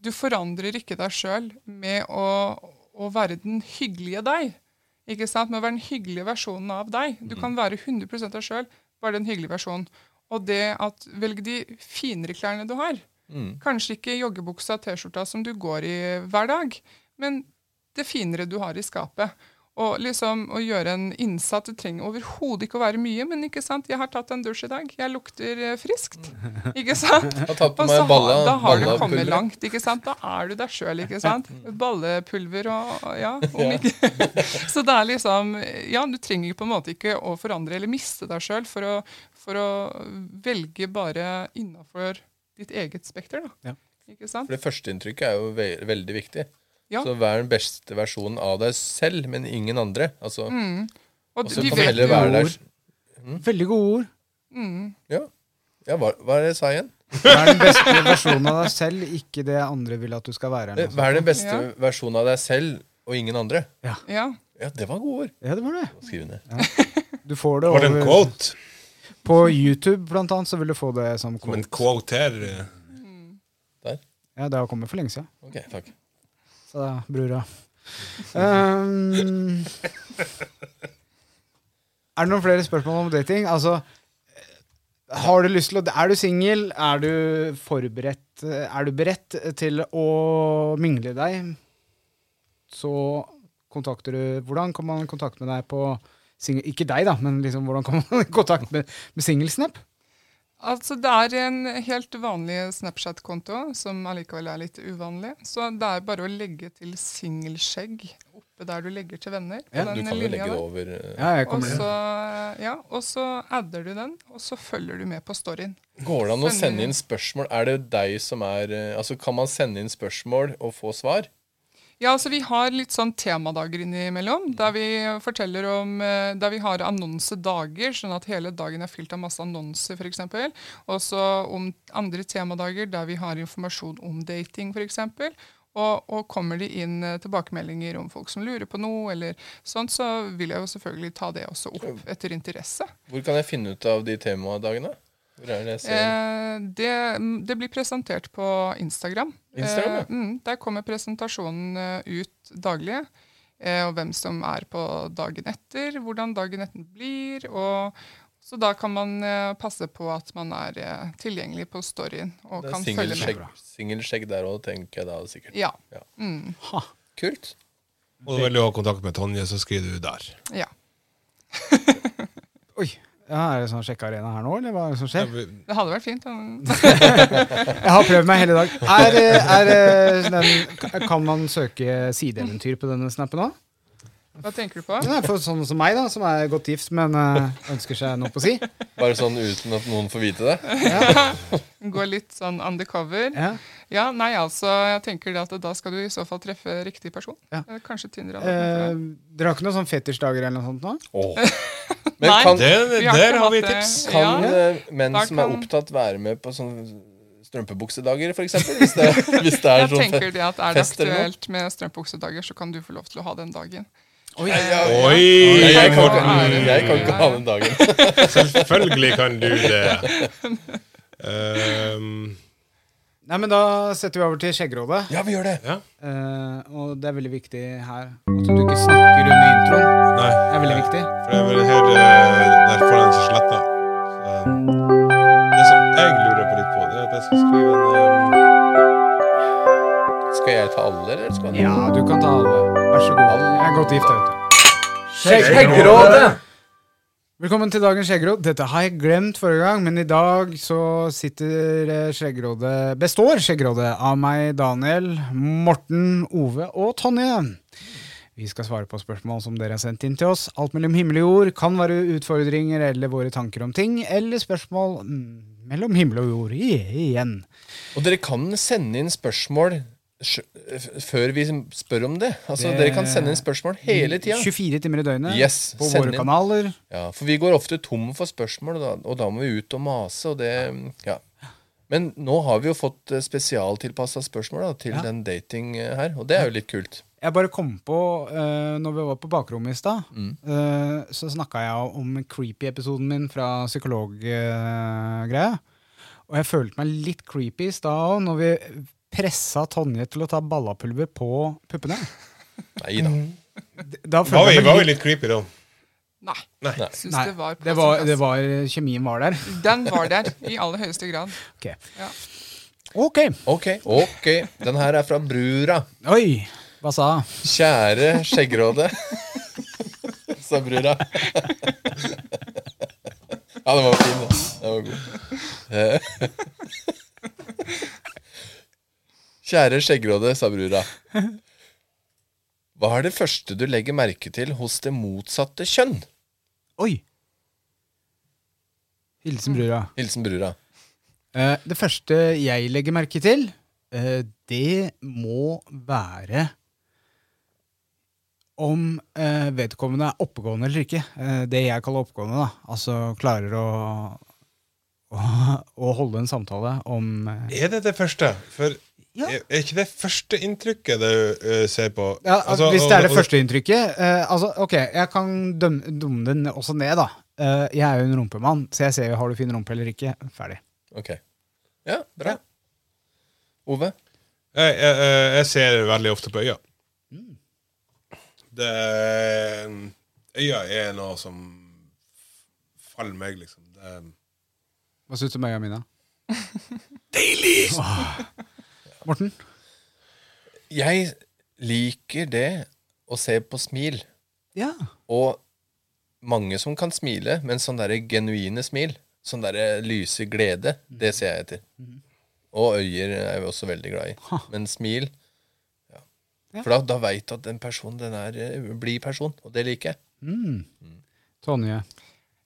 du forandrer ikke deg sjøl med å, å være den hyggelige deg. Ikke sant? Med å være den hyggelige versjonen av deg. Du kan være 100% deg sjøl, bare den hyggelige versjonen. Og det at velg de finere klærne du har. Kanskje ikke joggebuksa og T-skjorta som du går i hver dag, men det finere du har i skapet. Og liksom å gjøre en innsats. Det trenger overhodet ikke å være mye, men ikke sant? jeg har tatt en dusj i dag. Jeg lukter eh, friskt. Ikke sant? Har tatt på Og så balla, har, da har du kommet langt. ikke sant? Da er du deg sjøl, ikke sant? Ballepulver og ja, om ikke Så det er liksom Ja, du trenger på en måte ikke å forandre eller miste deg sjøl for, for å velge bare innafor ditt eget spekter, da. Ja. Ikke sant? For det første inntrykket er jo ve veldig viktig. Ja. Så vær den beste versjonen av deg selv, men ingen andre. Altså, Mm. Og så kan du vet heller være der. Veldig gode ord. Ja, ja hva, hva er det jeg sa igjen? Vær den beste versjonen av deg selv, ikke det andre vil at du skal være. eller noe. Vær den beste Ja. versjonen av deg selv, og ingen andre. Ja. Ja, det var gode ord. Ja, det var det. Skriv ned. Du får det Var det en over quote? På YouTube, blant annet, så vil du få det som Som en quote. quote her. eh, Der. Ja, det har kommet for lenge siden. Ok, takk. Så da, brura. Um, er det noen flere spørsmål om dating? Altså, har du lyst til å Er du singel? Er du forberedt Er du beredt til å mingle deg? Så kontakter du Hvordan kan man kontakte med deg på single, Ikke deg, da, men liksom, hvordan kan man i kontakt med, med Singelsnap? Altså, det er en helt vanlig Snapchat-konto, som allikevel er litt uvanlig. Så det er bare å legge til singelskjegg oppe der du legger til venner. Ja, Du kan jo legge det der. over eh, Ja, jeg kommer også, ja, og så adder du den, og så følger du med på storyen. Går det an å sende inn spørsmål? Er det deg som er eh, Altså, kan man sende inn spørsmål og få svar? Ja, altså Vi har litt sånn temadager innimellom, der vi forteller om, eh, der vi har annonsedager, sånn at hele dagen er fylt av masse annonser f.eks. Og så om andre temadager der vi har informasjon om dating f.eks. Og, og kommer det inn eh, tilbakemeldinger om folk som lurer på noe, eller sånt, så vil jeg jo selvfølgelig ta det også opp etter interesse. Hvor kan jeg finne ut av de temadagene? Det? Eh, det, det blir presentert på Instagram. Instagram, ja. Eh, mm, der kommer presentasjonen eh, ut daglig. Eh, og hvem som er på dagen etter, hvordan dagen etter blir. Og, så da kan man passe på at man er tilgjengelig på storyen og Det er kan følge singelskjegg, med. singelskjegg der òg, tenker jeg da sikkert. Ja. Ja. Mm, Kult. Og du vil ha kontakt med Tonje, så skriver du der. ja. Oi. Ja, er det sånn sjekkearena her nå, eller hva er det som skjer? Det hadde vært fint. Jeg har prøvd meg hele dag. Er, eh, er eh, den, kan man søke sideeventyr på denne snappen òg? Hva tenker du på? Er for sånne som meg, da, som er godt gift, men eh, ønsker seg noe på si. Bare sånn uten at noen får vite det? Gå litt sånn undercover. Ja. Ja, nei, altså, jeg tenker det at da skal du i så fall treffe riktig person. Ja. Eh, Kanskje Tinder. Eh, dere har ikke noen sånn fetisjdager eller noe sånt nå? Åh. Men Nei. kan, Det, Vi der har vi tips. kan Ja. eh, menn som er opptatt, være med på sånne strømpebuksedager, f.eks.? Hvis, det- hvis det er Jeg sånn tenker det at Er det aktuelt med strømpebuksedager, så kan du få lov til å ha den dagen. Oi. Oi! Nei, jeg, kan ikke, jeg kan ikke ha den dagen. Selvfølgelig kan du det. Um, Nei, men Da setter vi over til skjeggerådet. Ja, vi gjør det. ja. Uh, og det er veldig viktig her at du ikke snakker under introen. Nei. Det er veldig viktig. For det er veldig her eh, Der får han ikke sletta. Det som jeg lurer på litt på, det er at jeg skal skrive en um, Skal jeg ta alle, eller skal du? Ja, du kan ta alle. Vær så god. Jeg er godt gift, vet du. Skjeggrådet! Velkommen til dagens Skjeggråd. Dette har jeg glemt forrige gang, men i dag så sitter eh, Skjeggrådet Består Skjeggrådet av meg, Daniel, Morten, Ove og Tonje. Vi skal svare på spørsmål som dere har sendt inn til oss. Alt mellom himmel og jord kan være utfordringer eller våre tanker om ting, eller spørsmål mellom himmel og jord i- igjen. Og dere kan sende inn spørsmål før vi spør om det. Altså, Det- Dere kan sende inn spørsmål hele tida. 24 timer i døgnet Yes, på våre inn. kanaler. Ja, for vi går ofte tom for spørsmål, og da, og da må vi ut og mase. Og det, ja. Men nå har vi jo fått eh, spesialtilpassa spørsmål da, til Ja. den dating eh, her, og det er jo litt kult. Jeg bare kom på, uh, når vi var på bakrommet i stad, Mm. uh, så snakka jeg om creepy-episoden min fra psykologgreia. Uh, og jeg følte meg litt creepy i stad òg, når vi pressa Tonje til å ta ballapulver på puppene. Nei da. Da Var vi, jeg var meg vi litt litt creepy da? Nei. Nei. Syns Nei, det var på det sin var, plass. det var Kjemien var der. Den var der i aller høyeste grad. Ok. Ja. Ok. Ok, ok. Den her er fra Brura. Oi, hva sa hun? Kjære skjeggråde, sa Brura. Ja, den var fin, da. Den var god. Eh. Kjære skjeggråde, sa Brura. Hva er det første du legger merke til hos det motsatte kjønn? Oi. Hilsen brura. Hilsen Brura. Eh, det første jeg legger merke til, eh, det må være om eh, vedkommende er oppegående eller ikke. Eh, det jeg kaller oppegående. da. Altså klarer å, å, å holde en samtale om Er det det første? For Ja. er, ikke det første inntrykket du uh, ser på? ja, Altså, Hvis det er det førsteinntrykket uh, altså, Ok, jeg kan dømme, dumme den også ned, da. Uh, jeg er jo en rumpemann, så jeg ser jo har du fin rumpe eller ikke. Ferdig. Ok. Ja, bra. Ove? Jeg, jeg, jeg- ser veldig ofte på øya. Mm. Det, øya er noe som faller meg, liksom. Det, Hva syns du om øya mine? deilig! Morten? Jeg liker det å se på smil. Ja. Og mange som kan smile, men sånn derre genuine smil, sånn derre lyse glede, det ser jeg etter. Og øyer er vi også veldig glad i. Men smil ja. Ja. For da, da veit du at den personen den er blir person, og det liker jeg. Mm. Tonje.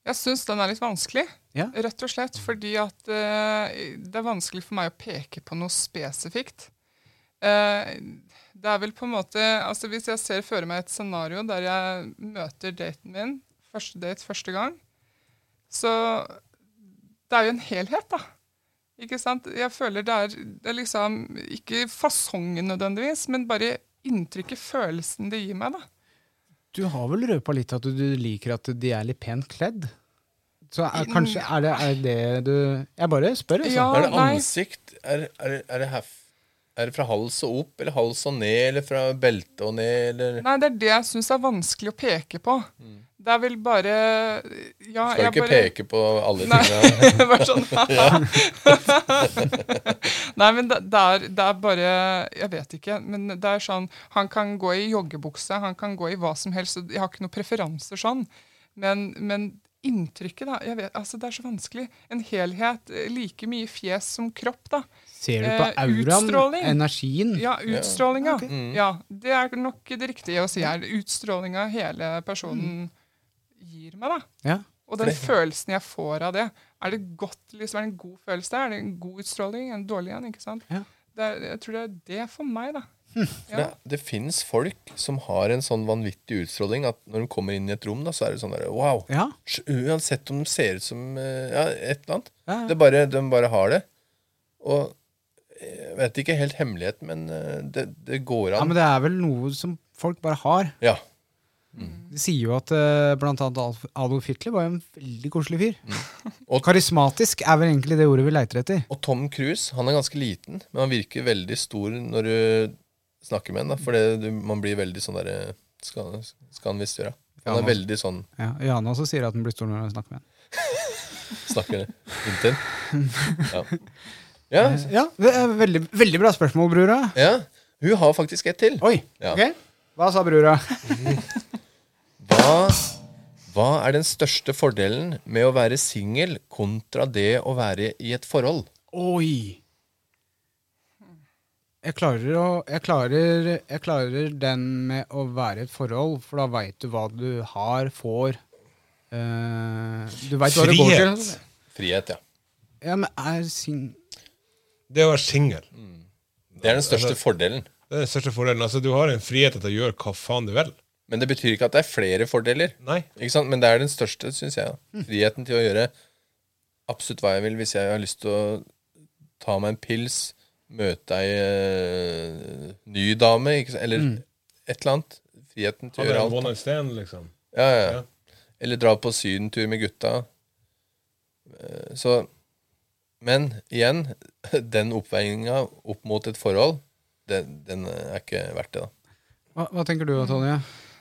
Jeg syns den er litt vanskelig, Ja. rett og slett fordi at uh, det er vanskelig for meg å peke på noe spesifikt. Uh, det er vel på en måte altså Hvis jeg ser for meg et scenario der jeg møter daten min, første date første gang, så Det er jo en helhet, da. Ikke sant? Jeg føler det er, det er liksom ikke fasongen nødvendigvis, men bare inntrykket, følelsen det gir meg, da. Du har vel røpa litt at du, du liker at de er litt pent kledd? Så er, kanskje er det, er det du Jeg bare spør, altså. Ja, er det ansikt? Er, er, er, det herf, er det fra hals og opp, eller hals og ned, eller fra belte og ned, eller Nei, det er det jeg syns er vanskelig å peke på. Det er vel bare Ja, Skal ikke bare peke på alle tingene. Nei. Bare sånn Nei, men det, det, er, det er bare Jeg vet ikke. Men det er sånn Han kan gå i joggebukse, han kan gå i hva som helst. Jeg har ikke noen preferanser sånn. Men, men inntrykket, da vet, altså Det er så vanskelig. En helhet. eh, Like mye fjes som kropp, da. Ser du på Eh, auraen, utstråling. energien? Ja, utstrålinga. ok. Ja, det er nok det riktige å si her. Utstrålinga hele personen gir meg, da. Ja. Og den følelsen jeg får av det. Er det godt, liksom, er det en god følelse? Er det en god utstråling? En dårlig en? ikke sant? Ja. Det er, jeg tror det er det for meg, da. For Det, det fins folk som har en sånn vanvittig utstråling at når de kommer inn i et rom, da, så er det sånn der, wow. Ja. Uansett om de ser ut som eh, ja, et eller annet. Ja, ja. Det bare, de bare har det. Og jeg vet ikke helt hemmeligheten, men eh, det, det går ja, men det er vel noe som folk bare har. Ja. De sier jo at eh, blant annet Adolf- Hitler var jo en veldig koselig fyr. Mm. Og- Karismatisk er vel egentlig det ordet vi leiter etter. Og Tom Cruise han er ganske liten, men han virker veldig stor når du snakker med ham. For det, man blir veldig sånn derre skal, skal han visst gjøre. Han er veldig sånn Ja, Jana også sier at han blir stor når han snakker med ham. Snakker inntil. Ja. Ja, Ja, det er veldig, veldig bra spørsmål, brura. ja. Hun har faktisk et til. Oi, Ja. ok. Hva sa brura? Hva, hva er den største fordelen med å være singel kontra det å være i et forhold? Oi. Jeg klarer, å, jeg, klarer, jeg klarer den med å være i et forhold, for da veit du hva du har, får. Eh, du veit hva det går til. Frihet, ja. Ja, men er sing... Det å være singel, Det er den største fordelen. Det er den største fordelen. Altså, du har en frihet til å gjøre hva faen du vil. Men det betyr ikke at det er flere fordeler. Nei. Ikke sant? Men det er den største, syns jeg. da. Friheten til å gjøre absolutt hva jeg vil. Hvis jeg har lyst til å ta meg en pils, møte ei eh, ny dame, ikke sant? eller et eller annet. Friheten til å gjøre alt. one night stand, liksom. Ja, ja. Ja. ja. Eller dra på sydentur med gutta. Eh, Så Men igjen, den oppveiinga opp mot et forhold, den, den er ikke verdt det, da. Hva, hva tenker du Tonje?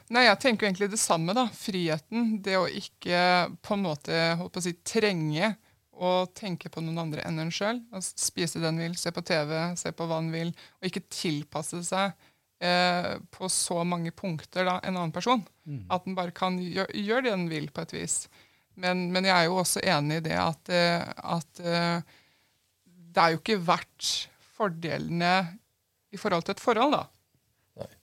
Nei, jeg tenker egentlig det samme, da. Friheten. Det å ikke på en måte holdt på å si, trenge å tenke på noen andre enn en sjøl. Spise det en vil, se på TV, se på hva en vil. Og ikke tilpasse seg eh, på så mange punkter da, en annen person. At en bare kan gjøre, gjør det en vil, på et vis. Men, men jeg er jo også enig i det at, eh, at eh, det er jo ikke verdt fordelene i forhold til et forhold, da.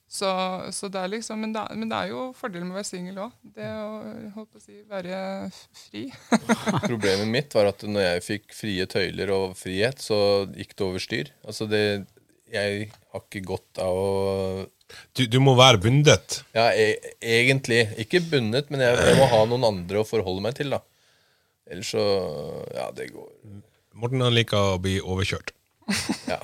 Så, så det er liksom, men det, er- men det er jo fordelen med å være singel òg. Det å holdt på å si, være fri. Problemet mitt var at når jeg fikk frie tøyler og frihet, så gikk det over styr. Altså det Jeg har ikke godt av å Du, du må være bundet. Ja, e egentlig. Ikke bundet, men jeg, jeg må ha noen andre å forholde meg til, da. Ellers så Ja, det går Morten han liker å bli overkjørt. Ja.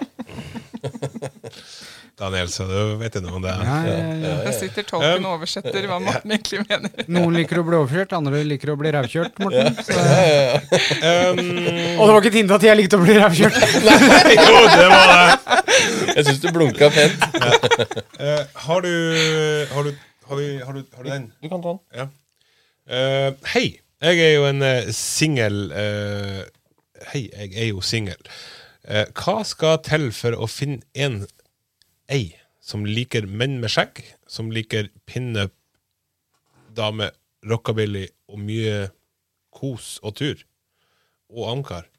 Daniel, så du vet ikke noe om det. Ja, ja, ja. Der sitter tolken og oversetter hva Morten egentlig mener. Noen liker å bli overkjørt, andre liker å bli rævkjørt, Morten. Så. Um, Og det var ikke et hint at jeg likte å bli rævkjørt! jo, det var det! Jeg syns du blunka pent. Uh, har du Har du har vi, har, du, har du den? Du kan ta den. Ja. Eh, hei, jeg er jo en uh, singel eh, Hei, jeg er jo singel. Eh, hva skal til for å finne en ei som liker menn med skjegg, som liker pinup, dame, rockabilly og mye kos og tur? Og amcar?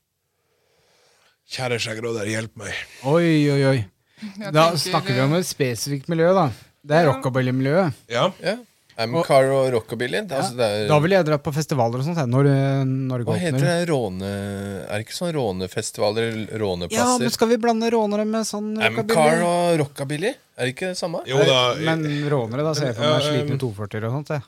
Kjære skjeggråder, hjelp meg. Oi, oi, oi. Da snakker vi om et spesifikt miljø, da. Det er rockabilly-miljøet. Ja. Ja. Amcar og rockabilly. Altså, det er, Da ville jeg dratt på festivaler og sånt, jeg, når, når det hva heter åpner. det? Råne... Er det ikke sånn rånefestivaler? Ja, men skal vi blande rånere med sånn Amcar rockabilly? og rockabilly? Er det ikke det samme? Jo da. Men rånere, da ser jeg for Ja, meg slitne um, 240 og sånt. Jeg.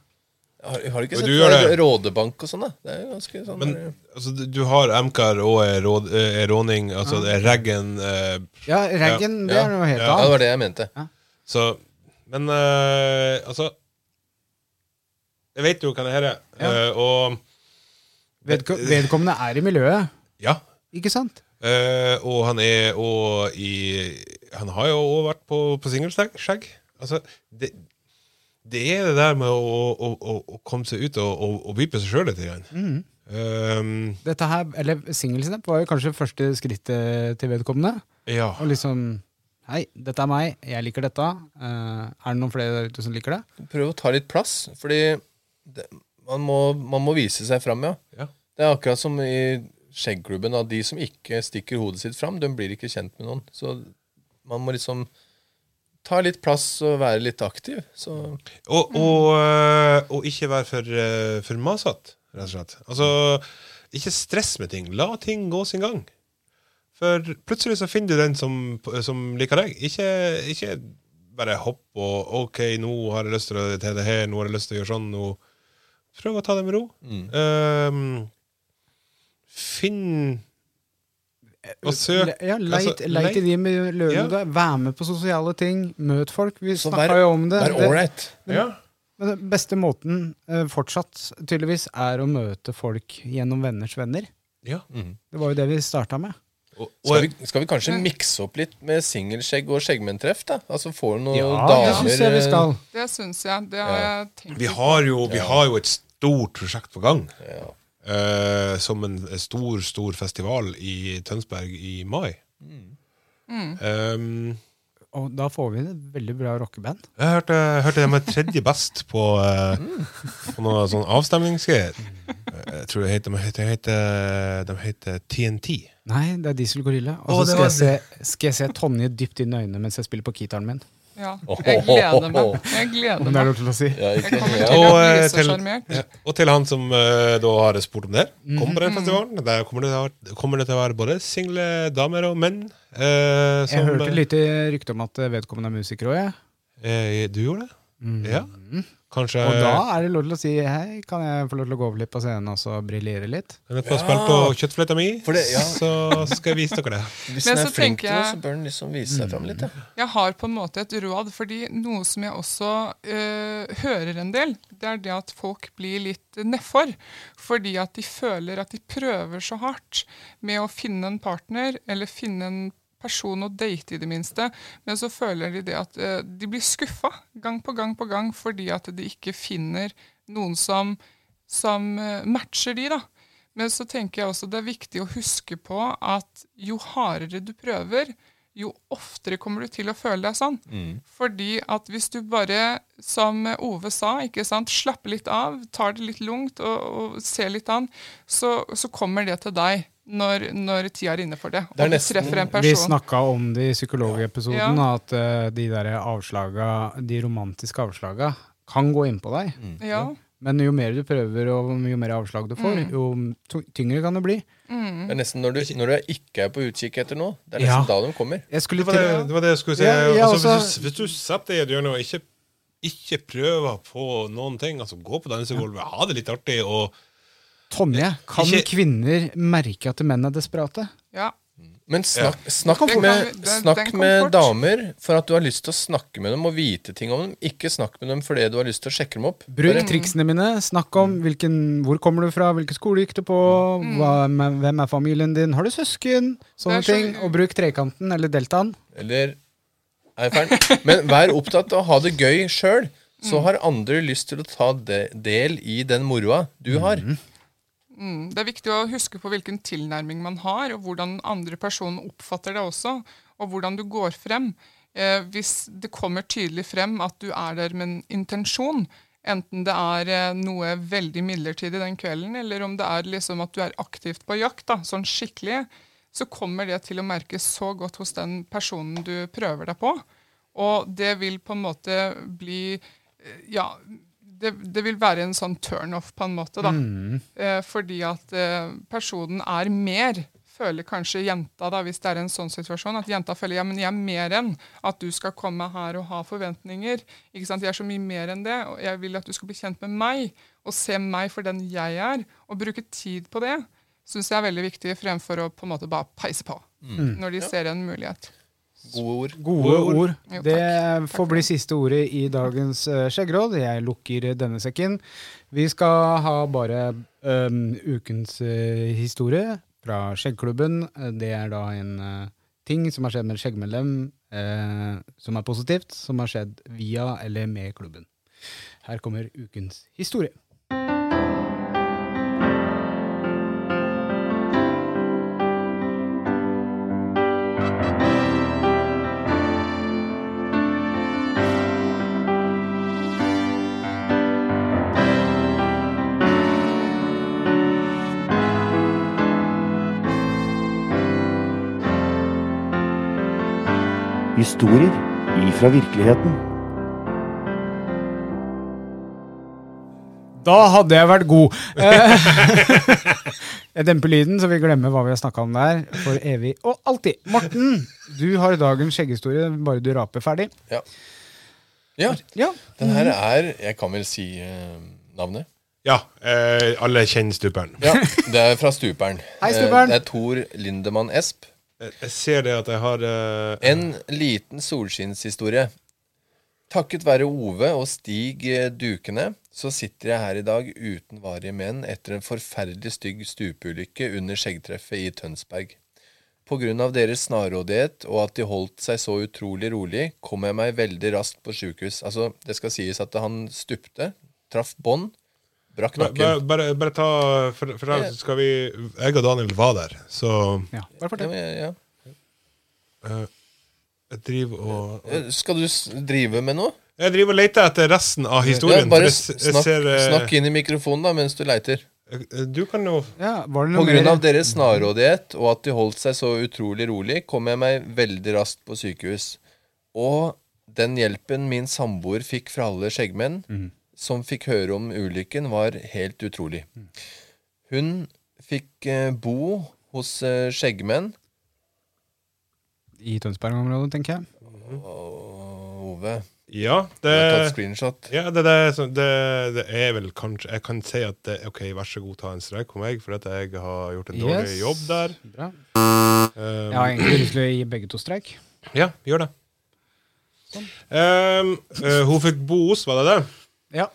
Har, har du ikke sett du. Rådebank og sånn, da? Det er jo ganske sånn Men der- altså, du- har Amcar og er, råd, er råning, altså det er Reggen eh, Ja, raggen, det er noe helt Ja, Ja, det var det jeg mente. Så Men eh, altså Jeg vet jo hva det her er. Ja. eh, og Vedko vedkommende er i miljøet, ja. ikke sant? eh, og han er og i Han har jo også vært på, på singelskjegg. Altså, det, det er det der med å, å, å, å komme seg ut og, og, og by på seg sjøl litt. Igjen. Mm. Um, Dette her, eller Singelsnap var jo kanskje første skrittet til vedkommende. ja. Og liksom Hei, dette er meg, jeg liker dette. Uh, er det noen flere der ute som liker det? Prøv å ta litt plass, fordi det, man, må, man må vise seg fram, ja. Ja. Det er akkurat som i skjeggklubben. At de som ikke stikker hodet sitt fram, de blir ikke kjent med noen. Så man må liksom ta litt plass og være litt aktiv. Så Og, og, øh, og ikke være for, øh, for masete, rett og slett. Altså, ikke stress med ting. La ting gå sin gang. For plutselig så finner du den som, som liker deg. Ikke, ikke bare hopp og OK, nå har jeg lyst til, å, til det her, nå har jeg lyst til å gjøre sånn. Nå. Prøv å ta det med ro. Ehm, finn og søk Ja, leit, altså, leit i de miljøene Ja. der. Vær med på sosiale ting. Møt folk. Vi snakka jo om det. vær ålreit. Ja. Men den beste måten eh, fortsatt tydeligvis er å møte folk gjennom venners venner. ja. Det var jo det vi starta med. Og, Skal vi, skal vi kanskje mikse opp litt med singelskjegg og skjeggmenntreff? da? Altså Får du noen Ja, damer det syns jeg vi skal. Det syns jeg. Det har jeg tenkt vi har jo, vi har jo et stort prosjekt på gang. Ja. eh, som en stor, stor festival i Tønsberg i mai. Um, Og da får vi et veldig bra rockeband. jeg hørte, hørte de er tredje best på, eh, på noe sånn avstemningsgreier. Jeg tror det heter, de heter, heter, de heter TNT. Nei, det er Diesel Gorilla. Og så skal, skal jeg se Tonje dypt inn i øynene mens jeg spiller på kitaren min. Ja, jeg gleder meg. Jeg gleder Om det er meg. til å si. Ja, ikke, ja. til Og, eh, til- Og til han som eh, da har spurt om det. Kommer på den festivalen? Der kommer det, være- kommer det til å være både single damer og menn. eh, Jeg hørte hørte litt rykte om at vedkommende er musiker òg, jeg. eh, Du gjorde det? Ja. Kanskje Og da er det lov til å si hei, kan jeg få lov til å gå over litt på scenen og så briljere litt? Kan jeg få spille på kjøttfløyta mi, For det- ja. så skal jeg vise dere det. Hvis Men den så er flink tenker til jeg- så bør den liksom vise seg fram litt. Ja. Jeg har på en måte et råd, fordi noe som jeg også eh, hører en del, det er det at folk blir litt nedfor. Fordi at de føler at de prøver så hardt med å finne en partner, eller finne en person å date i det minste, men så føler de det at uh, de blir skuffa gang på gang på gang fordi at de ikke finner noen som, som eh, matcher de, da. Men så tenker jeg også det er viktig å huske på at jo hardere du prøver, jo oftere kommer du til å føle deg sånn. Fordi at hvis du bare, som Ove sa, ikke sant, slapper litt av, tar det litt lungt og, og ser litt an, så, så kommer det til deg når, når tida er inne for det. Det er og du nesten- treffer en Vi snakka om det i psykologepisoden, Ja. at uh, de der avslaga, de romantiske avslaga kan gå innpå deg. Ja, Men jo mer du prøver, og jo mer avslag du får, Mm. jo tyngre kan det bli. Det er nesten når du, når du ikke er på utkikk etter noe. Det er nesten Ja. da de kommer. Jeg skulle Det var det, det, var det jeg skulle si. Altså, også- hvis, du, hvis du setter deg i et og ikke, ikke prøver på noen ting, altså gå på dansegulvet, ha det litt artig og Tonje, kan Ikke- kvinner merke at menn er desperate? ja. Men snakk, snakk, ja. med, snakk med damer for at du har lyst til å snakke med dem og vite ting om dem. Ikke snakk med dem fordi du har lyst til å sjekke dem opp. Bruk triksene mine. Snakk om hvilken, hvor kommer du fra, hvilken skole gikk du på, hva, hvem er familien din, har du søsken? Sånne så- ting. Og bruk trekanten eller deltaen. Eller eiferen. Men vær opptatt av å ha det gøy sjøl. Så har andre lyst til å ta de, del i den moroa du har. Mm, Det er viktig å huske på hvilken tilnærming man har, og hvordan andre personer oppfatter det også, og hvordan du går frem. Eh, hvis det kommer tydelig frem at du er der med en intensjon, enten det er eh, noe veldig midlertidig den kvelden, eller om det er liksom at du er aktivt på jakt, da, sånn skikkelig, så kommer det til å merkes så godt hos den personen du prøver deg på. Og det vil på en måte bli eh, Ja, det, det vil være en sånn turnoff på en måte, da. Eh, fordi at eh, personen er mer, føler kanskje jenta, da, hvis det er en sånn situasjon, at jenta føler ja, men jeg er mer enn at du skal komme her og ha forventninger. Ikke sant? Jeg er så mye mer enn det, og jeg vil at du skal bli kjent med meg, og se meg for den jeg er, og bruke tid på det, syns jeg er veldig viktig, fremfor å på en måte bare peise på når de ser en mulighet. Gode ord. Gode ord. Jo, Det får bli siste ordet i dagens uh, skjeggråd. Jeg lukker denne sekken. Vi skal ha bare um, ukens uh, historie fra Skjeggklubben. Eh, Det er da en uh, ting som har skjedd med et skjeggmedlem uh, som er positivt, som har skjedd via eller med klubben. Her kommer ukens historie. Historier ifra virkeligheten. Da hadde jeg vært god. Eh, jeg demper lyden, så vi glemmer hva vi har snakka om der for evig og alltid. Morten, du har dagens skjegghistorie, bare du raper ferdig. Ja. ja. Ja, Den her er Jeg kan vel si eh, navnet? Ja, eh, alle kjenner stuperen. Ja, Det er fra Stuperen. Hei, Eh, Stuperen. Det er Tor Lindemann Esp. Jeg ser det at jeg har uh, En liten solskinnshistorie. Takket være Ove og Stig eh, Dukene så sitter jeg her i dag uten varige men etter en forferdelig stygg stupeulykke under skjeggtreffet i Tønsberg. På grunn av deres snarrådighet og at de holdt seg så utrolig rolig, kom jeg meg veldig raskt på sjukehus. Altså, det skal sies at han stupte, traff bånd, brakk bare, nakken. bare, bare ta For, for da skal vi Jeg og Daniel var der, så ja. Bare fortell. Ja, ja. jeg driver og Eh, Skal du drive med noe? Jeg driver og leter etter resten av historien. Ja, bare jeg, jeg snakk, ser, eh, snakk inn i mikrofonen da mens du leiter. eh, Du kan jo Ja, var På grunn av deres snarrådighet og at de holdt seg så utrolig rolig, kom jeg meg veldig raskt på sykehus. Og den hjelpen min samboer fikk fra alle skjeggmenn som fikk høre om ulykken, var helt utrolig. Hun fikk eh, bo hos eh, skjeggmenn. I Tønsberg-området, tenker jeg. Og Ove, Ja, det, ja det, det, det, det er vel kanskje Jeg kan si at det, OK, vær så god, ta en streik på meg, for at jeg har gjort en dårlig Yes. jobb der. Bra. Um, Jeg har egentlig lyst til å gi begge to streik. Ja, gjør det. Um, uh, hun fikk bo hos, var det det? Ja.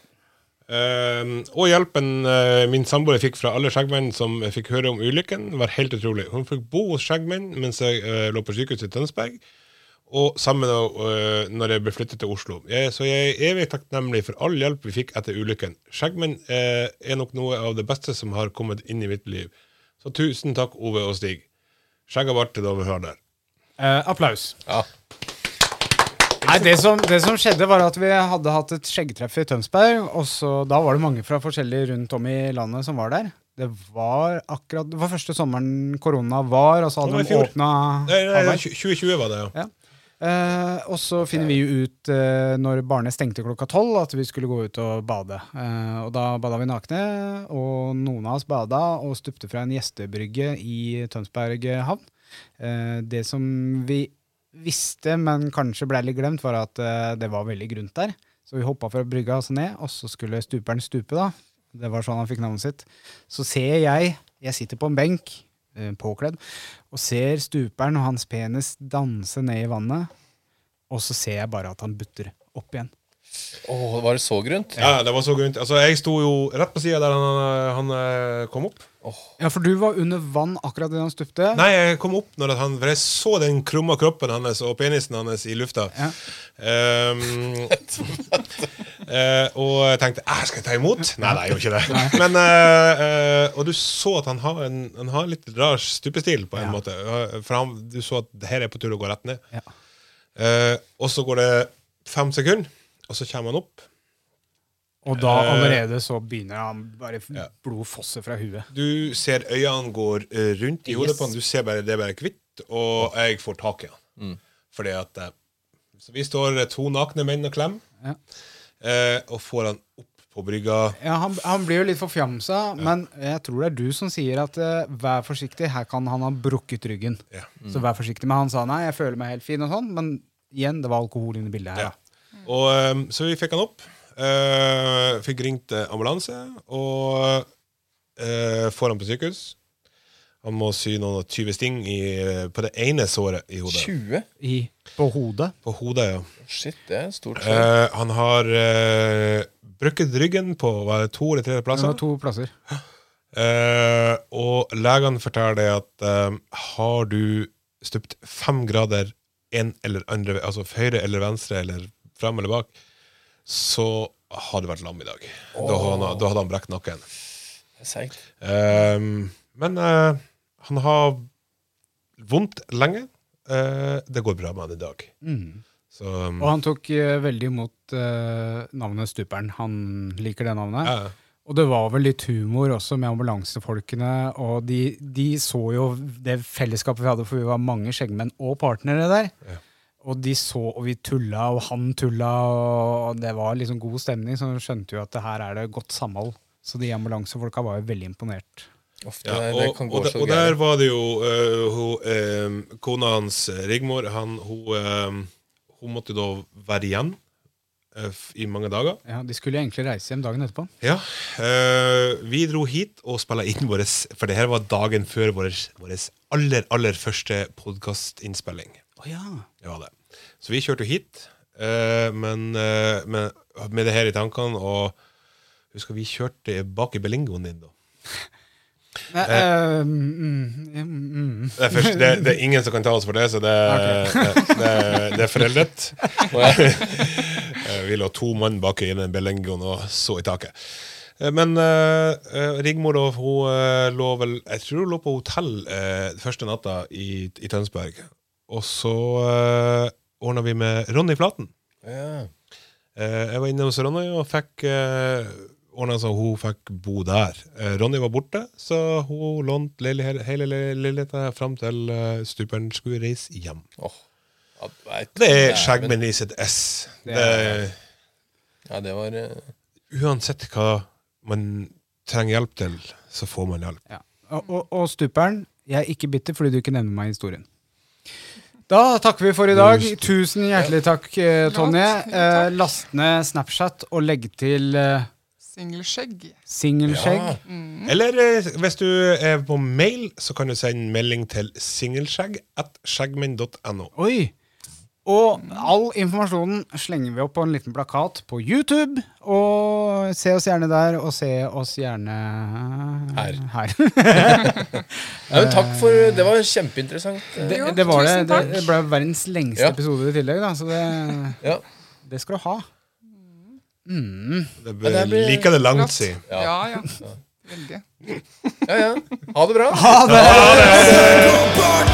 Uh, og hjelpen uh, min samboer fikk fra alle skjeggmenn som fikk høre om ulykken, var helt utrolig. Hun fikk bo hos skjeggmenn mens jeg uh, lå på sykehuset i Tønsberg, og sammen da, eh, når jeg ble flyttet til Oslo. Jeg, så jeg er evig takknemlig for all hjelp vi fikk etter ulykken. Skjeggmenn er nok noe av det beste som har kommet inn i mitt liv. Så tusen takk, Ove og Stig. Skjegg og bart til vi hører der. Eh, applaus. Ja. Nei, det som, det som skjedde, var at vi hadde hatt et skjeggtreff i Tønsberg. Og så, da var det mange fra forskjellige rundt om i landet som var der. Det var akkurat Det var første sommeren korona var, og så hadde de åpna Nei, nei, nei, 2020 var det, ja. Ja. Eh, og så finner vi jo ut eh, når barnet stengte klokka tolv, at vi skulle gå ut og bade. Eh, og da bada vi nakne, og noen av oss bada og stupte fra en gjestebrygge i Tønsberg havn. Eh, det som vi visste, men kanskje ble litt glemt, var at eh, det var veldig grunt der. Så vi hoppa fra brygga og så ned, og så skulle stuperen stupe, da. Det var sånn han fikk navnet sitt. Så ser jeg, jeg sitter på en benk, eh, påkledd, og ser stuperen og hans penis danse ned i vannet. Og så ser jeg bare at han butter opp igjen. Åh, var det så grunt? Ja, det var så grunt. Altså, jeg sto jo rett på sida der han, han eh, kom opp. Ja, for du var under vann akkurat idet han stupte. Nei, jeg kom opp når han For jeg så den krumma kroppen hans og penisen hans i lufta. Ja. Um, uh, og jeg tenkte "Æ, skal jeg ta imot? Nei, nei, jeg gjorde ikke det. Men, uh, uh, og du så at han har en han har litt rar stupestil, på en Ja. måte. For han, du så at her er på tur å gå rett ned. Ja. Og så går det fem sekunder, og så kommer han opp. Og da Eh, allerede så begynner han bare Ja. blod fosse fra huet. Du ser øynene går eh, rundt i hodet Yes. på han. Du ser bare det er bare hvitt, og jeg får tak i han. Fordi at eh, Så vi står to nakne menn og klemmer, Ja. eh, og får han opp på brygga. Ja, han, han blir jo litt forfjamsa, men jeg tror det er du som sier at uh, vær forsiktig, her kan han ha brukket ryggen. Ja. Så vær forsiktig. Men han sa nei, jeg føler meg helt fin og sånn, men igjen, det var alkohol inne i bildet her. Ja. Og, um, så vi fikk han opp. Eh, fikk ringt ambulanse, og uh, får han på sykehus. Han må sy noen og 20 sting i, på det ene såret i hodet. 20? I, på hodet. På hodet, ja. Shit, det er stort. Eh, han har uh, brukket ryggen på var det to eller tre plasser. Ja, to plasser. Eh, og legene forteller deg at har du stupt fem grader en eller andre altså høyre eller venstre eller frem eller bak, så har det vært lam i dag. Da, hadde han, da hadde han brekt nakken. Eh, men uh, han har vondt lenge. Uh, det går bra med han i dag. Mm. Så um, Og han tok uh, veldig imot navnet Stuperen. Han liker det navnet. Og det var vel litt humor også med ambulansefolkene. Og de, de så jo det fellesskapet vi hadde, for vi var mange skjeggmenn og partnere der. Ja. Og de så, og vi tulla, og han tulla, og det var liksom god stemning. Så skjønte jo at det her er det godt samhold. Så de ambulansefolka var jo veldig imponert. Ofte Ja, og, det og, kan gå der- så og der var det jo uh, hun, uh, Kona hans, Rigmor, han, hun, uh, hun måtte da være igjen øh, i mange dager. Ja, De skulle egentlig reise hjem dagen etterpå. Ja, øh, Vi dro hit og spilla inn vår For det her var dagen før vår, vår aller, aller første podkastinnspilling. Å ja. Det var det. Så vi kjørte hit, øh, men øh, med, med det her i tankene. Og husker vi kjørte bak i belingoen din, da. Nei, eh, mm, mm, mm. Det er, først, det, det er ingen som kan ta oss for det, så det, det, det, det er foreldet. Eh, Vi lå to mann bak i den belengoen og så i taket. Eh, Men eh, eh, Rigmor hun uh, lå vel Jeg tror hun lå på hotell uh, første natta i, i Tønsberg. Og så uh, ordna vi med Ronny Flaten. Ja. Uh, jeg var inne hos Ronny og fikk uh, ordna så hun fikk bo der. Uh, Ronny var borte, så hun lånte leilighet- hele le- leiligheta fram til uh, stuperen skulle reise hjem. Oh. Ja, vet, Det er. Skjeggmenn i sitt ess. Det Det Ja, det var eh, Uansett hva man trenger hjelp til, så får man hjelp. Ja. Og, og, og stuperen, jeg er ikke bitter fordi du ikke nevner meg i historien. Da takker vi for i dag. Tusen hjertelig takk, eh, Tonje. Eh, last ned Snapchat og legg til eh, Singelskjegg. singelskjegg. Ja. Eller eh, hvis du er på mail, så kan du sende melding til singelskjegg at skjeggmenn.no. Oi! Og all informasjonen slenger vi opp på en liten plakat på YouTube. Og se oss gjerne der, og se oss gjerne Her. her. ja, men Takk for Det var kjempeinteressant. eh, det, Jo, det var det. Det, det ble verdens lengste Ja. episode i tillegg, da, så det, Ja. det skal du ha. Mm. Det blir, blir- like det langt, si. Ja, ja. Veldig. ja, ja. Ha det bra. Ha det! Ha back